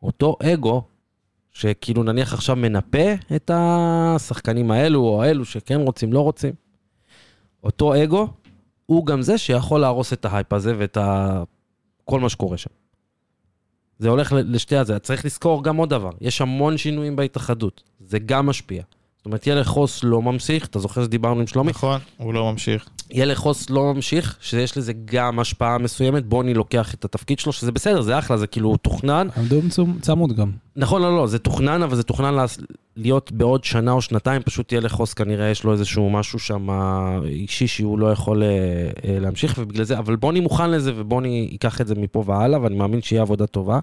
אותו אגו, שכאילו נניח עכשיו מנפה את השחקנים האלו או האלו שכן רוצים, לא רוצים. אותו אגו, הוא גם זה שיכול להרוס את ההייפ הזה ואת ה... כל מה שקורה שם. זה הולך לשתי הזה. צריך לזכור גם עוד דבר, יש המון שינויים בהתאחדות, זה גם משפיע. זאת אומרת, ילד חוס לא ממשיך, אתה זוכר שדיברנו עם שלומי? נכון, הוא לא ממשיך. ילד חוס לא ממשיך, שיש לזה גם השפעה מסוימת, בוני לוקח את התפקיד שלו, שזה בסדר, זה אחלה, זה כאילו תוכנן. עמדו צמוד גם. נכון, לא, לא, זה תוכנן, אבל זה תוכנן להיות בעוד שנה או שנתיים, פשוט ילד חוס כנראה יש לו איזשהו משהו שם אישי שהוא לא יכול אה, אה, להמשיך, ובגלל זה, אבל בוני מוכן לזה, ובוני ייקח את זה מפה והלאה, ואני מאמין שיהיה עבודה טובה.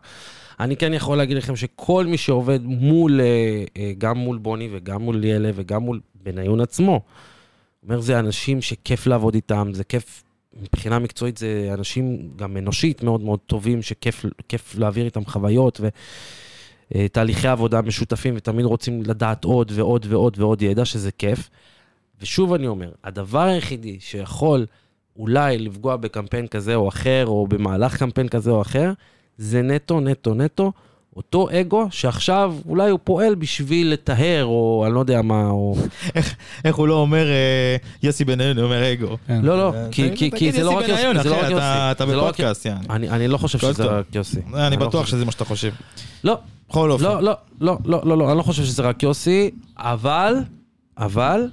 אני כן יכול להגיד לכם שכל מי שעובד מול, אה, אה, גם מול בוני וגם מול ילד וגם מול בניון עצמו, אומר, זה אנשים שכיף לעבוד איתם, זה כיף, מבחינה מקצועית זה אנשים גם אנושית מאוד מאוד טובים, שכיף כיף להעביר איתם חוויות ותהליכי עבודה משותפים, ותמיד רוצים לדעת עוד ועוד ועוד ועוד ידע, שזה כיף. ושוב אני אומר, הדבר היחידי שיכול אולי לפגוע בקמפיין כזה או אחר, או במהלך קמפיין כזה או אחר, זה נטו, נטו, נטו, אותו אגו שעכשיו אולי הוא פועל בשביל לטהר, או אני לא יודע מה, או... איך הוא לא אומר, אה, יוסי בניון, הוא אומר אגו. כן. לא, לא, אה, כי, כי, כי זה לא יוסי רק יוסי, בניון, זה לא אחי, רק יוסי. אתה- בפודקאסט, יעני. אני, אני לא חושב שזה. רק יוסי. אני לא בטוח שזה מה שאתה חושב. לא, בכל אופן. לא, לא, לא, לא, לא, לא, אני לא חושב שזה רק יוסי, אבל, אבל,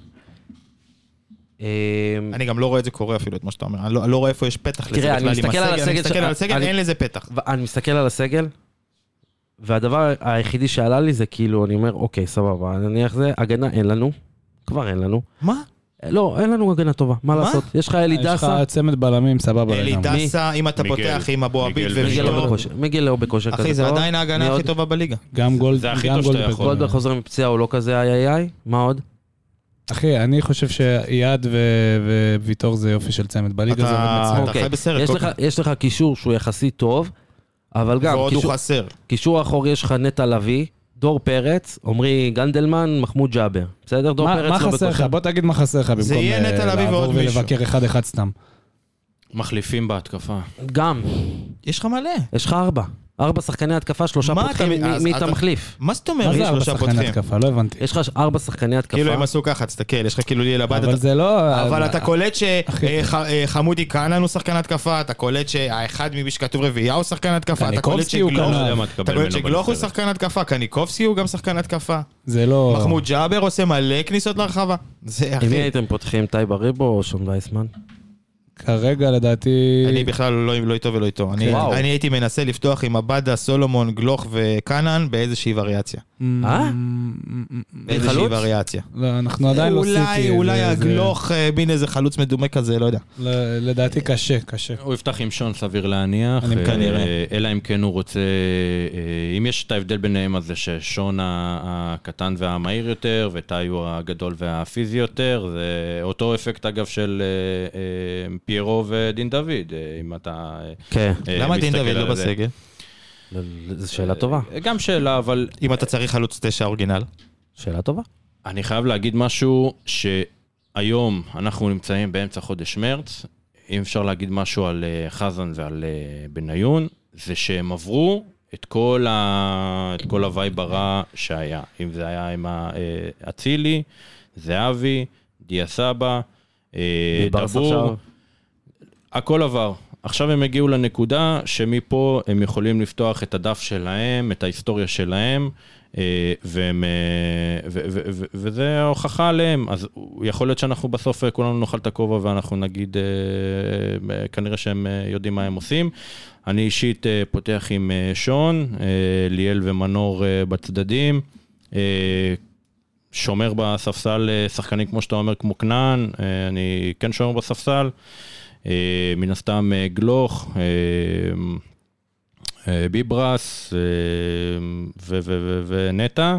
אמ, אני גם לא רואה את זה קורה אפילו, את מה שאתה אומר. אני לא אני לא רואה איפה יש פתח לזה תראה, אני בכלל עם מסתכל על הסגל. אני מסתכל על הסגל, אין לזה פתח. אני מסתכל על הסגל, והדבר היחידי שעלה לי זה כאילו, אני אומר, אוקיי, סבבה, נניח זה, הגנה אין לנו, כבר אין לנו. מה? לא, אין לנו הגנה טובה, מה? לעשות? יש לך אלי יש לך דסה, צמד בלמים, סבבה אלי. דסה, אם אתה. פותח עם אבו עביד מיגל מיגל לא. בכושר, כזה אחי, זה. עדיין ההגנה? הכי טובה בליגה. גם גולד, זה הכי גם טוב שאתה גולדברג. יכול. גולדברג חוזר מפציעה, הוא לא כזה איי איי איי, מה עוד? אחי, אני חושב שאייד ו- וויטור זה יופי של צמד. בליגה זה עובד אתה מצוין. אתה אוקיי, חי בסרט. יש לך- כך. יש לך קישור שהוא יחסית טוב, אבל גם, ועוד הוא חסר. קישור אחורי יש לך נטע לביא, דור פרץ, עמרי גנדלמן, מחמוד ג'אבר. בסדר? דור מה פרץ מה לא חסר לך? בוא תגיד מה חסר לך במקום יהיה לביא לעבור. ולבקר אחד-אחד סתם. מחליפים בהתקפה. גם, יש לך מלא. יש לך ארבע. ארבע שחקני התקפה, שלושה מה פותחים, אתה- מי- אתה- מחליף? מה זאת מה אומרת? זה יש ארבע שלושה שחקני פותחים. התקפה? לא הבנתי. יש לך ארבע שחקני התקפה. כאילו הם עשו ככה, תסתכל, יש לך כאילו ליאל עבד, אבל זה לא... אבל אתה קולט אחי. שחמודי כהנא הוא שחקן התקפה, אתה קולט שהאחד ממי שכתוב רביעייה הוא שחקן התקפה, אתה קולט שגלוך-. לא מה קולט שגלוך הוא. שחקן התקפה, קניקובסקי הוא גם שחקן התקפה, זה לא... מחמוד ג'אבר עושה מלא כניסות לרחבה. זה עם מי אחי, הייתם פותחים, טאי בריבו או שון וייסמן? כרגע לדעתי... אני בכלל לא לא איתו ולא איתו. אני-. אני הייתי מנסה לפתוח עם עבאדה, סולומון, גלוך וכנעאן באיזושהי וריאציה. אה? באיזושהי חלוץ? וריאציה. לא, אנחנו עדיין לא אולי, סיטי. אולי הגלוך, אה, מין איזה חלוץ מדומה כזה, לא יודע. לדעתי קשה, קשה. הוא יפתח עם שון סביר להניח, אני אה, כנראה. אלא אם כן הוא רוצה, אה, אם יש את ההבדל ביניהם אז זה ששון ה- הקטן והמהיר יותר, וטאי הוא הגדול והפיזי יותר, זה אותו אפקט אגב של אה, אה, פיירו ודין דוד, אה, אם אתה אה, כן, אה, למה דין דוד לא על זה. בסגל? זו שאלה טובה. גם שאלה, אבל אם אתה צריך חלוץ תשע אורגינל. שאלה טובה. אני חייב להגיד משהו שהיום אנחנו נמצאים באמצע חודש מרץ, אם אפשר להגיד משהו על חזן ועל בניון, זה שהם עברו את כל, ה... את כל ה vibe הרע שהיה. אם זה היה עם אצילי, זהבי, דיה סבא, דבור, עכשיו. הכל עבר. עכשיו הם הגיעו לנקודה שמפה הם יכולים לפתוח את הדף שלהם, את ההיסטוריה שלהם, אה, והם, אה, ו- ו- ו- וזה ההוכחה עליהם. אז יכול להיות שאנחנו בסוף אה, כולנו נאכל את הכובע ואנחנו נגיד, אה, אה, כנראה שהם יודעים מה הם עושים. אני אישית פותח עם שון, ליאל ומנור בצדדים. שומר בספסל שחקנים כמו שאתה אומר, כמו כנען, אני כן שומר בספסל. אה, מן הסתם אה, גלוך, אה, ביברס ונטע.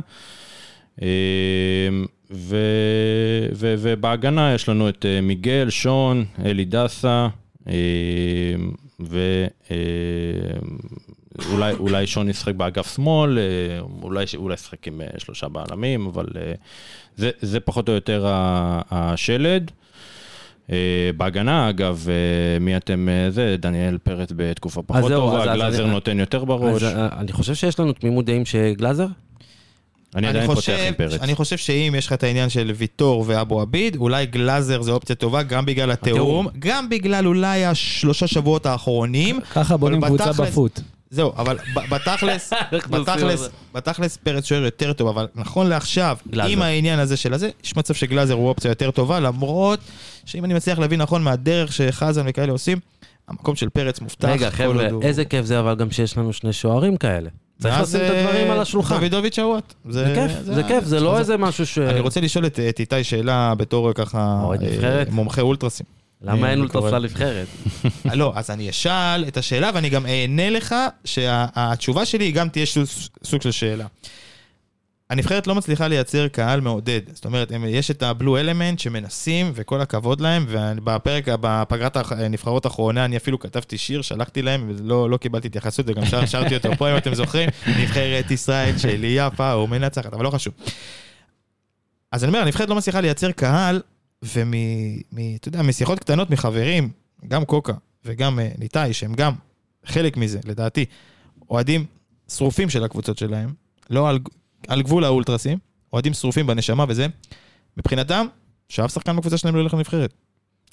ובהגנה יש לנו את מיגל, שון, אלי דסה, ואולי אולי שון ישחק באגף שמאל, אולי ישחק עם שלושה בעלמים, אבל זה, פחות או יותר השלד. אה, בהגנה, אגב, אה, מי אתם אה, זה? דניאל פרץ בתקופה פחות טובה, אז- אז גלאזר אני- נותן יותר בראש. אז אני חושב שיש לנו תמימות דעים שגלאזר? אני עדיין פותח חושב- עם פרץ. אני חושב שאם יש לך את העניין של ויטור ואבו עביד, אולי גלאזר זה אופציה טובה, גם בגלל התיאום, גם בגלל אולי השלושה שבועות האחרונים. ככה בונים קבוצה בפוט. זהו, אבל בתכלס, בתכלס. בתכלס פרץ שוער יותר טוב, אבל נכון לעכשיו. עם העניין הזה של הזה, יש מצב שגלאזר הוא אופציה יותר טובה, למרות שאם אני מצליח להבין נכון מהדרך שחזן וכאלה עושים, המקום של פרץ מובטח. רגע, חבר'ה, איזה כיף זה אבל גם שיש לנו שני שוערים כאלה. צריך לשים את הדברים אה, על השולחן. דוידוביץ' הוואט. זה כיף, זה כיף, זה לא איזה משהו ש... אני רוצה לשאול את איתי שאלה בתור ככה אה? מומחה אולטרסים. למה אין אני אולטרס קורא- לנבחרת? אה, לא, אז אני אשאל את השאלה ואני גם אענה לך שהתשובה שלי גם תהיה סוג של שאלה. הנבחרת לא מצליחה לייצר קהל מעודד. זאת אומרת, יש את הבלו אלמנט שמנסים, וכל הכבוד להם, ובפרק, בפגרת הנבחרות האחרונה, אני אפילו כתבתי שיר, שלחתי להם, ולא לא קיבלתי התייחסות, וגם שר, שרתי אותו פה, אם אתם זוכרים, נבחרת ישראל שלי יפה ומנצחת, אבל לא חשוב. אז אני אומר, הנבחרת לא מצליחה לייצר קהל, ומ... מ- אתה יודע, משיחות קטנות מחברים, גם קוקה וגם אה, ניתאי, שהם גם חלק מזה, לדעתי, אוהדים שרופים של הקבוצות שלהם, לא על, על גבול האולטרסים, אוהדים שרופים בנשמה וזה, מבחינתם, שאף שחקן בקבוצה שלהם לא ילך לנבחרת.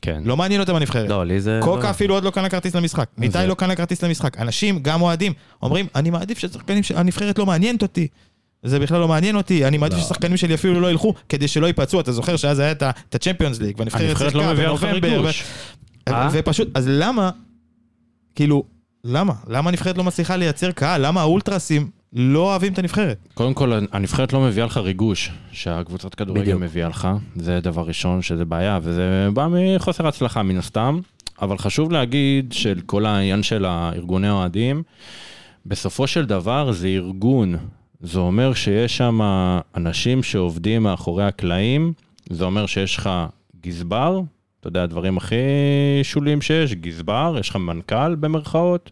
כן. לא מעניין אותם הנבחרת. לא, לי זה... קוקה לא. אפילו עוד לא קנה כרטיס למשחק. ניתאי זה- לא קנה כרטיס למשחק. אנשים, גם אוהדים, אומרים, אני מעדיף ששחקנים, של- הנבחרת לא מעניינת אותי. זה בכלל לא מעניין אותי, אני מעדיף לא. ששחקנים שלי אפילו לא ילכו, כדי שלא ייפצעו. אתה זוכר שאז היה את ה- את הצ'מפיונס ליג, והנבחרת הנבחרת לא שיחקה לך בנובמבר, אה? ופשוט, אז למה, כאילו, למה? למה הנבחרת לא מצליחה לייצר קהל? למה האולטרסים לא אוהבים את הנבחרת? קודם כל, הנבחרת לא מביאה לך ריגוש שהקבוצת כדורגל בדיוק. מביאה לך. זה דבר ראשון שזה בעיה, וזה בא מחוסר הצלחה מן הסתם. אבל חשוב להגיד של כל העניין של הארגוני אוהדים, בסופו של דבר זה ארגון. זה אומר שיש שם אנשים שעובדים מאחורי הקלעים, זה אומר שיש לך גזבר, אתה יודע, הדברים הכי שוליים שיש, גזבר, יש לך מנכ"ל במרכאות,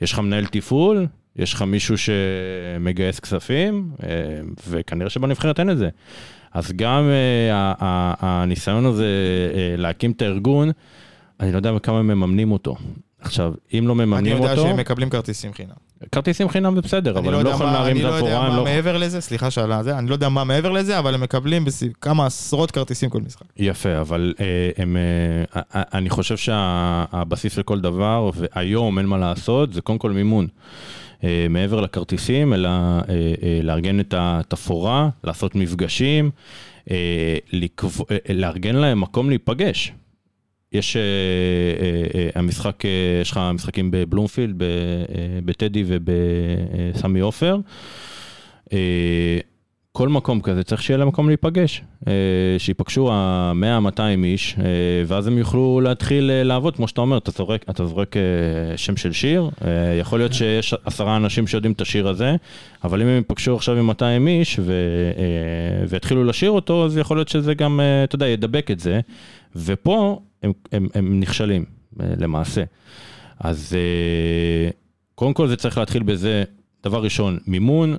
יש לך מנהל תפעול, יש לך מישהו שמגייס כספים, אה, וכנראה שבנבחרת אין את זה. אז גם אה, הניסיון הזה אה, להקים את הארגון, אני לא יודע כמה מממנים אותו. עכשיו, אם לא אני מממנים יודע אותו, שהם מקבלים כרטיסים חינם. כרטיסים חינם זה בסדר, אני אבל לא הם לא יודע יכולים להרים אני את לא יודע התורה, הם מה לא... מעבר לזה, סליחה שעל זה, אני לא יודע מה מעבר לזה, אבל הם מקבלים כמה עשרות כרטיסים כל משחק. יפה, אבל אה, הם, אה, אני חושב שהבסיס לכל דבר, והיום אין מה לעשות, זה קודם כל מימון. אה, מעבר לכרטיסים, אלא לארגן את התפאורה, לעשות מפגשים, לקב- לארגן להם מקום להיפגש. יש אה, אה, אה, המשחק, יש לך משחקים בבלומפילד, בטדי ובסמי עופר. כל מקום כזה צריך שיהיה להם מקום להיפגש, שיפגשו ה-100-200 איש, ואז הם יוכלו להתחיל לעבוד, כמו שאתה אומר, אתה זורק, אתה זורק שם של שיר, יכול להיות שיש עשרה אנשים שיודעים את השיר הזה, אבל אם הם ייפגשו עכשיו עם 200 איש ו, ויתחילו לשיר אותו, אז יכול להיות שזה גם, אתה יודע, ידבק את זה, ופה הם, הם, הם נכשלים, אה, למעשה. אז אה, קודם כל זה צריך להתחיל בזה, דבר ראשון, מימון,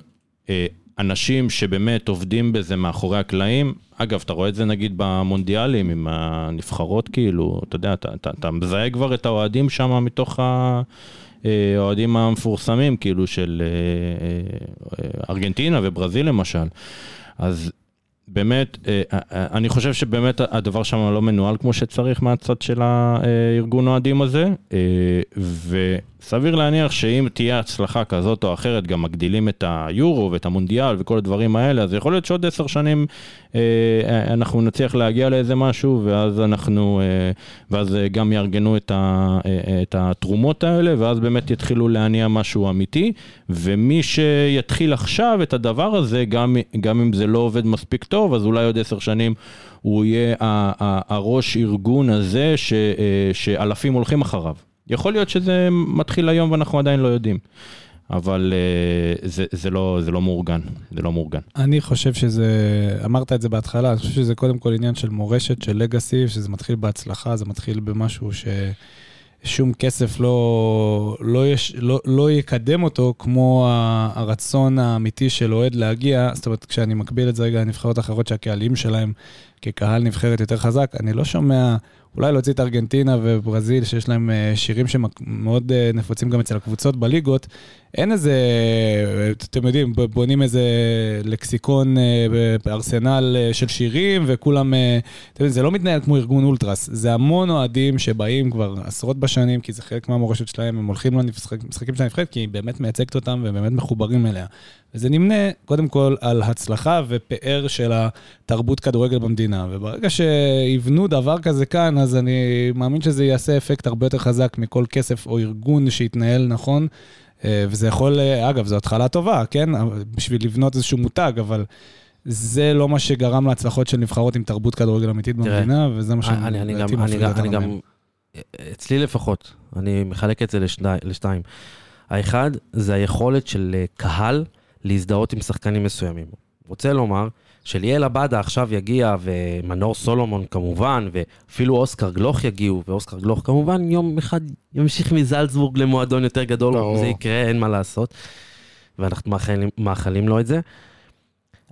אה, אנשים שבאמת עובדים בזה מאחורי הקלעים. אגב, אתה רואה את זה נגיד במונדיאלים עם הנבחרות, כאילו, אתה יודע, אתה, אתה, אתה מזהה כבר את האוהדים שם מתוך האוהדים המפורסמים, כאילו, של ארגנטינה וברזיל למשל. אז באמת, אה, אה, אני חושב שבאמת הדבר שם לא מנוהל כמו שצריך מהצד של הארגון אוהדים הזה, אה, וסביר להניח שאם תהיה הצלחה כזאת או אחרת, גם מגדילים את היורו ואת המונדיאל וכל הדברים האלה, אז יכול להיות שעוד עשר שנים אה, אנחנו נצליח להגיע לאיזה משהו, ואז אנחנו, אה, ואז אה, גם יארגנו את, ה, אה, את התרומות האלה, ואז באמת יתחילו להניע משהו אמיתי, ומי שיתחיל עכשיו את הדבר הזה, גם, גם אם זה לא עובד מספיק טוב, אז אולי עוד עשר שנים הוא יהיה הראש ארגון הזה ש, אה, שאלפים הולכים אחריו. יכול להיות שזה מתחיל היום ואנחנו עדיין לא יודעים, אבל אה, זה, זה, לא, זה לא מאורגן, זה לא מאורגן. אני חושב שזה, אמרת את זה בהתחלה, אני חושב שזה קודם כל עניין של מורשת, של לגאסי, שזה מתחיל בהצלחה, זה מתחיל במשהו ששום כסף לא, לא, יש, לא, לא יקדם אותו, כמו הרצון האמיתי של אוהד להגיע. זאת אומרת, כשאני מקביל את זה רגע לנבחרות אחרות שהקהלים שלהם כקהל נבחרת יותר חזק, אני לא שומע, אולי להוציא את ארגנטינה וברזיל, שיש להם אה, שירים שמאוד אה, נפוצים גם אצל הקבוצות בליגות, אין איזה, אתם יודעים, בונים איזה לקסיקון אה, בארסנל של שירים, וכולם, אתם יודעים, זה לא מתנהל כמו ארגון אולטרס, זה המון אוהדים שבאים כבר עשרות בשנים, כי זה חלק מהמורשת שלהם, הם הולכים למשחקים של הנבחרת, כי היא באמת מייצגת אותם והם באמת מחוברים אליה. וזה נמנה, קודם כל, על הצלחה ופאר של התרבות כדורגל במדינה. וברגע שיבנו דבר כזה כאן, אז אני מאמין שזה יעשה אפקט הרבה יותר חזק מכל כסף או ארגון שיתנהל נכון. אה, וזה יכול, אה, אגב, זו התחלה טובה, כן? בשביל לבנות איזשהו מותג, אבל זה לא מה שגרם להצלחות של נבחרות עם תרבות כדורגל אמיתית תראה, במדינה, וזה מה אני, אני, שלדעתי מפריד גם, אותנו אני גם, מהם. אצלי לפחות, אני מחלק את זה לשני, לשתיים. האחד, זה היכולת של אה, קהל להזדהות עם שחקנים מסוימים. רוצה לומר שליאל עבדה עכשיו יגיע, ומנור סולומון כמובן, ואפילו אוסקר גלוך יגיעו, ואוסקר גלוך כמובן יום אחד ימשיך מזלצבורג למועדון יותר גדול, ברור. זה יקרה, אין מה לעשות. ואנחנו מאחלים, מאחלים לו את זה.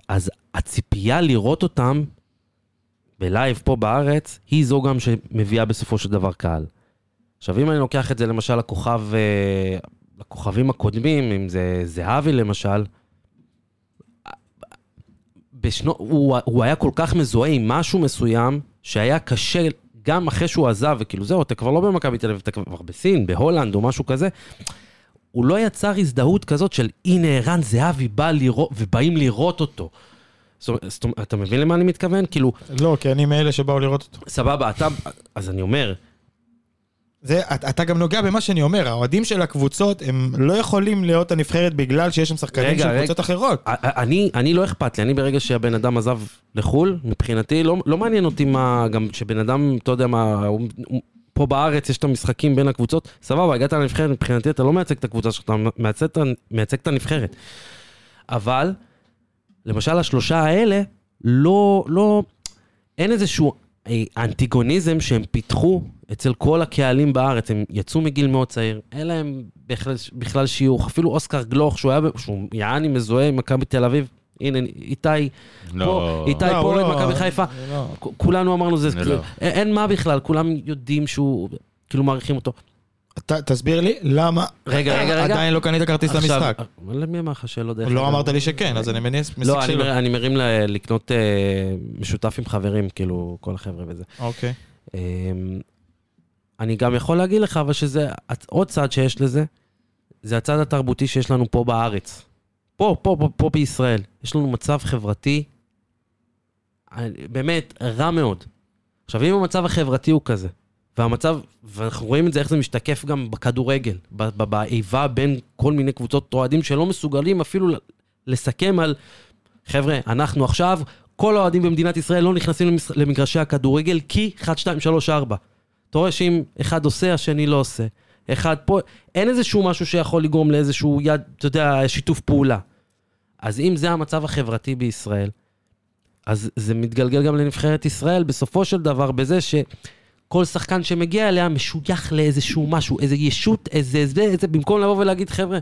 אז הציפייה לראות אותם בלייב פה בארץ, היא זו גם שמביאה בסופו של דבר קהל. עכשיו, אם אני לוקח את זה למשל לכוכב, אה, לכוכבים הקודמים, אם זה זהבי למשל, בשנו, הוא, הוא היה כל כך מזוהה עם משהו מסוים, שהיה קשה, גם אחרי שהוא עזב, וכאילו זהו, אתה כבר לא במכבי תל אביב, אתה כבר בסין, בהולנד או משהו כזה, הוא לא יצר הזדהות כזאת של הנה ערן זהבי בא לראות, ובאים לראות אותו. זאת אומרת, אתה מבין למה אני מתכוון? כאילו, לא, כי אני מאלה שבאו לראות אותו. סבבה, אתה, אז אני אומר, זה, אתה, גם נוגע במה שאני אומר, האוהדים של הקבוצות, הם לא יכולים להיות הנבחרת בגלל שיש שם שחקנים רגע, של רגע. קבוצות אחרות. אני, אני לא אכפת לי, אני ברגע שהבן אדם עזב לחו"ל, מבחינתי לא, לא מעניין אותי מה, גם שבן אדם, אתה יודע מה, הוא, הוא, פה בארץ יש את המשחקים בין הקבוצות, סבבה, הגעת לנבחרת, מבחינתי אתה לא מייצג את הקבוצה שלך, אתה מייצג, מייצג את הנבחרת. אבל, למשל השלושה האלה, לא, לא, אין איזשהו האנטיגוניזם שהם פיתחו אצל כל הקהלים בארץ, הם יצאו מגיל מאוד צעיר, אין להם בכלל, בכלל שיוך, אפילו אוסקר גלוך, שהוא היה, שהוא יעני מזוהה עם מכבי תל אביב, הנה, איתי לא. פה, איתי לא, פה לא, מכבי חיפה, לא. כולנו אמרנו זה, כאילו, לא. אין- אין מה בכלל, כולם יודעים שהוא, כאילו מעריכים אותו. ת- תסביר לי למה רגע, רגע, רגע. עדיין לא קנית כרטיס עכשיו, למשחק. למי אמר לך שלא דרך לא אגב? אמרת לי שכן, אז אני מניח מסיק לא, אני שלא. מר- אני מרים ל- לקנות אה, משותף עם חברים, כאילו, כל החבר'ה וזה. אוקיי. אמ, אני גם יכול להגיד לך, אבל שזה עוד צד שיש לזה, זה הצד התרבותי שיש לנו פה בארץ. פה, פה, פה, פה בישראל. יש לנו מצב חברתי, אה, באמת, רע מאוד. עכשיו, אם המצב החברתי הוא כזה, והמצב, ואנחנו רואים את זה, איך זה משתקף גם בכדורגל, באיבה בין כל מיני קבוצות אוהדים שלא מסוגלים אפילו לסכם על, חבר'ה, אנחנו עכשיו, כל האוהדים במדינת ישראל לא נכנסים למגרשי הכדורגל, כי 1, 2, 3, 4. אתה רואה שאם אחד עושה, השני לא עושה. אחד פה, אין איזשהו משהו שיכול לגרום לאיזשהו יד, אתה יודע, שיתוף פעולה. אז אם זה המצב החברתי בישראל, אז זה מתגלגל גם לנבחרת ישראל בסופו של דבר בזה שכל שחקן שמגיע אליה משוייך לאיזשהו משהו, איזה ישות, איזה, איזה, איזה, במקום לבוא ולהגיד, חבר'ה,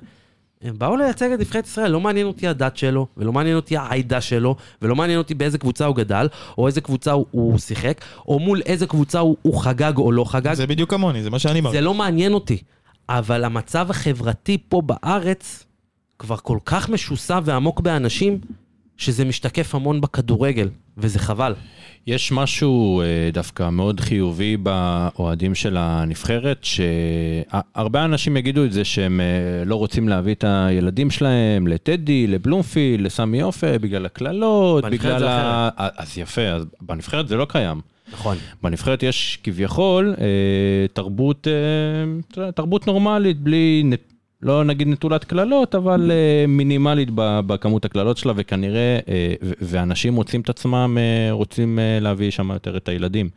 הם באו לייצג את נבחרת ישראל, לא מעניין אותי הדת שלו, ולא מעניין אותי העדה שלו, ולא מעניין אותי באיזה קבוצה הוא גדל, או איזה קבוצה הוא, הוא שיחק, או מול איזה קבוצה הוא, הוא חגג או לא חגג. זה בדיוק כמוני, זה מה שאני מרגיש. זה לא מעניין אותי. אבל המצב החברתי פה בארץ כבר כל כך משוסע ועמוק באנשים, שזה משתקף המון בכדורגל, וזה חבל. יש משהו אה, דווקא מאוד חיובי באוהדים של הנבחרת, שהרבה אנשים יגידו את זה שהם אה, לא רוצים להביא את הילדים שלהם לטדי, לבלומפילד, לסמי עופר, בגלל הקללות, בגלל ה... אז יפה, אז בנבחרת זה לא קיים. נכון. בנבחרת יש כביכול אה, תרבות, אה, תרבות נורמלית, בלי, לא נגיד נטולת קללות, אבל אה, מינימלית בכמות הקללות שלה, וכנראה, אה, ואנשים מוצאים את עצמם, אה, רוצים להביא שם יותר את הילדים.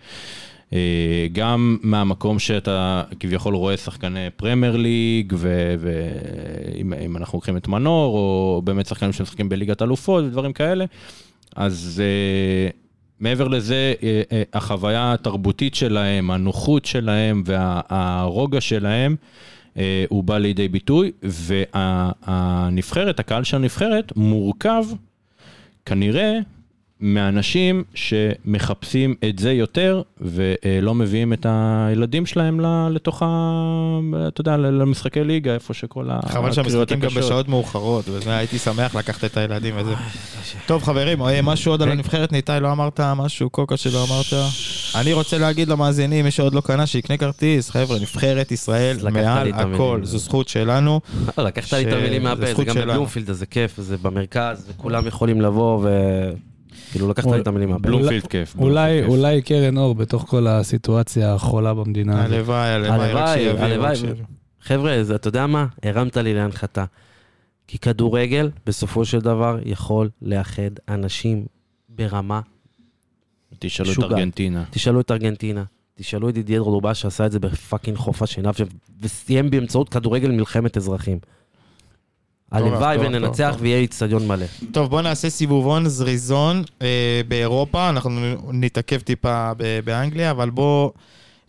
גם מהמקום שאתה כביכול רואה שחקני פרמייר ליג, ואם אם אנחנו לוקחים את מנור, או באמת שחקנים שמשחקים בליגת אלופות ודברים כאלה, אז מעבר לזה, החוויה התרבותית שלהם, הנוחות שלהם והרוגע שלהם, הוא בא לידי ביטוי, והנבחרת, הקהל של הנבחרת, מורכב כנראה מאנשים שמחפשים את זה יותר, ולא מביאים את הילדים שלהם לתוך ה... אתה יודע, למשחקי ליגה, איפה שכל הקריאות חבל שהמשחקים גם. בשעות מאוחרות, וזה הייתי שמח לקחת את הילדים וזה. טוב חברים, אה, משהו עוד על הנבחרת, ניתאי לא אמרת משהו, קוקה שלא אמרת. אני רוצה להגיד למאזינים, מי שעוד לא קנה, שיקנה כרטיס, חבר'ה, נבחרת ישראל מעל. הכל, זו זכות שלנו. אה, לקחת לי את המילים מהפה, זה גם. בבלומפילד, זה כיף, זה במרכז, וכולם יכולים לבוא ו... כאילו, לקחת לי את המילים מהפה. בלומפילד כיף. אולי. אולי קרן אור בתוך כל הסיטואציה החולה במדינה. הלוואי, הלוואי, הלוואי. חבר'ה, זה- אתה יודע מה? הרמת לי להנחתה. כי כדורגל, בסופו של דבר, יכול לאחד אנשים ברמה. תשאלו את. ארגנטינה. תשאלו את ארגנטינה, תשאלו את דידיאל רודובה שעשה את זה בפאקינג חוף השנהב, וסיים באמצעות כדורגל מלחמת אזרחים. הלוואי טוב, וננצח טוב. ויהיה איצטדיון מלא. טוב, בוא נעשה סיבובון זריזון אה, באירופה, אנחנו נתעכב טיפה ב- באנגליה, אבל בוא,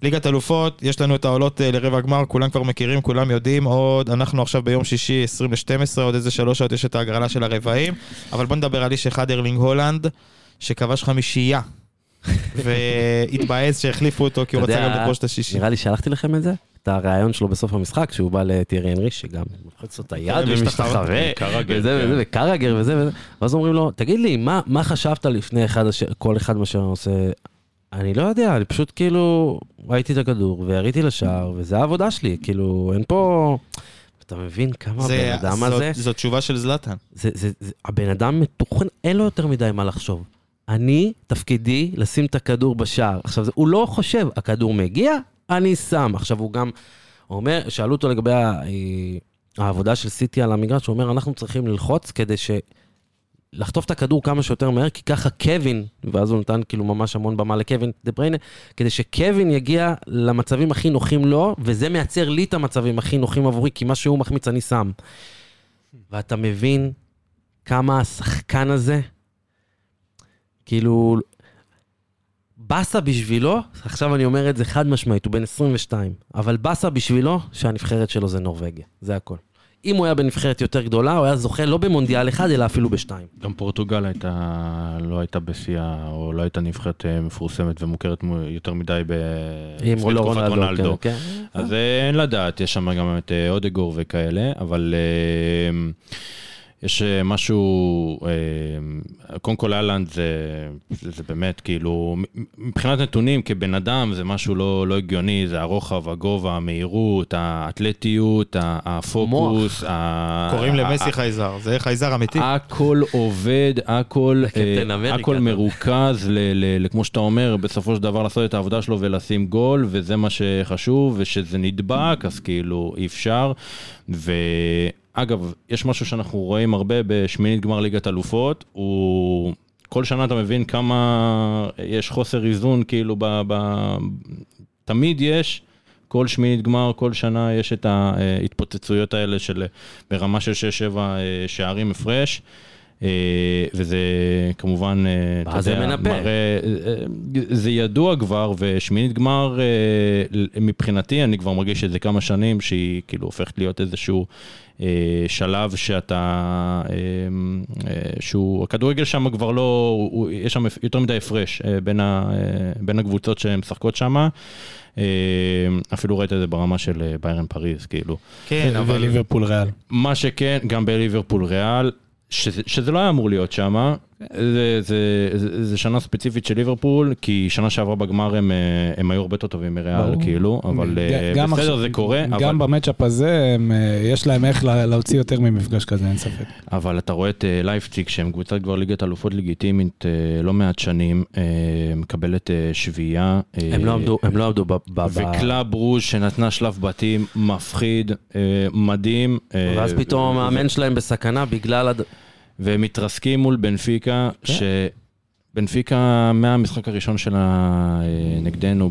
ליגת אלופות, יש לנו את העולות אה, לרבע גמר, כולם כבר מכירים, כולם יודעים, עוד, אנחנו עכשיו ביום שישי 20 ל-12, עוד איזה שלוש שעות יש את ההגרלה של הרבעים, אבל בוא נדבר על איש אחד, ארלינג הולנד, שכבש חמישייה, והתבאס שהחליפו אותו כי הוא רצה גם לכבוש את השישי. נראה לי שלחתי לכם את זה, את הריאיון שלו בסוף המשחק, שהוא בא לטירי הנרי, שגם לוחץ לו את היד. ומשתחרר, קרגר, וזה כן. וזה, וקרגר וזה וזה, ואז אומרים לו, תגיד לי, מה- מה חשבת לפני אחד כל אחד מה שאני עושה? אני לא יודע, אני פשוט כאילו ראיתי את הכדור ויריתי לשער, וזה העבודה שלי, כאילו, אין פה... אתה מבין כמה הבן אדם זאת- הזה... זו תשובה של זלאטן. זה, זה, זה, הבן אדם מתוכן, אין לו יותר מדי מה לחשוב. אני, תפקידי לשים את הכדור בשער. עכשיו, זה, הוא לא חושב, הכדור מגיע, אני שם. עכשיו, הוא גם אומר, שאלו אותו לגבי אה, העבודה של סיטי על המגרש, הוא אומר, אנחנו צריכים ללחוץ כדי ש... לחטוף את הכדור כמה שיותר מהר, כי ככה קווין, ואז הוא נתן כאילו ממש המון במה לקווין דה בריינה, כדי שקווין יגיע למצבים הכי נוחים לו, וזה מייצר לי את המצבים הכי נוחים עבורי, כי מה שהוא מחמיץ אני שם. ואתה מבין כמה השחקן הזה, כאילו, באסה בשבילו, עכשיו אני אומר את זה חד משמעית, הוא בן 22, אבל באסה בשבילו שהנבחרת שלו זה נורבגיה, זה הכל. אם הוא היה בנבחרת יותר גדולה, הוא היה זוכה לא במונדיאל אחד, אלא אפילו בשתיים. גם פורטוגל הייתה, לא הייתה בשיאה, או לא הייתה נבחרת אה, מפורסמת ומוכרת מו- יותר מדי ב... לפני לא תקופת רונלדו, כן. אז אה, אין לדעת, יש שם גם את אה, אודגור וכאלה, אבל יש אה, משהו, אה, קודם כל אהלנד זה, זה, באמת כאילו, מבחינת נתונים כבן אדם זה משהו לא, לא הגיוני, זה הרוחב, הגובה, המהירות, האתלטיות, ה- הפוקוס, ה- קוראים ה- למסי חייזר, זה חייזר אמיתי. הכל עובד, הכל, אה, אמריקה, הכל מרוכז, ל, ל, ל, כמו שאתה אומר, בסופו של דבר לעשות את העבודה שלו ולשים גול, וזה מה שחשוב, ושזה נדבק, אז כאילו אי אפשר. ואגב, יש משהו שאנחנו רואים הרבה בשמינית גמר ליגת אלופות, הוא... כל שנה אתה מבין כמה יש חוסר איזון, כאילו, ב... ב... תמיד יש. כל שמינית גמר, כל שנה יש את ההתפוצצויות האלה של ברמה של 6-7 שערים הפרש. אה, וזה כמובן, אה, אתה יודע, מנפה. מראה, אה, זה ידוע כבר, ושמינית גמר, אה, מבחינתי, אני כבר מרגיש את זה כמה שנים, שהיא כאילו הופכת להיות איזשהו אה, שלב שאתה, אה, אה, שהוא, הכדורגל שם כבר לא, הוא- יש שם יותר מדי הפרש אה, בין ה- אה, בין הקבוצות שהן משחקות שם. אה, אפילו ראית את זה ברמה של אה, ביירן פריז, כאילו. כן, אבל... וליברפול ריאל. מה שכן, גם בליברפול ריאל, שזה, שזה לא היה אמור להיות שם, זה, זה, זה, זה שנה ספציפית של ליברפול, כי שנה שעברה בגמר הם, אה, הם היו הרבה יותר טובים מריאל, ברור. כאילו, אבל אה, גם בסדר, עכשיו- זה קורה, אבל, גם ב matchup הזה, הם, אה, יש להם איך לה- להוציא יותר ממפגש כזה, אין ספק. אבל אתה רואה את אה, לייפציג, שהם קבוצת כבר ליגת אלופות לגיטימית אה, לא מעט שנים, אה, מקבלת אה, שביעייה. אה, הם לא עמדו, הם לא עמדו ב... וקלאב רוז' שנתנה שלב בתים מפחיד, אה, מדהים. אה, ואז פתאום המאמן שלהם בסכנה בגלל... והם מתרסקים מול בנפיקה, כן. שבנפיקה מהמשחק הראשון שלה אה, נגדנו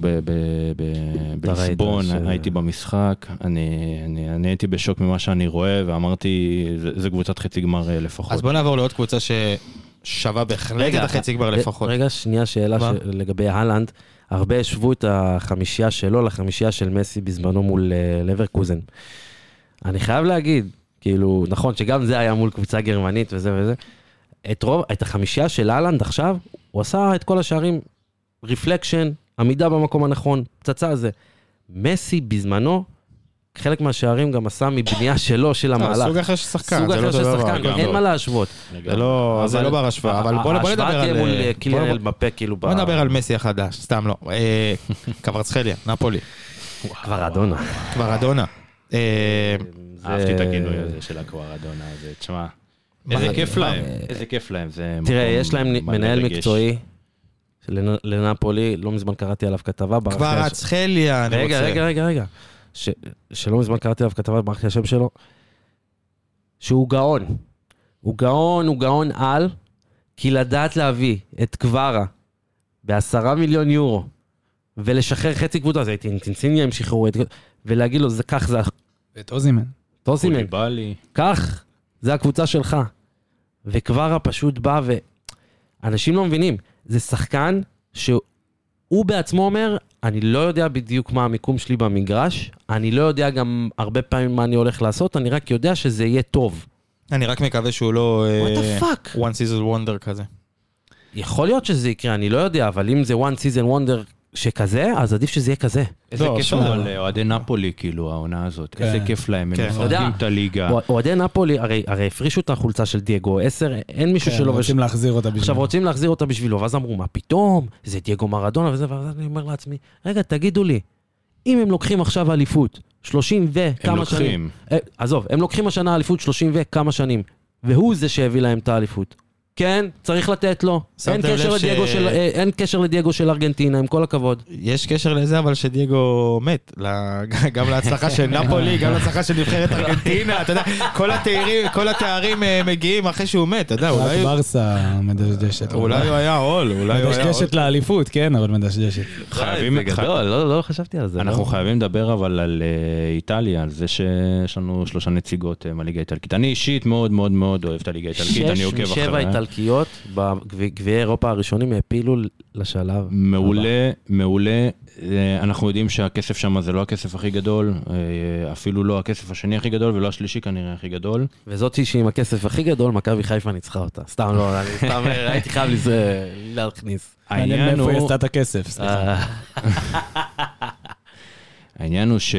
בליסבון, ש- הייתי במשחק, אני, אני, אני הייתי בשוק ממה שאני רואה, ואמרתי, זה, זה קבוצת חצי גמר אה, לפחות. אז בוא נעבור לעוד קבוצה ששווה בהחלט את החצי גמר לפחות. רגע, שנייה, שאלה? ש- לגבי אהלנד. הרבה השוו את החמישייה שלו לחמישייה של מסי בזמנו מול אה, לברקוזן. אני חייב להגיד, כאילו, נכון שגם זה היה מול קבוצה גרמנית וזה וזה. את רוב, את החמישייה של אהלנד עכשיו, הוא עשה את כל השערים, רפלקשן, עמידה במקום הנכון, פצצה זה. מסי בזמנו, חלק מהשערים גם עשה מבנייה שלו של אה, המהלך. סוג אחר של שחקן, סוג לא אחר של. שחקן, גם אין לא. מה להשוות. זה לא, זה לא בר השוואה, אבל בוא נדבר ההשוואה על... תהיה מול אה, אה, בוא- קיליאן אמבפה, כאילו, בוא נדבר על מסי החדש, סתם לא. אה, קוורצחליה, נפולי, כבר אדונה. כבר אדונה. אה, אהבתי את הגינוי הזה של הקווארדונה הזה, תשמע, איזה זה- כיף? להם, איזה כיף להם, זה תראה, יש להם מנהל. מקצועי לנפולי, לא מזמן קראתי עליו כתבה. הש- קוורצחליה, אני רגע, רוצה. רגע, רגע, רגע. ש- שלא מזמן קראתי עליו כתבה, ברח לי השם שלו, שהוא גאון. הוא גאון, הוא גאון על, כי לדעת להביא את קווארה בעשרה מיליון יורו, ולשחרר חצי קבוצה, זה את אינטנסיביה הם שחררו, את- ולהגיד לו, זה כך, זה ואת אוזימן. טוסימן, קוליבאלי, קח, זה הקבוצה שלך. וקווארה פשוט בא ו... אנשים לא מבינים, זה שחקן שהוא בעצמו אומר, אני לא יודע בדיוק מה המיקום שלי במגרש, אני לא יודע גם הרבה פעמים מה אני הולך לעשות, אני רק יודע שזה יהיה טוב. אני רק מקווה שהוא לא... what אה, the fuck? one season wonder כזה. יכול להיות שזה יקרה, אני לא יודע, אבל אם זה one season wonder שכזה, אז עדיף שזה יהיה כזה. איזה לא, כיף. אבל אה, אוהדי נפולי, כאילו, העונה הזאת, כן. איזה כיף להם, כן. הם יודע, מפרקים את הליגה. אוהדי נפולי, הרי, הפרישו את החולצה של דייגו 10, אין מישהו כן, שלובש רוצים להחזיר אותה בשביל... עכשיו רוצים להחזיר אותה בשבילו, ואז אמרו, מה פתאום, זה דייגו מרדונה וזה, ואז אני אומר לעצמי, רגע, תגידו לי, אם הם לוקחים עכשיו אליפות, 30 הם וכמה שנים, לוקחים. אה, עזוב, הם לוקחים השנה אליפות 30 וכמה שנים, והוא זה שהביא להם את האליפות. כן, צריך לתת לו. אין שמתם קשר, ש- לדייגו של, אה, אין קשר לדייגו של ארגנטינה, עם כל הכבוד. יש קשר לזה, אבל שדייגו מת. גם להצלחה של נפולי, גם להצלחה של נבחרת ארגנטינה, אתה יודע, כל התארים, כל התארים אה, מגיעים אחרי שהוא מת, אתה יודע, רק אולי... ברסה מדשדשת. אולי הוא היה עול, אולי הוא היה עול. מדשדשת לאליפות, כן, אבל מדשדשת. חייבים, זה גדול, לא, לא חשבתי על זה. אנחנו לא? חייבים לדבר אבל על אה, איטליה, על זה שיש לנו שלושה נציגות אה, מהליגה האיטלקית. אני אישית מאוד מאוד מאוד אוהב את הליגה האיטלקית, אני עוקב אחריה. האיטלקיות, בגביעי אירופה הראשונים העפילו לשלב. מעולה, מעולה. אה, אנחנו יודעים שהכסף שם זה לא הכסף הכי גדול, אה, אפילו לא הכסף השני הכי גדול ולא השלישי כנראה הכי גדול. וזאת שעם הכסף הכי גדול, מכבי חיפה ניצחה אותה. סתם לא, אני סתם אה, הייתי חייב לזה- להכניס. העניין מאיפה היא הוא, עשתה את הכסף, סליחה. העניין הוא ש...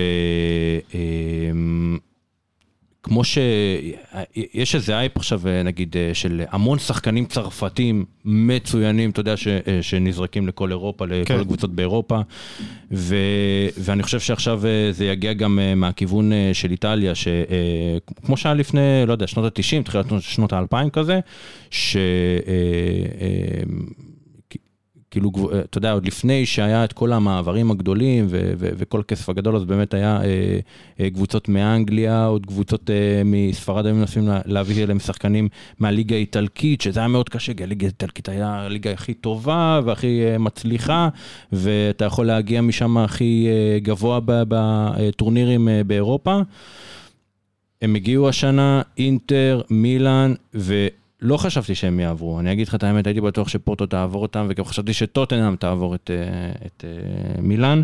כמו שיש איזה אייפ עכשיו, אה, נגיד, אה, של המון שחקנים צרפתים מצוינים, אתה יודע, ש, אה, שנזרקים לכל אירופה, לכל כן. הקבוצות באירופה, ו, ואני חושב שעכשיו זה יגיע גם מהכיוון של איטליה, שכמו שהיה לפני, לא יודע, שנות ה-90, תחילת שנות ה-2000 כזה, ש... אה, אה, כאילו, גבו- אתה יודע, עוד לפני שהיה את כל המעברים הגדולים ו- ו- וכל הכסף הגדול, אז באמת היה אה, אה, קבוצות מאנגליה, עוד קבוצות אה, מספרד היו מנסים לה- להביא אליהם שחקנים מהליגה האיטלקית, שזה היה מאוד קשה, כי הליגה האיטלקית היה הליגה הכי טובה והכי אה, מצליחה, ואתה יכול להגיע משם הכי אה, גבוה בטורנירים אה, באירופה. הם הגיעו השנה, אינטר, מילאן, ולא חשבתי שהם יעברו. אני אגיד לך את האמת, הייתי בטוח שפורטו תעבור אותם, וגם חשבתי שטוטנאם תעבור את, אה, את אה, מילאן.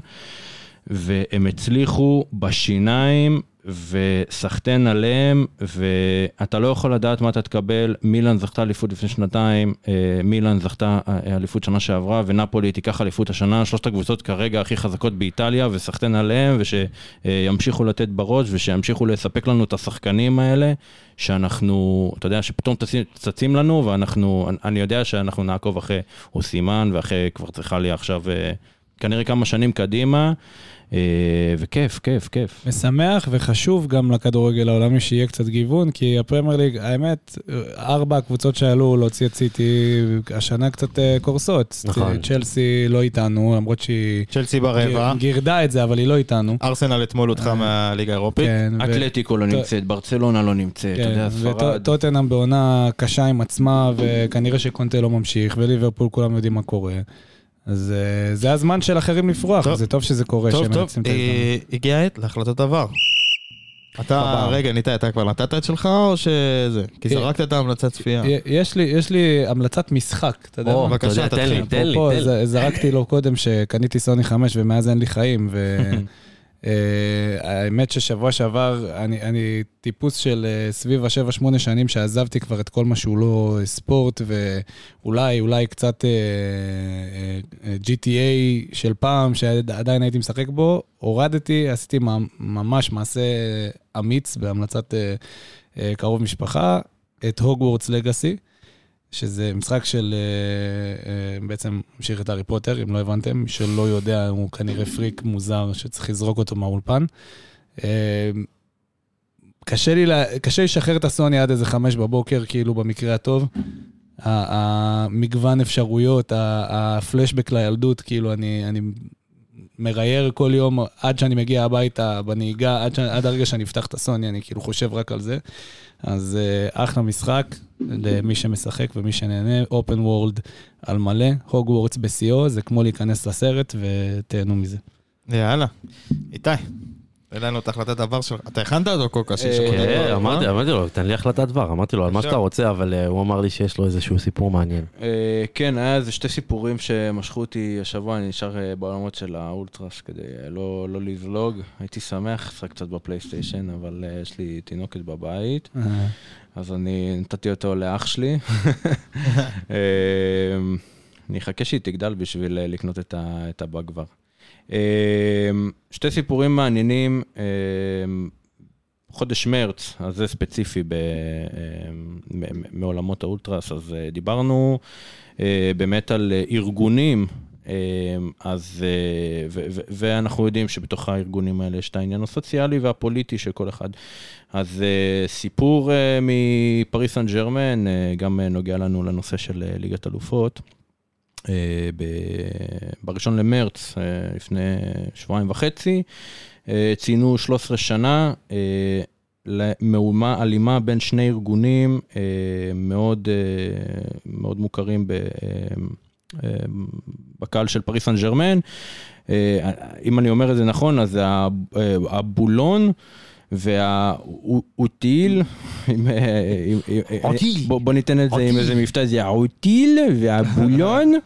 והם הצליחו בשיניים, וסחטיין עליהם, ואתה לא יכול לדעת מה אתה תקבל. מילאן זכתה אליפות לפני שנתיים, אה, מילאן זכתה אה, אליפות שנה שעברה, ונפולי תיקח אליפות השנה, שלושת הקבוצות כרגע הכי חזקות באיטליה, וסחטיין עליהם, ושימשיכו לתת בראש, ושימשיכו לספק לנו את השחקנים האלה, שאנחנו, אתה יודע, שפתאום צצים- לנו, ואנחנו, אני יודע שאנחנו נעקוב אחרי אוסימן, ואחרי כבר צריכה לי עכשיו, אה, כנראה כמה שנים קדימה. אה, וכיף, כיף, כיף. משמח וחשוב גם לכדורגל העולמי שיהיה קצת גיוון, כי הפרמייר ליג, האמת, ארבע הקבוצות שעלו להוציא את סיטי, השנה קצת אה, קורסות. נכון. צ'לסי לא איתנו, למרות שהיא צ'לסי ברבע. גיר- גירדה את זה, אבל היא לא איתנו. ארסנל אתמול הודחה מהליגה האירופית. כן, אתלטיקו לא נמצאת, ברצלונה לא נמצאת, אתה יודע, ספרד. וטוטנאם בעונה קשה עם עצמה, וכנראה שקונטה לא ממשיך, וליברפול כולם יודעים מה קורה. אז אה, זה הזמן של אחרים לפרוח, טוב. זה טוב שזה קורה, טוב, טוב. אה, הגיעה העת להחלטת עבר. אתה. רגע, ניתאי, אתה כבר נתת את שלך או שזה? כי אה, זרקת את ההמלצת צפייה. יש לי, יש לי המלצת משחק, אתה יודע בבקשה, תתחיל. תן לי, תן לי. זרקתי לו קודם שקניתי סוני 5 ומאז אין לי חיים, והאמת ששבוע שעבר אני, אני טיפוס של אה, סביב ה-7-8 שנים שעזבתי כבר את כל מה שהוא לא ספורט, ואולי, אולי קצת אה, אה, אה, GTA של פעם שעדיין הייתי משחק בו, הורדתי, עשיתי ממש מעשה אמיץ בהמלצת אה, אה, קרוב משפחה, את הוגוורטס לגאסי. שזה משחק של, אה, אה, בעצם ממשיך את הארי פוטר, אם לא הבנתם, שלא יודע, הוא כנראה פריק מוזר שצריך לזרוק אותו מהאולפן. אה, קשה לי, קשה לשחרר את הסוני עד איזה חמש בבוקר, כאילו במקרה הטוב. המגוון אפשרויות, הפלשבק לילדות, כאילו אני, אני מרייר כל יום עד שאני מגיע הביתה בנהיגה, עד, ש... עד הרגע שאני אפתח את הסוני, אני כאילו חושב רק על זה. אז אה, אחלה משחק למי שמשחק ומי שנהנה, אופן וורלד על מלא, הוגוורטס בשיאו, זה כמו להיכנס לסרט ותהנו מזה. יאללה. איתי, תן לנו את החלטת עבר שלך. אתה הכנת אותו כל קשה? כן, אמרתי אמרתי לו, תן לי החלטת דבר, אמרתי לו על מה. שאתה רוצה, אבל אה, הוא אמר לי שיש לו איזשהו סיפור מעניין. אה, כן, היה איזה שתי סיפורים שמשכו אותי השבוע, אני נשאר אה, בעולמות של האולטרס כדי אה, לא לא לזלוג. הייתי שמח לשחק קצת בפלייסטיישן, אבל אה, יש לי תינוקת בבית, אז אני נתתי אותו לאח שלי. אה, אני אחכה שהיא תגדל בשביל אה, לקנות את הבא כבר. אה, שתי סיפורים מעניינים. אה, חודש מרץ, אז זה ספציפי ב, אה, מ- מ- מעולמות האולטרס, אז אה, דיברנו אה, באמת על ארגונים, אז, אה, ואנחנו יודעים שבתוך הארגונים האלה יש את העניין הסוציאלי והפוליטי של כל אחד. אז סיפור מפריס סן ג'רמן, גם נוגע לנו לנושא של ליגת אלופות. אה, בראשון למרץ, אה, לפני שבועיים וחצי, אה, ציינו 13 שנה למהומה אלימה בין שני ארגונים מאוד, מאוד מוכרים ב, בקהל של פריס סן ג'רמן. אם אני אומר את זה נכון, אז הבולון והאוטיל, אה, עם- אוטיל. בוא, ניתן את זה עם איזה מבטא, זה האוטיל והבוליון,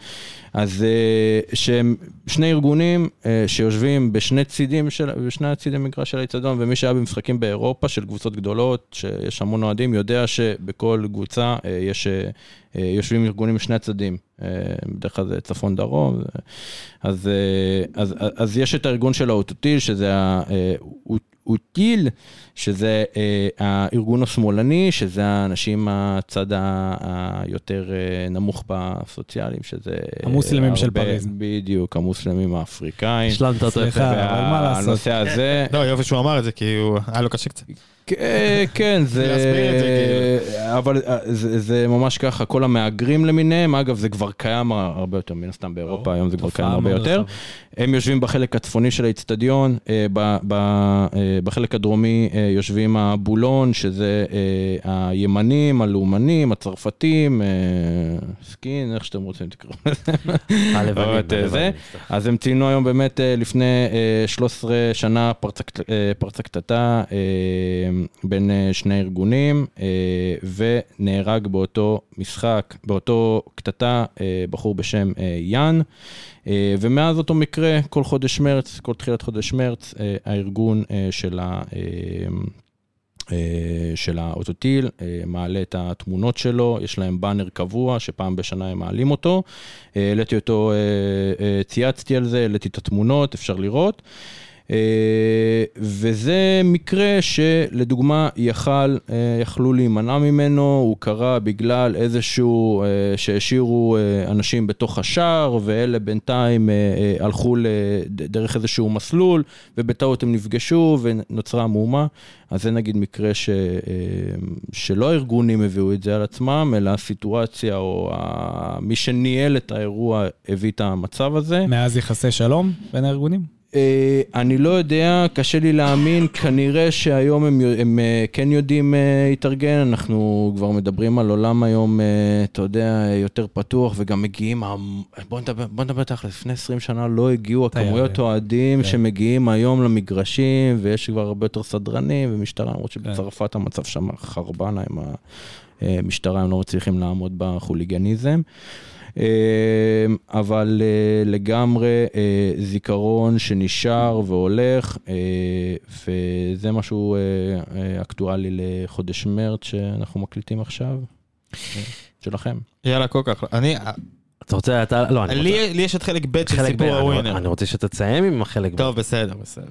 אז אה, שהם שני ארגונים אה, שיושבים בשני צידים של, בשני הצידי מגרש של האיצטדיון, ומי שהיה במשחקים באירופה של קבוצות גדולות, שיש המון אוהדים, יודע שבכל קבוצה אה, יש, יושבים ארגונים משני הצדדים, אה, בדרך כלל זה צפון דרום, זה- אז, אז, אז, אז יש את הארגון של האוטוטיל, שזה האוטיל, שזה אה, הארגון השמאלני, שזה האנשים מהצד ה- היותר אה, נמוך בסוציאליים, שזה... אה, המוסלמים של הרבה- פריז. בדיוק, המוסלמים האפריקאים. השלמת אותו יפה. אבל מה לעשות? והנושא הזה, לא, יופי שהוא אמר את זה, כי הוא... היה לו קשה קצת. כן, כן, זה... להסביר את זה, אבל אה, זה, זה ממש ככה, כל המהגרים למיניהם, אגב, זה כבר קיים הרבה יותר, מן הסתם באירופה, היום זה כבר קיים הרבה יותר. הם יושבים בחלק הצפוני של האיצטדיון, אה, ב- ב- אה, בחלק הדרומי יושבים הבולון, שזה הימנים, הלאומנים, הצרפתים, סקין, איך שאתם רוצים תקראו לזה. אז הם ציינו היום באמת לפני אה, 13 שנה פרצה קט- פרצה קטטה בין אה, שני ארגונים, אה, ונהרג באותו משחק, באותו קטטה, אה, בחור בשם יאן. ומאז אותו מקרה, כל חודש מרץ, כל תחילת חודש מרץ, הארגון של ה... של האוטוטיל, מעלה את התמונות שלו, יש להם באנר קבוע שפעם בשנה הם מעלים אותו. העליתי אותו, צייצתי על זה, העליתי את התמונות, אפשר לראות. אה, וזה מקרה שלדוגמה יכל, אה, יכלו להימנע ממנו, הוא קרה בגלל איזשהו, אה, שהשאירו אנשים בתוך השער, ואלה בינתיים הלכו דרך איזשהו מסלול, ובטעות הם נפגשו ונוצרה מהומה. אז זה נגיד מקרה ש, שלא הארגונים הביאו את זה על עצמם, אלא הסיטואציה או ה- מי שניהל את האירוע הביא את המצב הזה. מאז יחסי שלום בין הארגונים? אה, אני לא יודע, קשה לי להאמין, כנראה שהיום הם, הם אה, כן יודעים אה, להתארגן, אנחנו כבר מדברים על עולם היום, אתה יודע, יותר פתוח, וגם מגיעים, בוא נדבר, בוא נדבר תכל'ס, לפני 20 שנה לא הגיעו. הכמויות אוהדים כן. שמגיעים היום למגרשים, ויש כבר הרבה יותר סדרנים ומשטרה, למרות שבצרפת המצב שם חרבנה עם המשטרה, הם לא מצליחים לעמוד בחוליגניזם. אה, אבל אה, לגמרי אה, זיכרון שנשאר והולך, אה, וזה משהו אקטואלי לחודש מרץ שאנחנו מקליטים עכשיו. שלכם. יאללה, כל כך. אני... אתה רוצה, אתה, לא, אני רוצה... לי לי יש את חלק ב' של סיפור הווינר. אני רוצה שתסיים עם החלק. ב- טוב, בסדר, בסדר.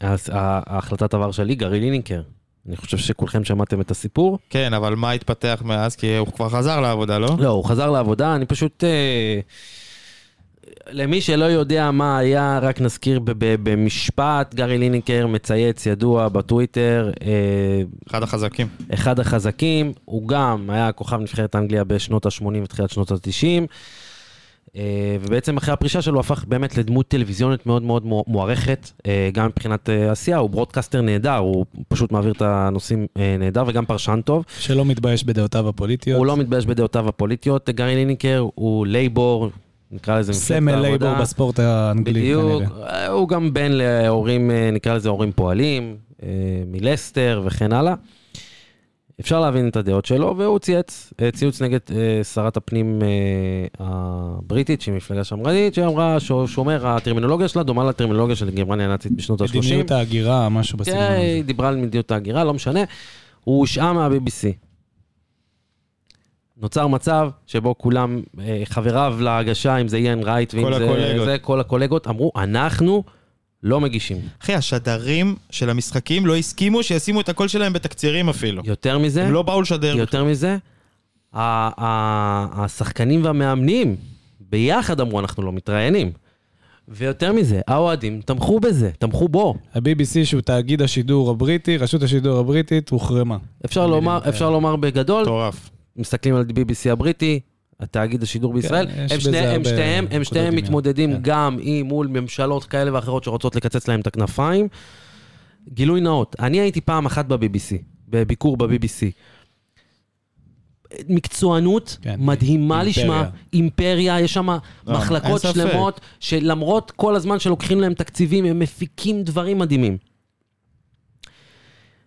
אז ההחלטת עבר שלי, גרי לינינקר. אני חושב שכולכם שמעתם את הסיפור. כן, אבל מה התפתח מאז? כי הוא כבר חזר לעבודה, לא? לא, הוא חזר לעבודה, אני פשוט... אה, למי שלא יודע מה היה, רק נזכיר במשפט, גרי ליניקר מצייץ ידוע בטוויטר, אה, אחד החזקים. אחד החזקים, הוא גם היה כוכב נבחרת אנגליה בשנות ה-80 ותחילת שנות ה-90. ובעצם אחרי הפרישה שלו הפך באמת לדמות טלוויזיונית מאוד מאוד מו- מוערכת, אה, גם מבחינת אה, עשייה, הוא broadcaster נהדר, הוא פשוט מעביר את הנושאים אה, נהדר וגם פרשן טוב. שלא מתבייש בדעותיו הפוליטיות. הוא לא מתבייש בדעותיו הפוליטיות, גארי ליניקר הוא לייבור, נקרא לזה מפלגת סמל העבודה. לייבור בספורט האנגלי בדיוק, כנראה. הוא גם בן להורים, אה, נקרא לזה הורים פועלים, אה, מלסטר וכן הלאה. אפשר להבין את הדעות שלו, והוא צייץ, אה, ציוץ נגד אה, שרת הפנים אה, הבריטית, שהיא מפלגה שמרנית, שאמרה שהוא שומר, הטרמינולוגיה שלה דומה לטרמינולוגיה של גרמניה הנאצית בשנות ה-30. מדיניות ההגירה, משהו בסגנון כן, הזה. היא דיברה על מדיניות ההגירה, לא משנה. הוא הושעה מה-BBC. נוצר מצב שבו כולם, אה, חבריו להגשה, אם זה איין רייט ואם כל זה, הקולגות. זה, כל הקולגות, אמרו, אנחנו לא מגישים. אחי, השדרים של המשחקים לא הסכימו שישימו את הקול שלהם בתקצירים אפילו. יותר מזה, הם לא באו לשדר. יותר מזה, ה- ה- השחקנים והמאמנים ביחד אמרו, אנחנו לא מתראיינים. ויותר מזה, האוהדים תמכו בזה, תמכו בו. ה-BBC שהוא תאגיד השידור הבריטי, רשות השידור הבריטית, הוחרמה. אפשר לומר, אפשר לומר בגדול, מטורף. מסתכלים על BBC הבריטי, התאגיד השידור בישראל, כן, הם, שני, הם שתיהם, הם שתיהם. מתמודדים כן. גם עם מול ממשלות כאלה ואחרות שרוצות לקצץ להם את הכנפיים. גילוי נאות, אני הייתי פעם אחת ב-BBC, בביקור ב-BBC. מקצוענות כן, מדהימה אימפריה. לשמה, אימפריה, יש שם אין מחלקות. שלמות, שלמרות כל הזמן שלוקחים להם תקציבים, הם מפיקים דברים מדהימים.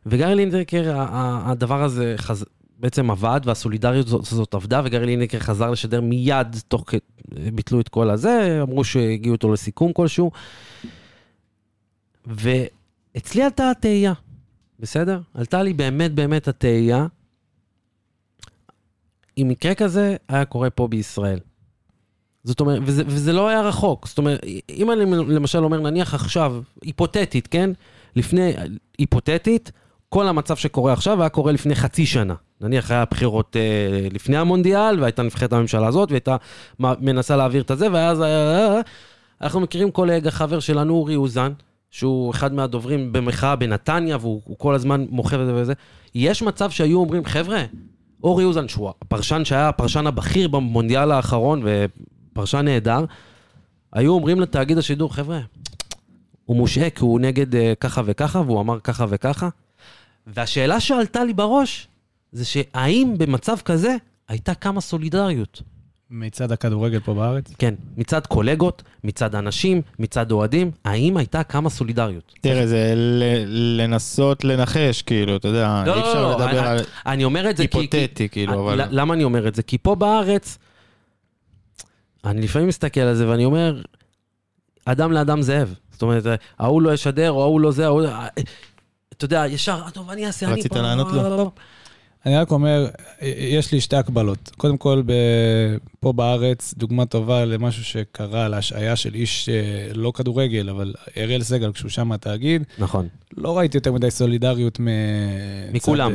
וגארי לינדקר, הדבר הזה חז... בעצם עבד, והסולידריות הזאת, הזאת עבדה, וגארי לינדקר חזר לשדר מיד, תוך כ... ביטלו את כל הזה, אמרו שהגיעו איתו לסיכום כלשהו. ואצלי עלתה התהייה, בסדר? עלתה לי באמת באמת התהייה, אם מקרה כזה היה קורה פה בישראל. זאת אומרת, וזה, וזה לא היה רחוק. זאת אומרת, אם אני למשל אומר, נניח עכשיו, היפותטית, כן? לפני, היפותטית, כל המצב שקורה עכשיו היה קורה לפני חצי שנה. נניח היה בחירות אה, לפני המונדיאל, והייתה נבחרת הממשלה הזאת, והייתה מנסה להעביר את הזה, ואז היה... אנחנו מכירים קולגה, חבר שלנו, אורי אוזן, שהוא אחד מהדוברים במחאה בנתניה, והוא הוא כל הזמן מוכר את זה וזה. יש מצב שהיו אומרים, חבר'ה, אורי אוזן, שהוא הפרשן שהיה הפרשן הבכיר במונדיאל האחרון, ופרשן נהדר, היו אומרים לתאגיד השידור, חבר'ה, הוא מושעה כי הוא נגד אה, ככה וככה, והוא אמר ככה וככה. והשאלה שעלתה לי בראש, זה שהאם במצב כזה הייתה כמה סולידריות? מצד הכדורגל פה בארץ. כן, מצד קולגות, מצד אנשים, מצד אוהדים, האם הייתה כמה סולידריות? תראה, זה ל- לנסות לנחש, כאילו, אתה יודע, לא, אי לא, אפשר לא, לדבר אני- על אני אומר את זה כי... היפותטי, כאילו, אבל... ל- למה אני אומר את זה? כי פה בארץ, אני לפעמים מסתכל על זה ואני אומר, אדם לאדם זאב. זאת אומרת, ההוא לא ישדר, או ההוא לא זה, ההוא... אתה יודע, ישר, "אה, טוב, אני אעשה, אני... רצית לענות לו? אני רק אומר, יש לי שתי הקבלות. קודם כל, ב... פה בארץ, דוגמה טובה למשהו שקרה להשעיה של איש אה, לא כדורגל, אבל אריאל סגל, כשהוא שם מהתאגיד, נכון. לא ראיתי יותר מדי סולידריות מ... מכולם.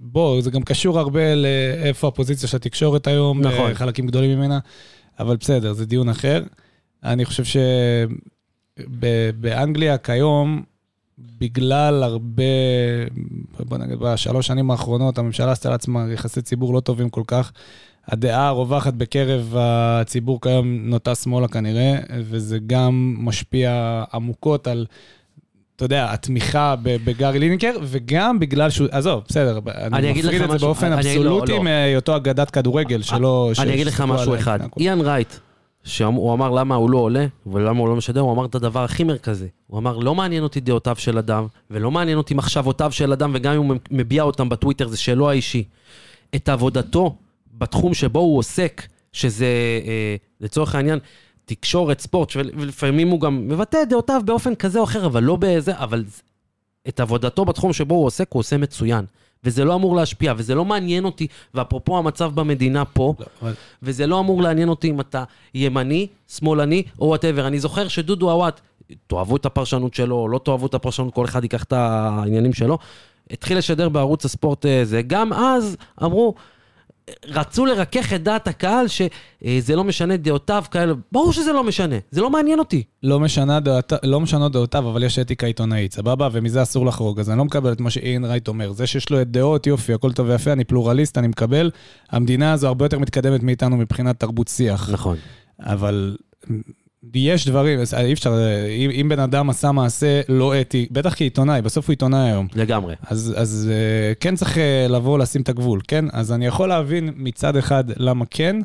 בוא, זה גם קשור הרבה לאיפה הפוזיציה של התקשורת היום, נכון. חלקים גדולים ממנה, אבל בסדר, זה דיון אחר. אני חושב שבאנגליה כיום, בגלל הרבה, בוא נגיד, בשלוש שנים האחרונות, הממשלה עשתה לעצמה יחסי ציבור לא טובים כל כך. הדעה הרווחת בקרב הציבור כיום נוטה שמאלה כנראה, וזה גם משפיע עמוקות על, אתה יודע, התמיכה בגארי לינקר, וגם בגלל שהוא, עזוב, בסדר, אני אני מפריד את זה משהו, באופן אגיד- לא, אבסולוטי לא. מהיותו אגדת כדורגל, שלא... ש- אני אגיד לך משהו אחד. איאן רייט, שהוא אמר למה הוא לא עולה, ולמה הוא לא משדר, הוא אמר את הדבר הכי מרכזי. הוא אמר, לא מעניין אותי דעותיו של אדם, ולא מעניין אותי מחשבותיו של אדם, וגם אם הוא מביע אותם בטוויטר, זה שלו האישי. את עבודתו בתחום שבו הוא עוסק, שזה אה, לצורך העניין תקשורת, ספורט, ולפעמים הוא גם מבטא את דעותיו באופן כזה או אחר, אבל לא בזה, אבל את עבודתו בתחום שבו הוא עוסק, הוא עושה מצוין. וזה לא אמור להשפיע, וזה לא מעניין אותי, ואפרופו המצב במדינה פה, לא, וזה לא אמור לעניין אותי אם אתה ימני, שמאלני או וואטאבר. אני זוכר שדודו עוואט, תאהבו את הפרשנות שלו, או לא תאהבו את הפרשנות, כל אחד ייקח את העניינים שלו, התחיל לשדר בערוץ הספורט אה, זה. גם אז אמרו, רצו לרכך את דעת הקהל שזה לא משנה דעותיו כאלה. ברור שזה לא משנה, זה לא מעניין אותי. לא, משנה דעות, לא משנות דעותיו, אבל יש אתיקה עיתונאית, סבבה? ומזה אסור לחרוג. אז אני לא מקבל את מה שאין רייט אומר. זה שיש לו את דעות, יופי, הכל טוב ויפה, אני פלורליסט, אני מקבל. המדינה הזו הרבה יותר מתקדמת מאיתנו מבחינת תרבות שיח. נכון. אבל יש דברים, אז אי אפשר, אם, אם בן אדם עשה מעשה לא אתי, בטח כעיתונאי, בסוף הוא עיתונאי היום. לגמרי. אז, אז אה, כן צריך אה, לבוא לשים את הגבול, כן? אז אני יכול להבין מצד אחד למה כן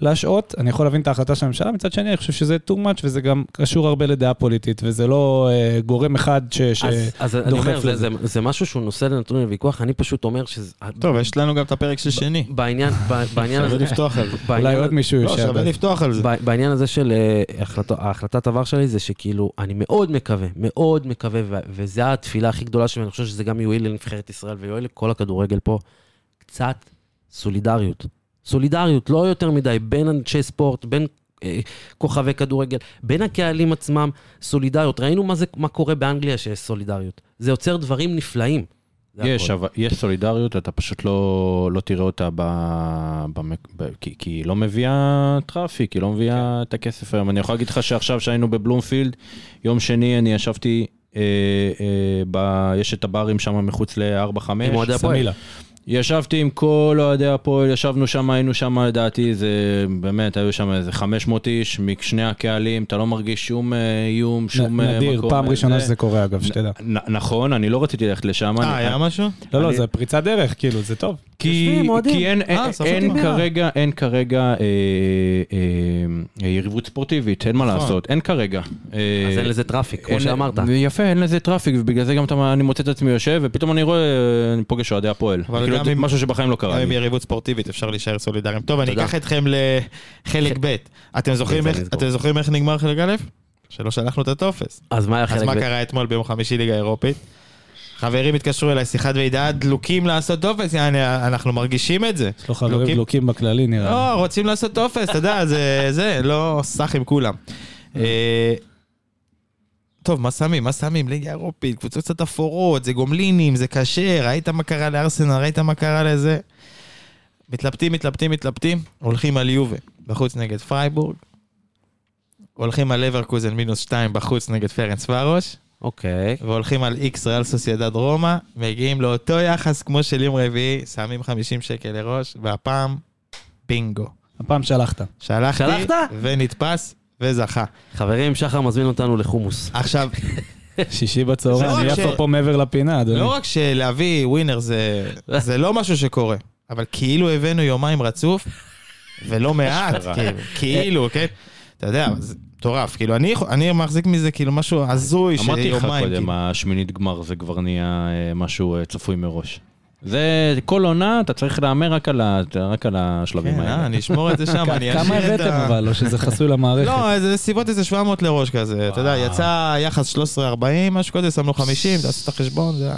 להשעות, אני יכול להבין את ההחלטה של הממשלה, מצד שני אני חושב שזה too much וזה גם קשור הרבה לדעה פוליטית, וזה לא אה, גורם אחד ש... ש... אז, אז אני אומר, זה, לזה. זה, זה משהו שהוא נושא לנתון לוויכוח, אני פשוט אומר שזה... טוב, יש לנו גם את הפרק של שני. בעניין, בעניין הזה, שווה לפתוח על זה. אולי עוד מישהו לא, יושב. שווה אז- לפתוח על זה. בעניין הזה של אה, החלט, ההחלטת עבר שלי, זה שכאילו, אני מאוד מקווה, מאוד מקווה, וזו התפילה הכי גדולה שלי, ואני חושב שזה גם יועיל לנבחרת ישראל ויועיל לכל הכדורגל פה, קצת סולידריות. סולידריות, לא יותר מדי, בין אנשי ספורט, בין אה, כוכבי כדורגל, בין הקהלים עצמם, סולידריות. ראינו מה, זה, מה קורה באנגליה שיש סולידריות. זה יוצר דברים נפלאים. יש. אבל יש סולידריות, אתה פשוט לא, לא תראה אותה ב, במק, ב, כי, כי היא לא מביאה traffic, היא לא מביאה את הכסף היום. אני יכול להגיד לך שעכשיו שהיינו בבלומפילד, יום שני אני ישבתי, אה, אה, ב, יש את הברים שם מחוץ ל-4-5. עם אוהדי הפועל. סמילה. ישבתי עם כל אוהדי הפועל, ישבנו שם, היינו שם לדעתי, זה באמת, היו שם איזה 500 איש משני הקהלים, אתה לא מרגיש שום אה, איום, שום אה, נדיר, מקום, פעם אה, ראשונה זה- שזה קורה אגב, שתדע. נכון, אני לא רציתי ללכת לשם. אה, היה משהו? לא, לא, זה פריצת דרך, כאילו, זה טוב. כי, אין, אה. כרגע, אין כרגע אה, אה, יריבות ספורטיבית, אין מה נכון. לעשות, אין כרגע. אה, אז אין לזה traffic, כמו שאמרת. יפה, אין לזה traffic, ובגלל זה גם אני מוצא את עצמי יושב, ופתאום אני רואה, אני פוגש אוהדי הפועל. כאילו, גם משהו שבחיים לא גם קרה עם לי. יריבות ספורטיבית אפשר להישאר סולידריים. טוב, אני. אקח אתכם לחלק ב'. אתם זוכרים איך- נגמר חלק א'? שלא שלחנו את הטופס. אז מה היה אז חלק מה ב'? קרה אתמול ביום חמישי ליגה אירופית? חברים התקשרו אליי, שיחת ועידה, דלוקים לעשות טופס, יעני, אנחנו מרגישים את זה. יש לו חברים דלוקים. דלוקים בכללי נראה. לי. לא, רוצים לעשות טופס, אתה יודע, זה, זה, לא סח עם כולם. טוב, מה שמים? מה שמים? ליגה אירופית, קבוצות קצת אפורות, זה גומלינים, זה קשה, ראית מה קרה לארסנל, ראית מה קרה לזה? מתלבטים, מתלבטים, מתלבטים, הולכים על יובה, בחוץ נגד פרייבורג, הולכים על לברקוזן מינוס 2 בחוץ נגד פרנצווארוש, אוקיי. והולכים על איקס ריאל סוסיידד רומא, מגיעים לאותו יחס כמו של יום רביעי, שמים 50 שקל לראש, והפעם, בינגו. הפעם שלחת. שלחתי, שלחת? ונתפס, וזכה. חברים, שחר מזמין אותנו לחומוס. עכשיו, שישי בצהריים, לא אני עף ש- פה מעבר לפינה, אדוני. לא רק שלהביא ווינר זה, זה לא משהו שקורה, אבל כאילו הבאנו יומיים רצוף, ולא מעט. כאילו, כאילו, כן? אתה יודע, זה מטורף, כאילו, אני, אני מחזיק מזה כאילו משהו הזוי של אמרתי לך יומיים. קודם, כאילו. השמינית גמר זה כבר נהיה אה, משהו אה, צפוי מראש. זה כל עונה, אתה צריך להמר רק על ה- רק על השלבים כן, אה, האלה. אני אשמור את זה שם, אני כמה אשאיר את הבאתם ה... אבל, או שזה חסוי למערכת? לא, זה סביבות איזה 700 לראש כזה, אתה יודע. יצא יחס 13-40, משהו כזה, שמנו 50, תעשו את החשבון, זה...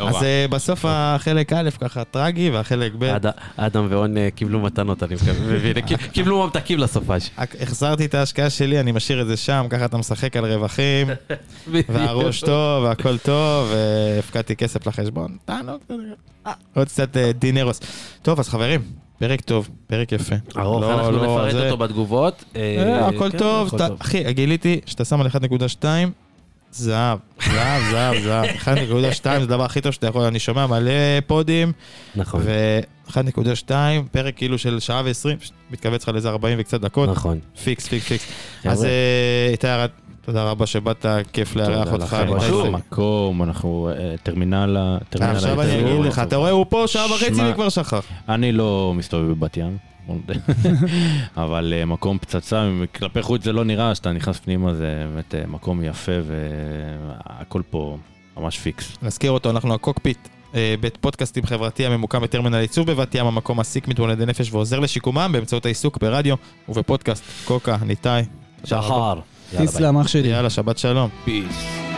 לא אז. אה, בסוף החלק א' ככה טרגי, והחלק ב', אד- אדם ואון אה, קיבלו מתנות, אני מבין, קיב- קיבלו ממתקים לסופש. החזרתי את ההשקעה שלי, אני משאיר את זה שם, ככה אתה משחק על רווחים, והראש טוב, והכל טוב, והפקדתי כסף לחשבון, תענוג, עוד קצת אה, דינרוס. טוב, אז חברים, פרק טוב, פרק יפה. ארוך, לא, אנחנו לא, נפרט זה- אותו בתגובות. אה, אה, הכל כן, טוב, הכל אחי, גיליתי שאתה שם על 1.2, זהב, זהב, זהב, זהב. 1.2 זה הדבר הכי טוב שאתה יכול, אני שומע מלא פודים, נכון, ו-1.2, פרק כאילו של שעה ו-20, מתכווץ לך לאיזה 40 וקצת דקות, נכון. פיקס, פיקס, פיקס. אז איתי ארד, תודה רבה שבאת, כיף לארח תודה אותך. לכם. שוב. שזה- מקום, אנחנו אה, טרמינל ה... עכשיו אני. אגיד לך, אתה רואה, הוא פה שעה וחצי וכבר שכח. אני לא מסתובב בבת ים. אבל אה, מקום פצצה, כלפי חוץ זה לא נראה, שאתה נכנס פנימה זה באמת אה, מקום יפה והכל פה ממש פיקס. נזכיר אותו, אנחנו הקוקפיט, בית פודקאסטים חברתי הממוקם בטרמינל עיצוב בבת ים, המקום מעסיק מתמודדי נפש ועוזר לשיקומם באמצעות העיסוק ברדיו ובפודקאסט. קוקה, ניתאי. שחר. יאללה, ביי. תסלם אח שלי. יאללה, שבת שלום. פיס.